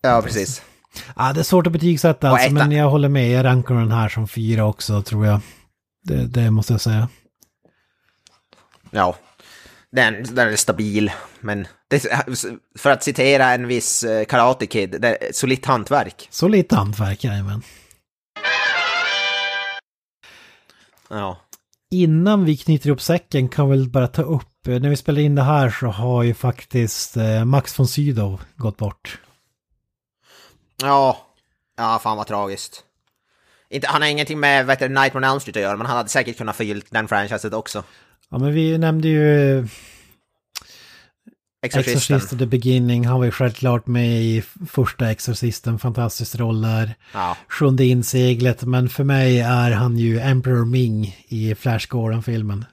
ja precis. Ja, det är svårt att betygsätta alltså, men jag håller med. Jag rankar den här som fyra också, tror jag. Det, det måste jag säga. Ja, den, den är stabil, men det, för att citera en viss eh, Karate Kid, det är solitt hantverk. Så lite hantverk, jajamän. Ja. Innan vi knyter upp säcken kan vi väl bara ta upp, eh, när vi spelar in det här så har ju faktiskt eh, Max von Sydow gått bort. Ja, ja fan vad tragiskt. Inte, han har ingenting med vet du, Nightmare on Elm Street att göra, men han hade säkert kunnat förgyllt den franchiset också. Ja men vi nämnde ju Exorcisten. Exorcist the Beginning, han var ju självklart med i första Exorcisten, fantastisk roll där. Ja. Sjunde inseglet, men för mig är han ju Emperor Ming i Flash Gordon-filmen.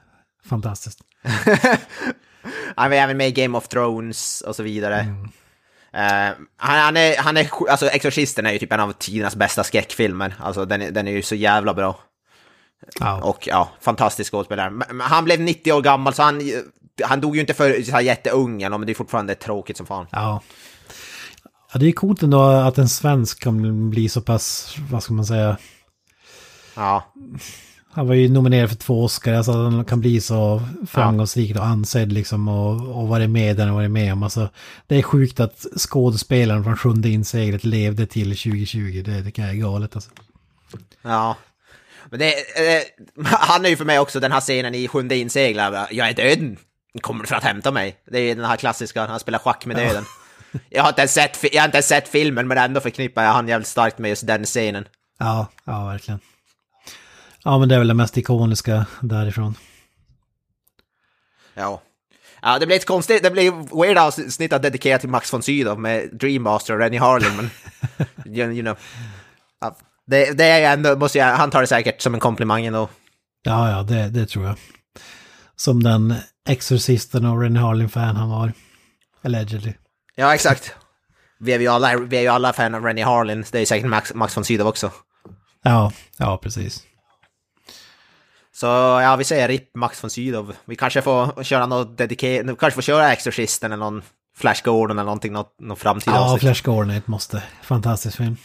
Fantastiskt. Han var även med i Game of Thrones och så vidare. Eh, han, han är, han är, alltså Exorcisten är ju typ en av tidernas bästa skräckfilmer. Alltså den, den är ju så jävla bra. Ja, Och ja, fantastisk skådespelare. Men- Han blev 90 år gammal så han, han dog ju inte för så här jätteung, men det är fortfarande tråkigt som fan. ja. Ja, det är coolt ändå att en svensk kan bli så pass, vad ska man säga, Ja, Han var ju nominerad för två Oscar, alltså att han kan bli så framgångsrik och ansedd liksom och, och varit med där han varit med om. Alltså, det är sjukt att skådespelaren från Sjunde inseglet levde till 2020, det tycker jag är galet alltså. ja. Men det, eh, han är ju för mig också den här scenen i Sjunde inseglare, jag är döden, kommer för att hämta mig. Det är den här klassiska, han spelar schack med döden. Jag har inte ens sett, jag har inte ens sett filmen, men ändå förknippar jag han jävligt starkt med just den scenen. Ja, ja verkligen. Ja men det är väl det mest ikoniska därifrån. Ja. Ja, det blir ett konstigt, det blir weird avsnitt att dedikera till Max von Sydow med Dreammaster och Rennie Harlin, men... you, you know. Det, det är ändå, måste jag, han tar det säkert som en komplimang ändå. Ja, ja, det, det tror jag. Som den Exorcisten och Rennie Harlin-fan han var. Allegedly. Ja, exakt. Vi är ju alla, vi är ju alla fan av Rennie Harlin, det är säkert Max, Max von Sydow också. Ja, ja precis. Så ja, vi säger RIP Max von Sydow. Vi kanske får köra något dedikerat, kanske får köra Exorcisten eller någon Flash Gordon eller någonting, något, något framtida Ja, avsnitt. Flash Gordon är ett måste. Fantastisk film.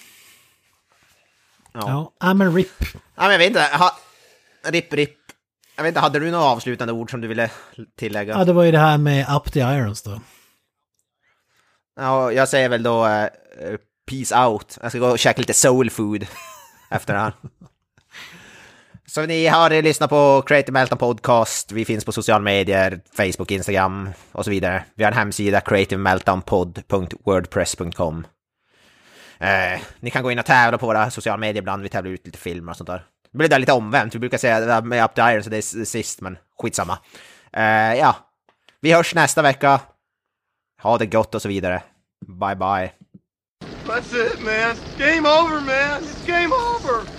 Ja. Ja, men RIP. Ja, men jag vet inte, ha, RIP RIP. Jag vet inte, hade du några avslutande ord som du ville tillägga? Ja, det var ju det här med Up the Irons då. Ja, jag säger väl då eh, peace out. Jag ska gå och käka lite soul food efter det här. Så ni har lyssnat på Creative Meltdown Podcast. Vi finns på sociala medier, Facebook, Instagram och så vidare. Vi har en hemsida, creativemeltdownpod.wordpress.com. Eh, ni kan gå in och tävla på våra sociala medier ibland. Vi tävlar ut lite filmer och sånt där. Det blir där lite omvänt. Vi brukar säga det där med Up the Iron så det är sist, men skitsamma. Eh, ja, vi hörs nästa vecka. Ha det gott och så vidare. Bye bye. That's it, man. Game over, man. It's game over.